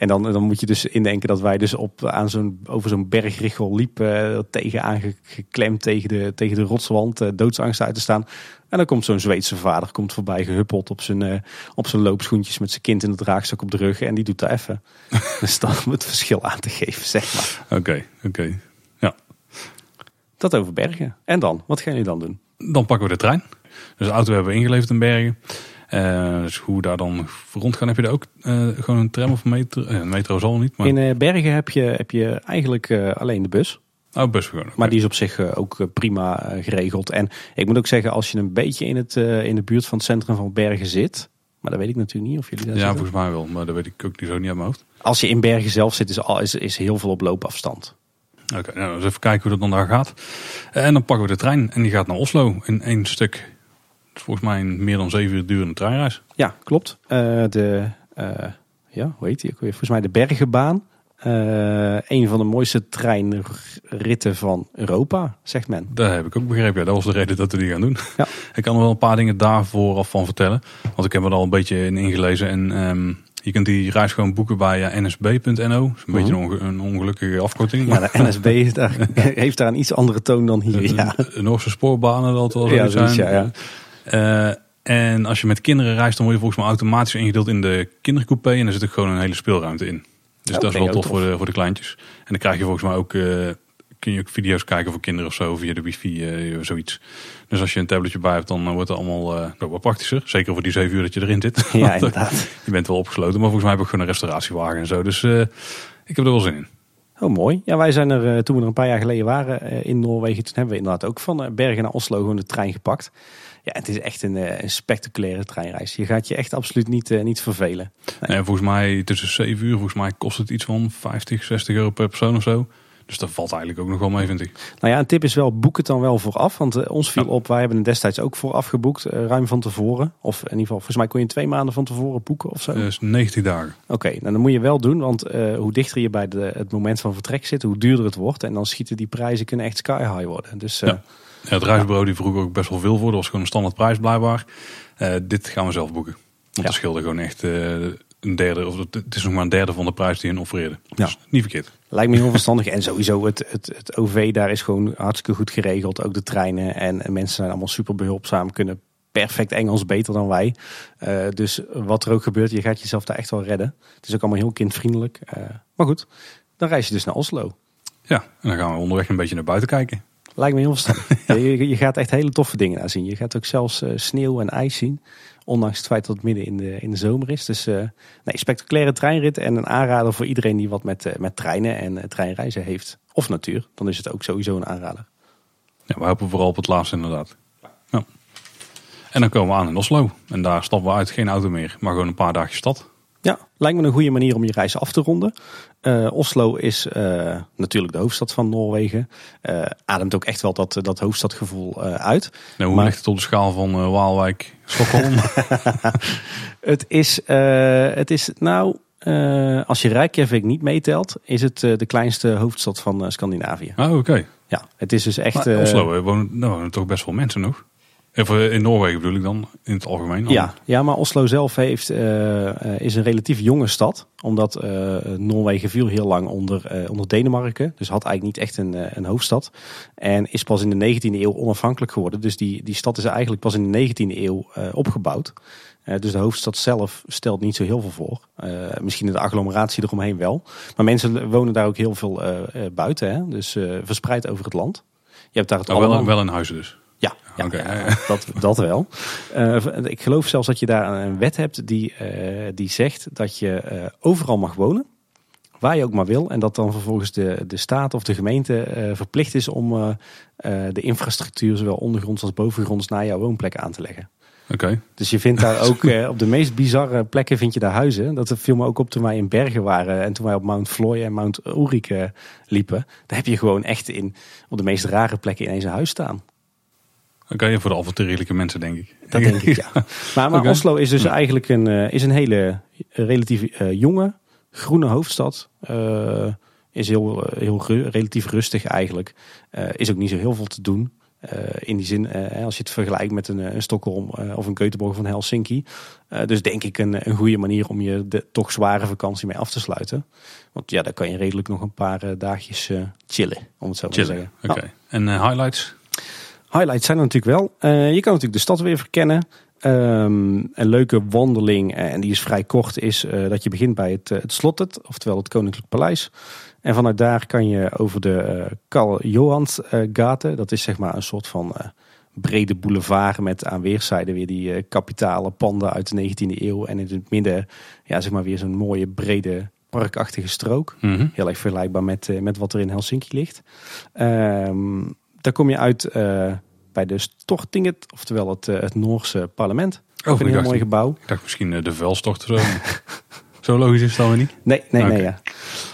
En dan, dan moet je dus indenken dat wij dus op, aan zo'n, over zo'n bergrichel liepen, uh, tegen aangeklemd tegen de, tegen de rotswand, uh, doodsangst uit te staan. En dan komt zo'n Zweedse vader komt voorbij gehuppeld op zijn, uh, op zijn loopschoentjes met zijn kind in de draagzak op de rug. En die doet daar even. dus dan om het verschil aan te geven, zeg maar. Oké, oké. Ja. Dat over bergen. En dan? Wat gaan jullie dan doen? Dan pakken we de trein. Dus de auto hebben we ingeleverd in Bergen. Uh, dus hoe daar dan rond gaan, heb je daar ook uh, gewoon een tram of een metro? Uh, metro zal niet. Maar... In Bergen heb je, heb je eigenlijk alleen de bus. Oh, bus gewoon. Maar die is op zich ook prima geregeld. En ik moet ook zeggen, als je een beetje in, het, in de buurt van het centrum van Bergen zit. Maar dat weet ik natuurlijk niet of jullie daar Ja, volgens mij wel. Maar dat weet ik ook niet zo niet aan mijn hoofd. Als je in Bergen zelf zit, is, al, is, is heel veel op loopafstand. Oké, okay, nou, dus even kijken hoe dat dan daar gaat. En dan pakken we de trein en die gaat naar Oslo in één stuk volgens mij een meer dan zeven uur durende treinreis. Ja, klopt. Uh, de, uh, ja, hoe heet die ook weer? Volgens mij de Bergenbaan. Uh, een van de mooiste treinritten van Europa, zegt men. Dat heb ik ook begrepen. Ja, dat was de reden dat we die gaan doen. Ja. Ik kan er wel een paar dingen daarvoor af van vertellen. Want ik heb er al een beetje in ingelezen. En um, je kunt die reis gewoon boeken bij nsb.no. Dat is een beetje een, een, ongelukkige afkorting. Maar... Ja, de NSB heeft daar, heeft daar een iets andere toon dan hier. Ja. De Noorse spoorbanen, dat wel ja, zijn. Ja, ja. Uh, en als je met kinderen reist, dan word je volgens mij automatisch ingedeeld in de kindercoupé. En er zit ook gewoon een hele speelruimte in. Dus dat is wel tof, Voor, de, voor de kleintjes. En dan krijg je volgens mij ook, uh, kun je ook video's kijken voor kinderen of zo, via de wifi, uh, zoiets. Dus als je een tabletje bij hebt, dan wordt het allemaal uh, wat praktischer. Zeker voor die zeven uur dat je erin zit. Ja, inderdaad. je bent wel opgesloten, maar volgens mij heb ik gewoon een restauratiewagen en zo. Dus ik heb er wel zin in. Oh, mooi. Ja, wij zijn er, toen we er een paar jaar geleden waren in Noorwegen, toen hebben we inderdaad ook van Bergen naar Oslo gewoon de trein gepakt. Ja, het is echt een, eh, een, spectaculaire treinreis. Je gaat je echt absoluut niet, uh, niet vervelen. Nee. volgens mij tussen 7 uur, volgens mij kost het iets van 50, 60 euro per persoon of zo. Dus dat valt eigenlijk ook nog wel mee, vind ik. Nou ja, een tip is wel, boek het dan wel vooraf. Want uh, ons viel Ja. op, wij hebben het destijds ook vooraf geboekt, eh, ruim van tevoren. Of in ieder geval, volgens mij kon je twee maanden van tevoren boeken of zo. Dus 90 dagen. Oké, nou dan moet je wel doen, want eh, hoe dichter je bij de, het moment van vertrek zit, hoe duurder het wordt. En dan schieten die prijzen kunnen echt sky high worden. Dus eh, Ja. Ja, het reisbureau die vroeg ook best wel veel voor. Dat was gewoon een standaard prijs blijkbaar. Eh, dit gaan we zelf boeken. Want Ja. dat scheelde gewoon echt eh, een derde. Of het is nog maar een derde van de prijs die hun offereerden. Ja. Dus niet verkeerd. lijkt me heel verstandig. En sowieso, het, het, het OV daar is gewoon hartstikke goed geregeld. Ook de treinen en, en mensen zijn allemaal super behulpzaam, kunnen perfect Engels, beter dan wij. Eh, dus wat er ook gebeurt, je gaat jezelf daar echt wel redden. Het is ook allemaal heel kindvriendelijk. Maar goed, dan reis je dus naar Oslo. Ja, en dan gaan we onderweg een beetje naar buiten kijken. Lijkt me heel verstandig. je, je gaat echt hele toffe dingen daar zien. Je gaat ook zelfs eh, sneeuw en ijs zien. Ondanks het feit dat het midden in de, in de zomer is. Dus nee, spectaculaire treinrit en een aanrader voor iedereen die wat met, eh, met treinen en treinreizen heeft. Of natuur. Dan is het ook sowieso een aanrader. Ja, we hopen vooral op het laatste inderdaad. Ja. En dan komen we aan in Oslo. En daar stappen we uit geen auto meer, maar gewoon een paar dagjes stad. Ja, lijkt me een goede manier om je reis af te ronden. Eh, Oslo is eh, natuurlijk de hoofdstad van Noorwegen. Eh, ademt ook echt wel dat, dat hoofdstadgevoel uit. Nou, hoe Maar- ligt het op de schaal van Waalwijk, Stockholm? Het is, het is nou, als je Reykjavik niet meetelt, is het de kleinste hoofdstad van Scandinavië. oh, oké. Ja, het is dus echt. Maar Oslo, wonen, nou, wonen toch best wel mensen nog? Even in Noorwegen bedoel ik dan, in het algemeen. ja, ja, maar Oslo zelf heeft, eh, eh, is een relatief jonge stad. Omdat eh, Noorwegen viel heel lang onder, onder Denemarken. Dus had eigenlijk niet echt een, een hoofdstad. En is pas in de 19e eeuw onafhankelijk geworden. Dus die, die stad is eigenlijk pas in de 19e eeuw opgebouwd. Dus de hoofdstad zelf stelt niet zo heel veel voor. Misschien de agglomeratie eromheen wel. Maar mensen wonen daar ook heel veel buiten. Hè? Dus verspreid over het land. Je hebt daar het Oh, wel, wel in huizen dus. Ja, ja. Dat, dat wel. Eh, ik geloof zelfs dat je daar een wet hebt die, eh, die zegt dat je eh, overal mag wonen. Waar je ook maar wil. En dat dan vervolgens de, de staat of de gemeente verplicht is om de infrastructuur, zowel ondergronds als bovengronds, naar jouw woonplek aan te leggen. Oké. Dus je vindt daar ook eh, op de meest bizarre plekken vind je daar huizen. Dat viel me ook op toen wij in Bergen waren en toen wij op Mount Floy en Mount Ulrike liepen. Daar heb je gewoon echt in, op de meest rare plekken ineens een huis staan. Oké, voor de avontuurlijke mensen denk ik. Dat denk ik, ja. Maar. Oslo is dus eigenlijk een, eh, is een hele eh, relatief eh, jonge, groene hoofdstad. Is heel, heel ru- relatief rustig eigenlijk. Is ook niet zo heel veel te doen. In die zin, als je het vergelijkt met een, een Stockholm of een Göteborg van Helsinki. Dus denk ik een, een goede manier om je de toch zware vakantie mee af te sluiten. Want ja, daar kan je redelijk nog een paar dagjes chillen, om het zo maar te zeggen. Oké. En highlights? Highlights zijn er natuurlijk wel. Eh, je kan natuurlijk de stad weer verkennen. Ehm, een leuke wandeling, eh, en die is vrij kort, is eh, dat je begint bij het, het Slottet, oftewel het Koninklijk Paleis. En vanuit daar kan je over de eh Karl Johans Gaten, dat is zeg maar een soort van brede boulevard met aan weerszijden weer die kapitale panden uit de 19e eeuw. En in het midden, ja, zeg maar weer zo'n mooie brede parkachtige strook. Mhm. Heel erg vergelijkbaar met, met wat er in Helsinki ligt. Ehm, daar kom je uit eh, bij de Stortinget, oftewel het, eh, het Noorse parlement. Oh, een heel dacht, mooi gebouw. ik dacht misschien eh, de vuilstocht of zo. logisch is het dan niet. Nee, nee, nee. Ja.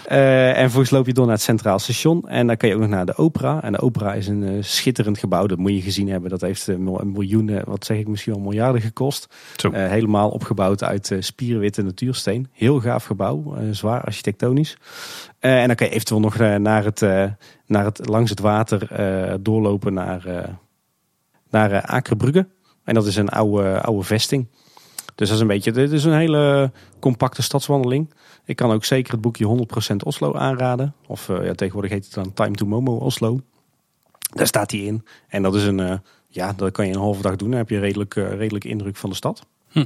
Eh, en vervolgens loop je door naar het Centraal Station. En dan kan je ook nog naar de opera. En de opera is een eh, schitterend gebouw. Dat moet je gezien hebben. Dat heeft eh, een miljoenen, wat zeg ik, misschien wel miljarden gekost. Zo. Eh, helemaal opgebouwd uit eh, spierwitte natuursteen. Heel gaaf gebouw. eh, zwaar architectonisch. Eh, en dan kan je eventueel nog eh, naar het, eh, naar het, langs het water eh, doorlopen naar, eh naar eh, Akerbrugge. En dat is een oude, oude vesting. Dus dat is een beetje, dit is een hele compacte stadswandeling. Ik kan ook zeker het boekje 100% Oslo aanraden. Of eh, ja, tegenwoordig heet het dan Time to Momo Oslo. Daar staat hij in. En dat is een, eh, ja, dat kan je een halve dag doen. Dan heb je een redelijk, eh, redelijk indruk van de stad. Hm.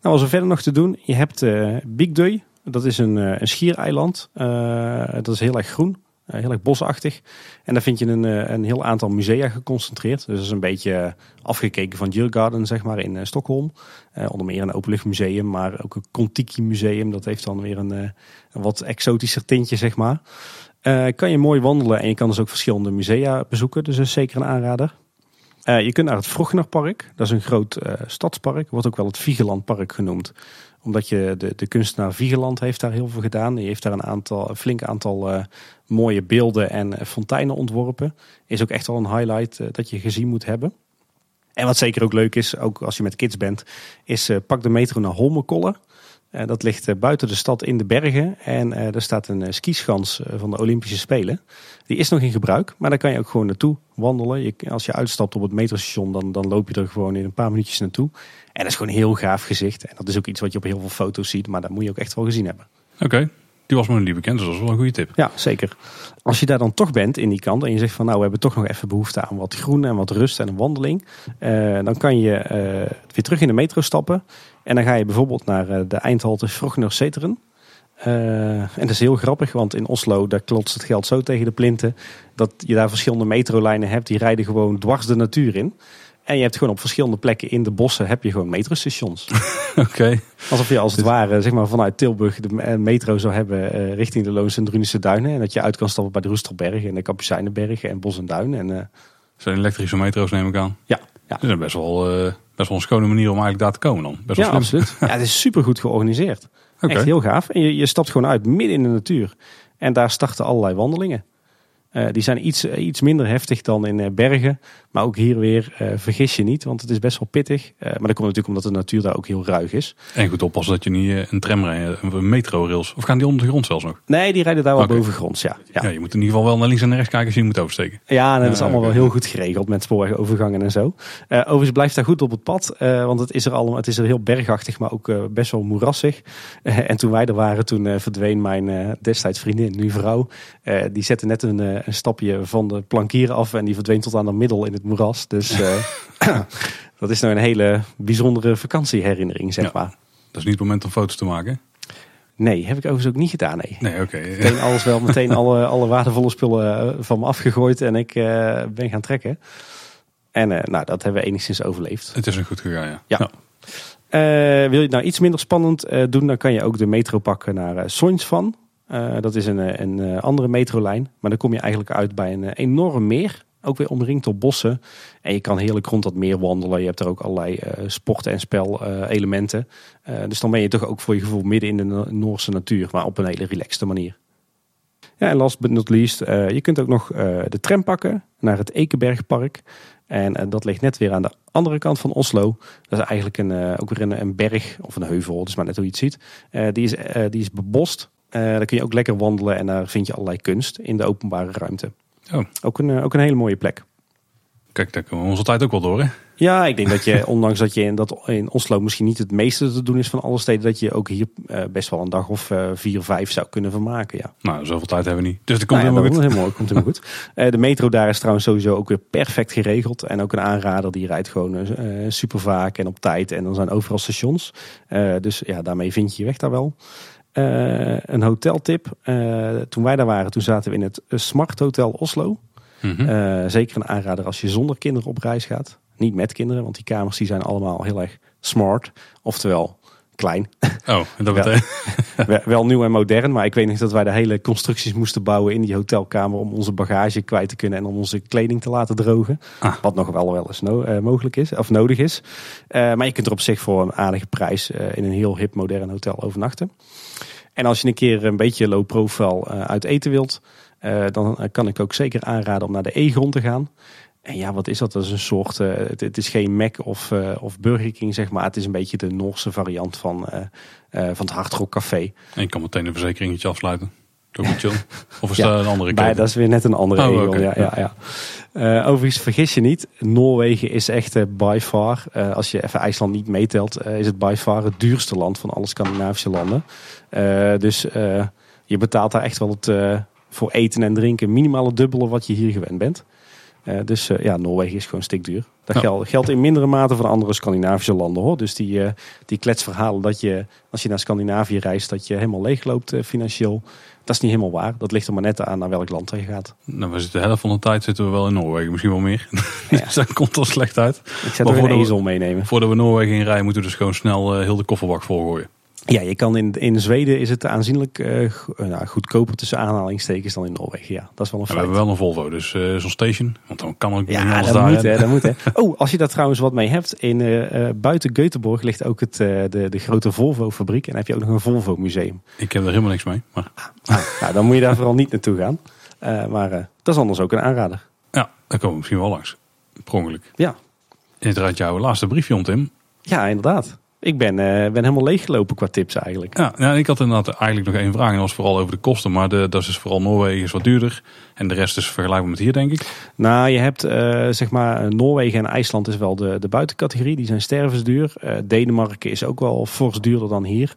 Nou, wat er verder nog te doen? Je hebt Big Døy. Dat is een, een schiereiland. Dat is heel erg groen. Eh, heel erg bosachtig. En daar vind je een, eh, een heel aantal musea geconcentreerd. Dus dat is een beetje eh, afgekeken van Djurgården, zeg maar, in Stockholm. Onder meer een openluchtmuseum, maar ook een Kontiki museum. Dat heeft dan weer een, een wat exotischer tintje, zeg maar. Kan je mooi wandelen en je kan dus ook verschillende musea bezoeken. Dus dat is zeker een aanrader. Je kunt naar het Vroegnerpark. Dat is een groot stadspark. Wordt ook wel het Vigelandpark genoemd. Omdat je de, de kunstenaar Vigeland heeft daar heel veel gedaan. Die heeft daar een, aantal, een flink aantal mooie beelden en fonteinen ontworpen. Is ook echt wel een highlight dat je gezien moet hebben. En wat zeker ook leuk is, ook als je met kids bent, is pak de metro naar Holmenkollen. Dat ligt buiten de stad in de bergen. En er staat een skischans van de Olympische Spelen. Die is nog in gebruik, maar daar kan je ook gewoon naartoe wandelen. Als je uitstapt op het metrostation, dan, dan loop je er gewoon in een paar minuutjes naartoe. En dat is gewoon een heel gaaf gezicht. En dat is ook iets wat je op heel veel foto's ziet, maar dat moet je ook echt wel gezien hebben. Oké, die was me niet bekend, dus dat is wel een goede tip. Ja, zeker. Als je daar dan toch bent in die kant en je zegt van nou we hebben toch nog even behoefte aan wat groen en wat rust en een wandeling. dan kan je weer terug in de metro stappen. En dan ga je bijvoorbeeld naar de eindhalte Vrogner Zeteren. En dat is heel grappig, want in Oslo daar klotst het geld zo tegen de plinten dat je daar verschillende metrolijnen hebt die rijden gewoon dwars de natuur in. En je hebt gewoon op verschillende plekken in de bossen heb je gewoon metrostations. Oké. Alsof je als het ware zeg maar, vanuit Tilburg de metro zou hebben uh, richting de Loons en Drunische Duinen. En dat je uit kan stappen bij de Roestelberg en de Kapucijnenbergen en Bos en Duin. En, uh, Zijn elektrische metro's neem ik aan? Ja. ja. Dat is best wel, uh, best wel een schone manier om eigenlijk daar te komen dan. Best wel ja, absoluut. ja, het is super goed georganiseerd. Okay. Echt heel gaaf. En je, je stapt gewoon uit midden in de natuur. En daar starten allerlei wandelingen. Uh, die zijn iets, iets minder heftig dan in Bergen. Maar ook hier weer, uh, vergis je niet, want het is best wel pittig. maar dat komt natuurlijk omdat de natuur daar ook heel ruig is. En goed oppassen dat je niet een tram rijdt, een metrorails. Of gaan die onder de grond zelfs nog? Nee, die rijden daar wel okay. bovengronds, ja. ja. Ja. je moet in ieder geval wel naar links en naar rechts kijken als je moet oversteken. Ja, dat is allemaal okay. wel heel goed geregeld met spoorwegovergangen en zo. overigens blijft daar goed op het pad, want het is er, allemaal, het is er heel bergachtig, maar ook best wel moerassig. en toen wij er waren, toen verdween mijn destijds vriendin, nu vrouw. die zette net een, een stapje van de plankieren af en die verdween tot aan de middel in het moeras. Dus uh, dat is nou een hele bijzondere vakantieherinnering, zeg ja, maar. Dat is niet het moment om foto's te maken? Nee, heb ik overigens ook niet gedaan. Nee, nee oké. Okay. Meteen alles wel, meteen alle, alle waardevolle spullen van me afgegooid en ik uh, ben gaan trekken. En uh, nou, dat hebben we enigszins overleefd. Het is een goed gegaan, ja. ja. ja. wil je het nou iets minder spannend doen, dan kan je ook de metro pakken naar Soins van. Dat is een, een andere metrolijn. Maar dan kom je eigenlijk uit bij een enorm meer. Ook weer omringd door bossen. En je kan heerlijk rond dat meer wandelen. Je hebt er ook allerlei uh, sporten en spelelementen. Uh, dus dan ben je toch ook voor je gevoel midden in de Noorse natuur. Maar op een hele relaxte manier. Ja, en last but not least, je kunt ook nog de tram pakken naar het Ekenbergpark. En dat ligt net weer aan de andere kant van Oslo. Dat is eigenlijk een, ook weer een, een, berg of een heuvel, dus maar net hoe je het ziet. die, is, die is bebost. daar kun je ook lekker wandelen en daar vind je allerlei kunst in de openbare ruimte. Oh. Ook, een, ook een hele mooie plek. Kijk, daar komen we onze tijd ook wel door, hè? Ja, ik denk dat je, ondanks dat je in, dat in Oslo misschien niet het meeste te doen is van alle steden, dat je ook hier uh, best wel een dag of uh, vier, vijf zou kunnen vermaken. Ja. Nou, zoveel tijd hebben we niet. Dus dat komt nou ja, helemaal goed. Helemaal, komt helemaal goed. Uh, de metro daar is trouwens sowieso ook weer perfect geregeld. En ook een aanrader, die rijdt gewoon super vaak en op tijd. En dan zijn overal stations. dus ja, daarmee vind je je weg daar wel. Een hoteltip. toen wij daar waren, toen zaten we in het Smart Hotel Oslo. Mm -hmm. zeker een aanrader als je zonder kinderen op reis gaat. Niet met kinderen, want die kamers die zijn allemaal heel erg smart. Oftewel klein. Oh, dat betekent... wel, wel nieuw en modern, maar ik weet niet dat wij de hele constructies moesten bouwen in die hotelkamer om onze bagage kwijt te kunnen en om onze kleding te laten drogen. Ah. Wat nog wel wel eens no uh, mogelijk is, of nodig is. Uh, maar je kunt er op zich voor een aardige prijs uh, in een heel hip modern hotel overnachten. En als je een keer een beetje low profile uit eten wilt, dan kan ik ook zeker aanraden om naar de E-grond te gaan. En ja, wat is dat? Dat is een soort. Uh, het, het, is geen Mac of, uh, of Burger King, zeg maar. Het is een beetje de Noorse variant van, van het Hard Rock Café. En je kan meteen een verzekeringetje afsluiten. Toch chill? Of is ja, dat een andere keuze? Dat is weer net een andere oh, okay. ja, ja, ja. overigens, vergis je niet. Noorwegen is echt by far, als je even IJsland niet meetelt, is het by far het duurste land van alle Scandinavische landen. dus je betaalt daar echt wel het voor eten en drinken minimaal het dubbele wat je hier gewend bent. Uh, dus uh, ja, Noorwegen is gewoon stikduur. Dat ja. geldt, geldt in mindere mate voor andere Scandinavische landen hoor. Dus die, uh, die kletsverhalen dat je als je naar Scandinavië reist, dat je helemaal leegloopt financieel. Dat is niet helemaal waar. Dat ligt er maar net aan naar welk land je gaat. Nou, we zitten de helft van de tijd zitten we wel in Noorwegen. Misschien wel meer. Ja. dus dat komt al slecht uit. Ik zet er een ezel meenemen. Voordat we Noorwegen in rijden, moeten we dus gewoon snel heel de kofferbak volgooien. Ja, je kan in, in Zweden is het aanzienlijk uh, nou, goedkoper tussen aanhalingstekens dan in Noorwegen. Ja, dat is wel een feit. we hebben wel een Volvo, dus uh, zo'n station. Want dan kan ook ja, dat daar, moet, hè, dat moet hè. Oh, als je daar trouwens wat mee hebt, in uh, buiten Göteborg ligt ook het, de, de grote Volvo fabriek. En dan heb je ook nog een Volvo museum. Ik heb er helemaal niks mee. Maar... Ah, nou, dan moet je daar vooral niet naartoe gaan. maar dat is anders ook een aanrader. Ja, daar komen we misschien wel langs. Per Ja. Inderdaad, jouw laatste briefje om Tim. Ja, inderdaad. Ik ben, uh, ben helemaal leeggelopen qua tips eigenlijk. Ja, ik had inderdaad eigenlijk nog één vraag. En dat was vooral over de kosten. Maar de, dat is dus vooral Noorwegen is wat duurder. En de rest is vergelijkbaar met hier, denk ik. Nou, je hebt uh, zeg maar Noorwegen en IJsland is wel de, de buitencategorie. Die zijn stervensduur. Uh, Denemarken is ook wel fors duurder dan hier.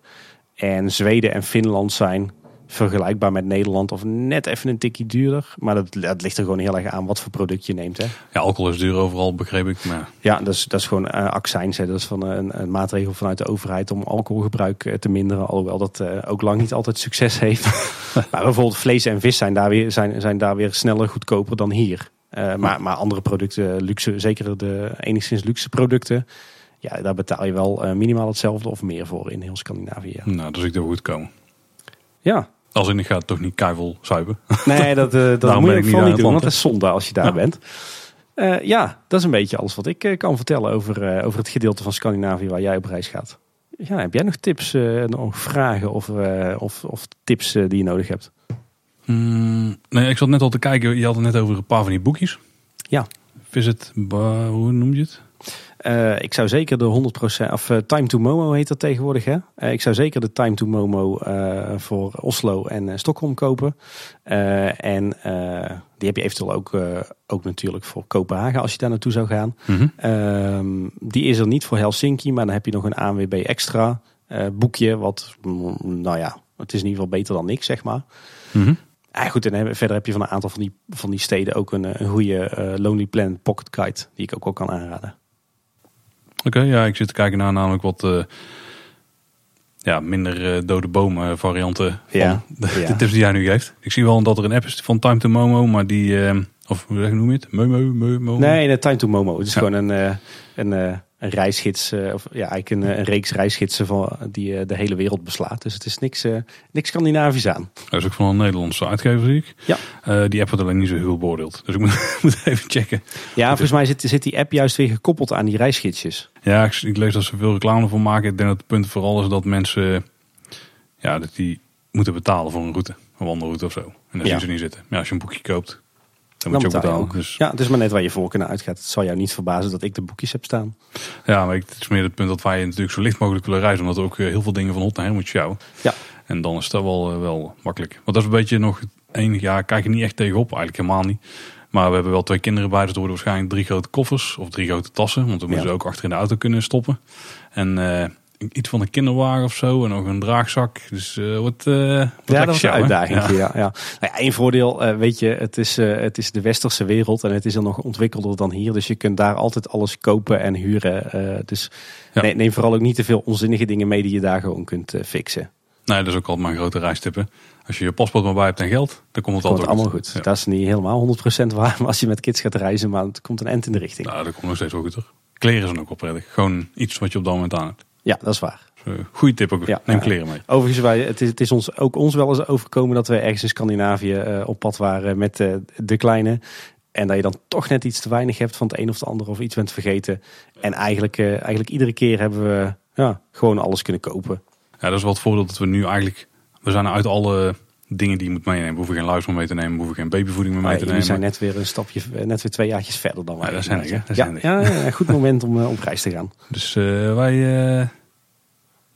En Zweden en Finland zijn vergelijkbaar met Nederland of net even een tikje duurder. Maar dat, dat ligt er gewoon heel erg aan wat voor product je neemt. Hè. Ja, alcohol is duur overal, begreep ik. Maar... Ja, dat is, dat is gewoon uh, accijns. Hè. Dat is van een, een, maatregel vanuit de overheid om alcoholgebruik eh, te minderen. Alhoewel dat uh, ook lang niet altijd succes heeft. maar bijvoorbeeld vlees en vis zijn daar weer, zijn, zijn daar weer sneller goedkoper dan hier. Maar, maar andere producten, luxe, zeker de enigszins luxe producten... Ja, daar betaal je wel minimaal hetzelfde of meer voor in heel Scandinavië. Nou, dus ik er goed komen. Ja, als in, ik ga toch niet keivol zuipen. Nee, dat, uh, dat moet ik niet doen, want dat is zonde als je daar bent. Uh, ja, dat is een beetje alles wat ik uh, kan vertellen over, over het gedeelte van Scandinavië waar jij op reis gaat. Ja, heb jij nog tips, nog vragen of, of, of tips die je nodig hebt? Mm, nee, ik zat net al te kijken. Je had het net over een paar van die boekjes. Ja. Visit, hoe noem je het? Uh, ik zou zeker de 100% of uh, Time to Momo heet dat tegenwoordig. Hè? Uh, ik zou zeker de Time to Momo voor Oslo en Stockholm kopen. en die heb je eventueel ook, ook natuurlijk voor Kopenhagen als je daar naartoe zou gaan. Mm -hmm. die is er niet voor Helsinki, maar dan heb je nog een ANWB extra boekje. Wat, mm, nou ja, het is in ieder geval beter dan niks, zeg maar. Mm -hmm. Ja, goed, en verder heb je van een aantal van die, van die steden ook een, een goede Lonely Planet Pocket Guide, die ik ook wel kan aanraden. Oké, ja, ik zit te kijken naar namelijk wat uh, ja, minder uh, dode bomen varianten van ja, de, ja. de, tips die jij nu geeft. Ik zie wel dat er een app is van Time to Momo, maar die, uh, of hoe noem je het? Momo, Momo? Nee, de Time to Momo. Het is gewoon een, een een reisgids, uh, of ja, eigenlijk een, een, reeks reisgidsen van, die uh, de hele wereld beslaat. Dus het is niks, uh, niks Scandinavisch aan. Dat is ook van een Nederlandse uitgever, zie ik. Ja. die app wordt alleen niet zo heel beoordeeld. Dus ik moet, moet even checken. Ja, volgens mij zit, zit die app juist weer gekoppeld aan die reisgidsjes. Ja, ik, ik lees dat ze veel reclame voor maken. Ik denk dat het punt vooral is dat mensen, ja, dat die moeten betalen voor een route. Een wandelroute of zo. En daar ja. zien ze niet zitten. Ja, als je een boekje koopt, dan, moet je ook betalen. Dus... Ja, het is maar net waar je voor kunnen uitgaat. Het zal jou niet verbazen dat ik de boekjes heb staan. Ja, maar het is meer het punt dat wij natuurlijk zo licht mogelijk willen reizen. Omdat er ook eh, heel veel dingen van hot naar her moet sjouwen. Ja. En dan is dat wel, eh, wel makkelijk. Want dat is een beetje nog enig jaar. Kijk je niet echt tegenop. Eigenlijk helemaal niet. Maar we hebben wel twee kinderen bij. Dus er worden waarschijnlijk drie grote koffers. Of drie grote tassen. Want we moeten ze ook achter in de auto kunnen stoppen. En... Uh, iets van een kinderwagen of zo en nog een draagzak. Dus uh, wat, uh, ja, dat was een uitdaging. Ja. Ja, ja. Nou ja, één voordeel, uh, weet je, het is, het is de westerse wereld en het is er nog ontwikkelder dan hier. Dus je kunt daar altijd alles kopen en huren. dus ja. neem, neem vooral ook niet te veel onzinnige dingen mee die je daar gewoon kunt fixen. Nee, dat is ook altijd mijn grote reistippen. Als je je paspoort maar bij hebt en geld, dan komt het altijd allemaal goed. Dat is niet helemaal 100% waar als je met kids gaat reizen, maar het komt een end in de richting. Nou, dat komt nog steeds wel goed? Kleren zijn ook wel prettig. Gewoon iets wat je op dat moment aan hebt. Ja, dat is waar. Uh, goeie tip ook. Ja, Neem kleren mee. Overigens, wij, het, is, het is ons ook ons wel eens overkomen dat we ergens in Scandinavië uh, op pad waren met uh, de kleine. En dat je dan toch net iets te weinig hebt van het een of het ander of iets bent vergeten. En eigenlijk, eigenlijk iedere keer hebben we ja, gewoon alles kunnen kopen. Ja, dat is wel het voordeel dat we nu eigenlijk... We zijn uit alle dingen die je moet meenemen. We hoeven geen luis meer mee te nemen. We hoeven geen babyvoeding meer mee te nemen. We zijn net weer een stapje, net weer twee jaartjes verder dan wij. Ja, dat zijn ja, ja, ja, ja, goed moment om op reis te gaan. Dus uh, wij... Uh,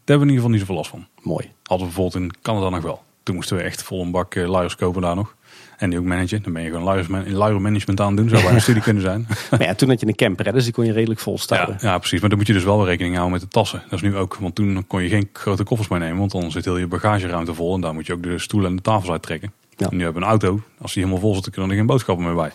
daar hebben we in ieder geval niet zoveel last van. Mooi. Hadden we bijvoorbeeld in Canada nog wel. Toen moesten we echt vol een bak luiers kopen daar nog. En die ook managen. Dan ben je gewoon luier management aan doen. Zou bij een studie kunnen zijn. Maar ja, toen had je een camper, hè, dus die kon je redelijk vol. Ja, ja, precies. Maar dan moet je dus wel rekening houden met de tassen. Dat is nu ook, want toen kon je geen grote koffers meenemen. Want dan zit heel je bagageruimte vol. En daar moet je ook de stoelen en de tafels uittrekken. Ja. En nu hebben we een auto. Als die helemaal vol zit, dan kunnen er geen boodschappen meer bij.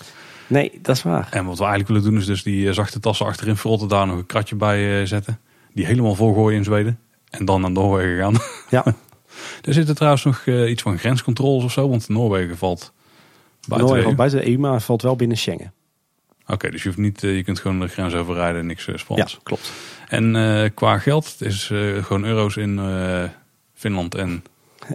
Nee, dat is waar. En wat we eigenlijk willen doen is dus die zachte tassen achterin verrotten. Daar nog een kratje bij zetten. Die helemaal vol gooien in Zweden. En dan naar Noorwegen gaan. Ja. er zitten trouwens nog uh, iets van grenscontroles of zo, want Noorwegen valt buiten buiten de EU, maar valt wel binnen Schengen. Oké, dus je, hoeft niet, uh, je kunt gewoon de grens overrijden en niks uh, Ja, klopt. En qua geld, het is gewoon euro's in Finland en...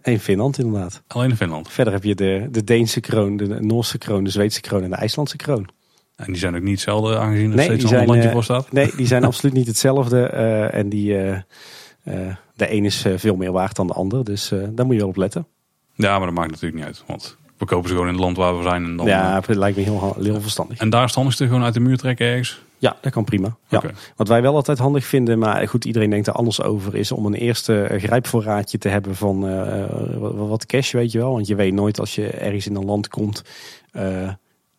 In Finland inderdaad. Alleen in Finland. Verder heb je de, de Deense kroon, de Noorse kroon, de Zweedse kroon en de IJslandse kroon. En die zijn ook niet hetzelfde aangezien er nee, steeds een landje voor staat? Nee, die zijn absoluut niet hetzelfde. en die, de een is veel meer waard dan de ander. Dus daar moet je wel op letten. Ja, maar dat maakt natuurlijk niet uit. Want we kopen ze gewoon in het land waar we zijn. En dan, ja, het lijkt me heel, heel verstandig. En daar is het handigste gewoon uit de muur trekken ergens? Ja, dat kan prima. Ja. Wat wij wel altijd handig vinden, maar goed, iedereen denkt er anders over, is om een eerste grijpvoorraadje te hebben van uh, wat cash, weet je wel. Want je weet nooit als je ergens in een land komt, uh,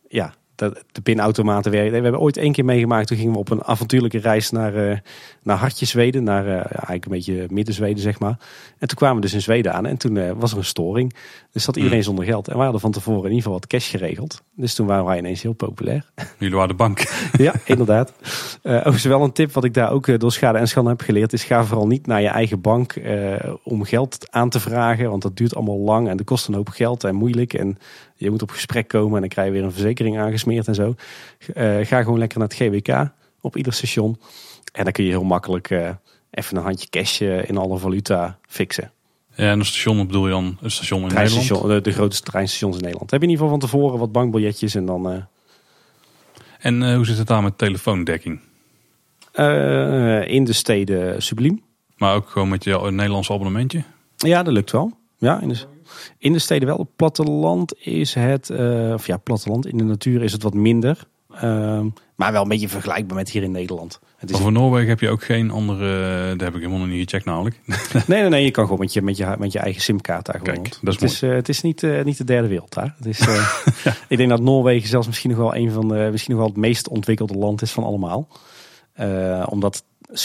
ja, dat de pinautomaten werken. We hebben ooit één keer meegemaakt. Toen gingen we op een avontuurlijke reis naar, uh, naar Hartje Zweden. Naar uh, eigenlijk een beetje midden Zweden, zeg maar. En toen kwamen we dus in Zweden aan. En toen uh, was er een storing. Dus zat iedereen hmm. zonder geld. En we hadden van tevoren in ieder geval wat cash geregeld. Dus toen waren wij ineens heel populair. Jullie waren de bank. ja, inderdaad. overigens wel een tip wat ik daar ook door schade en schande heb geleerd. Is ga vooral niet naar je eigen bank om geld aan te vragen. Want dat duurt allemaal lang. En dat kost een hoop geld en moeilijk. En je moet op gesprek komen en dan krijg je weer een verzekering aangesmeerd en zo. Uh, ga gewoon lekker naar het GWK op ieder station. En dan kun je heel makkelijk uh, even een handje cash in alle valuta fixen. Ja, en een station bedoel je dan een station in Nederland? De, de grootste treinstations in Nederland. Heb je in ieder geval van tevoren wat bankbiljetjes en dan... En hoe zit het daar met telefoondekking? in de steden subliem. Maar ook gewoon met je Nederlandse abonnementje? Ja, dat lukt wel. Ja, in de, in de steden wel. Op platteland is het, uh, of ja, platteland in de natuur is het wat minder. Uh, maar wel een beetje vergelijkbaar met hier in Nederland. Het is voor Noorwegen heb je ook geen andere, daar heb ik helemaal nog niet gecheckt namelijk. nee, nee, nee, je kan gewoon met je, met je, met je eigen simkaart daar gewoon Kijk, dat is het, is, uh, het is niet, uh, niet de derde wereld daar. Het is, ja. Ik denk dat Noorwegen zelfs misschien nog wel een van de, misschien nog wel het meest ontwikkelde land is van allemaal. omdat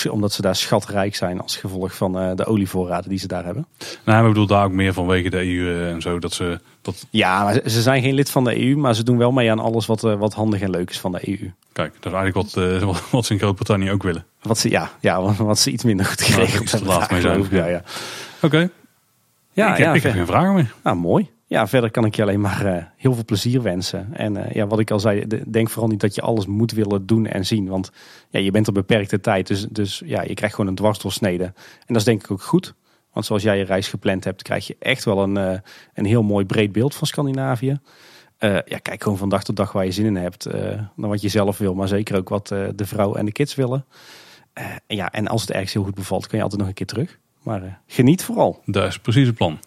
omdat ze daar schatrijk zijn als gevolg van uh, de olievoorraden die ze daar hebben. Nou, we bedoel daar ook meer vanwege de EU eh, en zo. Dat ze, dat... Ja, maar ze zijn geen lid van de EU, maar ze doen wel mee aan alles wat, uh, wat handig en leuk is van de EU. Kijk, dat is eigenlijk wat, wat ze in Groot-Brittannië ook willen. Wat ze, ja, ja, wat ze iets minder goed geregeld nou, hebben. Laat Ja, ja. Oké. Okay. Ja, ik, ja, ik heb geen vragen meer. Ah, mooi ja, verder kan ik je alleen maar uh, heel veel plezier wensen. En uh, ja, wat ik al zei, denk vooral niet dat je alles moet willen doen en zien. Want ja, je bent op beperkte tijd. Dus, dus ja, je krijgt gewoon een dwarsdoorsnede. En dat is denk ik ook goed. Want zoals jij je reis gepland hebt, krijg je echt wel een, uh, een heel mooi breed beeld van Scandinavië. ja, kijk gewoon van dag tot dag waar je zin in hebt. dan wat je zelf wil, maar zeker ook wat de vrouw en de kids willen. en ja, en als het ergens heel goed bevalt, kun je altijd nog een keer terug. Maar geniet vooral. Dat is precies het plan.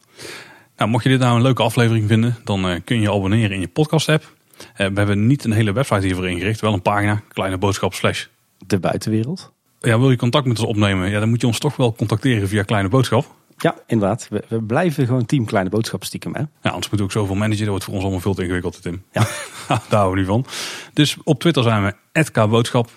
Nou, mocht je dit nou een leuke aflevering vinden, dan uh, kun je je abonneren in je podcast app. Uh, we hebben niet een hele website hiervoor ingericht, wel een pagina, kleine boodschap slash. De buitenwereld. Ja, wil je contact met ons opnemen, ja, dan moet je ons toch wel contacteren via Kleine Boodschap. Ja, inderdaad. We, we blijven gewoon team Kleine Boodschap stiekem. Hè? Ja, anders moeten we ook zoveel managen. Dat wordt voor ons allemaal veel te ingewikkeld, Tim. Ja. Daar houden we niet van. Dus op Twitter zijn we @kboodschap.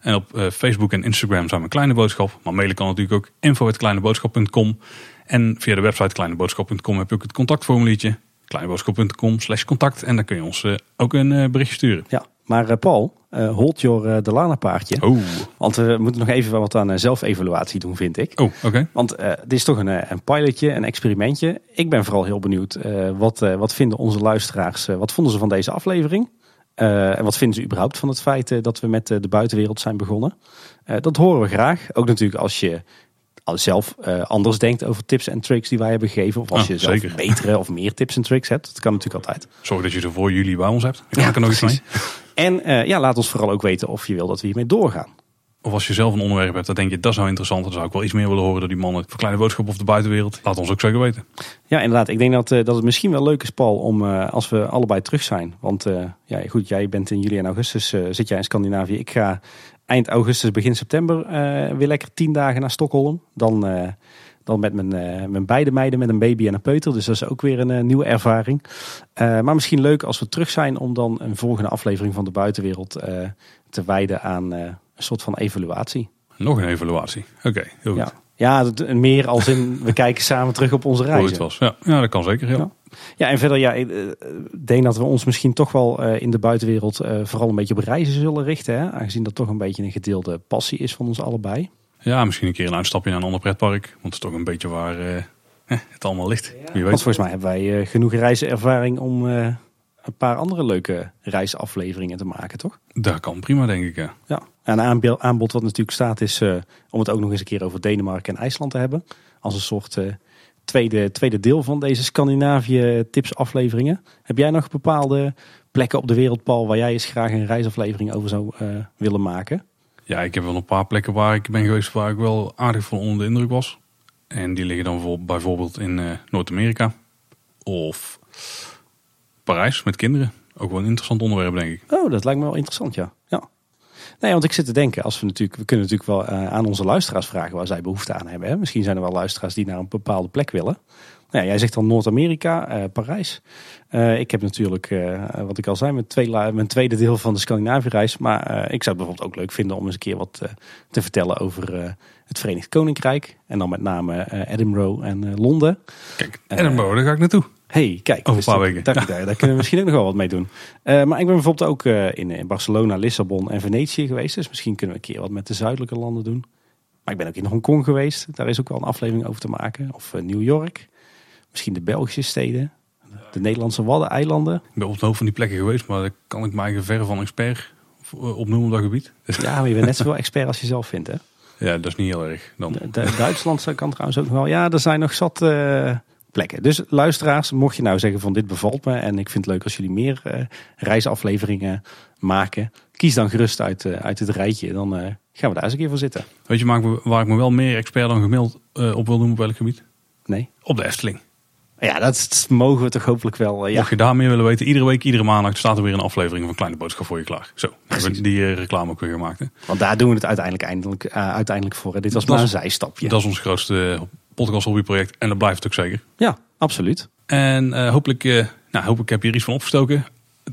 En op uh, Facebook en Instagram zijn we Kleine Boodschap. Maar mailen kan natuurlijk ook info.kleineboodschap.com. En via de website kleineboodschap.com heb je ook het contactformuliertje. kleineboodschap.com slash contact. En dan kun je ons uh, ook een uh, berichtje sturen. Ja, maar uh, Paul, hold your Delana paardje. Oh. Want we moeten nog even wat aan zelfevaluatie doen, vind ik. Oh, oké. Want dit is toch een, een pilotje, een experimentje. Ik ben vooral heel benieuwd. wat, wat vinden onze luisteraars? wat vonden ze van deze aflevering? en wat vinden ze überhaupt van het feit dat we met de buitenwereld zijn begonnen? dat horen we graag. Ook natuurlijk als je zelf uh, anders denkt over tips en tricks die wij hebben gegeven. Of als ah, je zelf zeker. betere of meer tips en tricks hebt. Dat kan natuurlijk altijd. Zorg dat je ze voor jullie bij ons hebt. Ik kan ja, er nog iets mee. En uh, ja, laat ons vooral ook weten of je wil dat we hiermee doorgaan. Of als je zelf een onderwerp hebt, dan denk je dat is nou interessant. Dan zou ik wel iets meer willen horen door die mannen voor kleine boodschap of de buitenwereld. Laat ons ook zeker weten. Ja, inderdaad. Ik denk dat, uh, dat het misschien wel leuk is, Paul, om uh, als we allebei terug zijn. Want uh, ja, goed, jij bent in juli en augustus, zit jij in Scandinavië. Ik ga eind augustus, begin september uh, weer lekker tien dagen naar Stockholm. Dan, uh, dan met mijn, uh, mijn beide meiden, met een baby en een peuter. Dus dat is ook weer een nieuwe ervaring. maar misschien leuk als we terug zijn om dan een volgende aflevering van de buitenwereld te wijden aan een soort van evaluatie. Nog een evaluatie. Oké, heel goed. Ja. Ja, meer als in we kijken samen terug op onze reis. Hoe het was. Ja, ja dat kan zeker. Ja. ja. en verder, ja, ik eh, denk dat we ons misschien toch wel eh, in de buitenwereld uh, vooral een beetje op reizen zullen richten. Hè? Aangezien dat toch een beetje een gedeelde passie is van ons allebei. Ja, misschien een keer een uitstapje naar een ander pretpark. Want het is toch een beetje waar het allemaal ligt. Wie weet. Want volgens mij hebben wij genoeg reizenervaring om een paar andere leuke reisafleveringen te maken, toch? Dat kan prima, denk ik. Ja. ja. En een aanbod wat natuurlijk staat is uh, om het ook nog eens een keer over Denemarken en IJsland te hebben. Als een soort uh, tweede, tweede deel van deze Scandinavië tips afleveringen. Heb jij nog bepaalde plekken op de wereld, Paul, waar jij eens graag een reisaflevering over zou uh, willen maken? Ja, ik heb wel een paar plekken waar ik ben geweest waar ik wel aardig van onder de indruk was. En die liggen dan bijvoorbeeld in Noord-Amerika of Parijs met kinderen. Ook wel een interessant onderwerp, denk ik. Oh, dat lijkt me wel interessant, ja. Nee, want ik zit te denken, als we natuurlijk, we kunnen natuurlijk wel uh, aan onze luisteraars vragen waar zij behoefte aan hebben. Hè? Misschien zijn er wel luisteraars die naar een bepaalde plek willen. Nou, ja, jij zegt dan Noord-Amerika, uh, Parijs. Uh, ik heb natuurlijk, wat ik al zei, mijn, twee, mijn tweede deel van de Scandinavië-reis. Maar ik zou het bijvoorbeeld ook leuk vinden om eens een keer wat te vertellen over het Verenigd Koninkrijk. En dan met name Edinburgh en Londen. Kijk, Edinburgh, daar ga ik naartoe hey, kijk. Over een paar weken. Daar, daar, kunnen we misschien ook nog wel wat mee doen. Uh, maar ik ben bijvoorbeeld ook uh, in, in, Barcelona, Lissabon en Venetië geweest. Dus misschien kunnen we een keer wat met de zuidelijke landen doen. Maar ik ben ook in Hongkong geweest. Daar is ook wel een aflevering over te maken. Of uh, New York. Misschien de Belgische steden. De Nederlandse Waddeneilanden. Ik ben op de hoofd van die plekken geweest. Maar daar kan ik mij eigen ver van expert opnoemen op dat gebied. Ja, maar je bent net zoveel expert als je zelf vindt, hè? Ja, dat is niet heel erg. Dan. De, de Duitsland kan trouwens ook nog wel. Ja, er zijn nog zat plekken. Dus luisteraars, mocht je nou zeggen van dit bevalt me en ik vind het leuk als jullie meer uh, reisafleveringen maken, kies dan gerust uit, uh, uit het rijtje. Dan uh, gaan we daar eens een keer voor zitten. Weet je waar ik me wel meer expert dan gemiddeld op wil doen op welk gebied? Nee. Op de Efteling. Ja, dat mogen we toch hopelijk wel. ja. Mocht je daar meer willen weten, iedere week, iedere maandag staat er weer een aflevering van Kleine Boodschap voor je klaar. Zo, hebben we die reclame ook weer gemaakt. Hè? Want daar doen we het uiteindelijk, eindelijk, uiteindelijk voor. Dit was maar een zijstapje. Dat is ons grootste podcast hobbyproject. En dat blijft het ook zeker. Ja, absoluut. En uh, hopelijk, uh, nou, hopelijk heb je hier iets van opgestoken.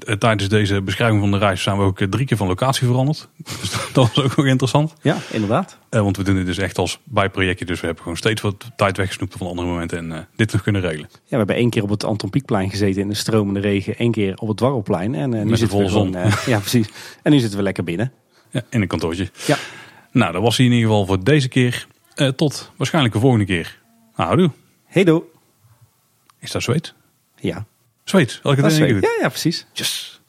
Uh, tijdens deze beschrijving van de reis zijn we ook drie keer van locatie veranderd. Dus dat was ook nog interessant. Ja, inderdaad. want we doen dit dus echt als bijprojectje. Dus we hebben gewoon steeds wat tijd weggesnoept van andere momenten. En dit nog kunnen regelen. Ja, we hebben één keer op het Anton Pieckplein gezeten in de stromende regen. één keer op het Dwarrelplein. En nu zitten we zon. ja, precies. En nu zitten we lekker binnen. Ja, in een kantoortje. Ja. Nou, dat was hij in ieder geval voor deze keer. Tot waarschijnlijk de volgende keer. Houdoe. Hey doe. Is dat Zweeds? Ja. Zweeds? Had ik het Ja, ja, precies. Yes.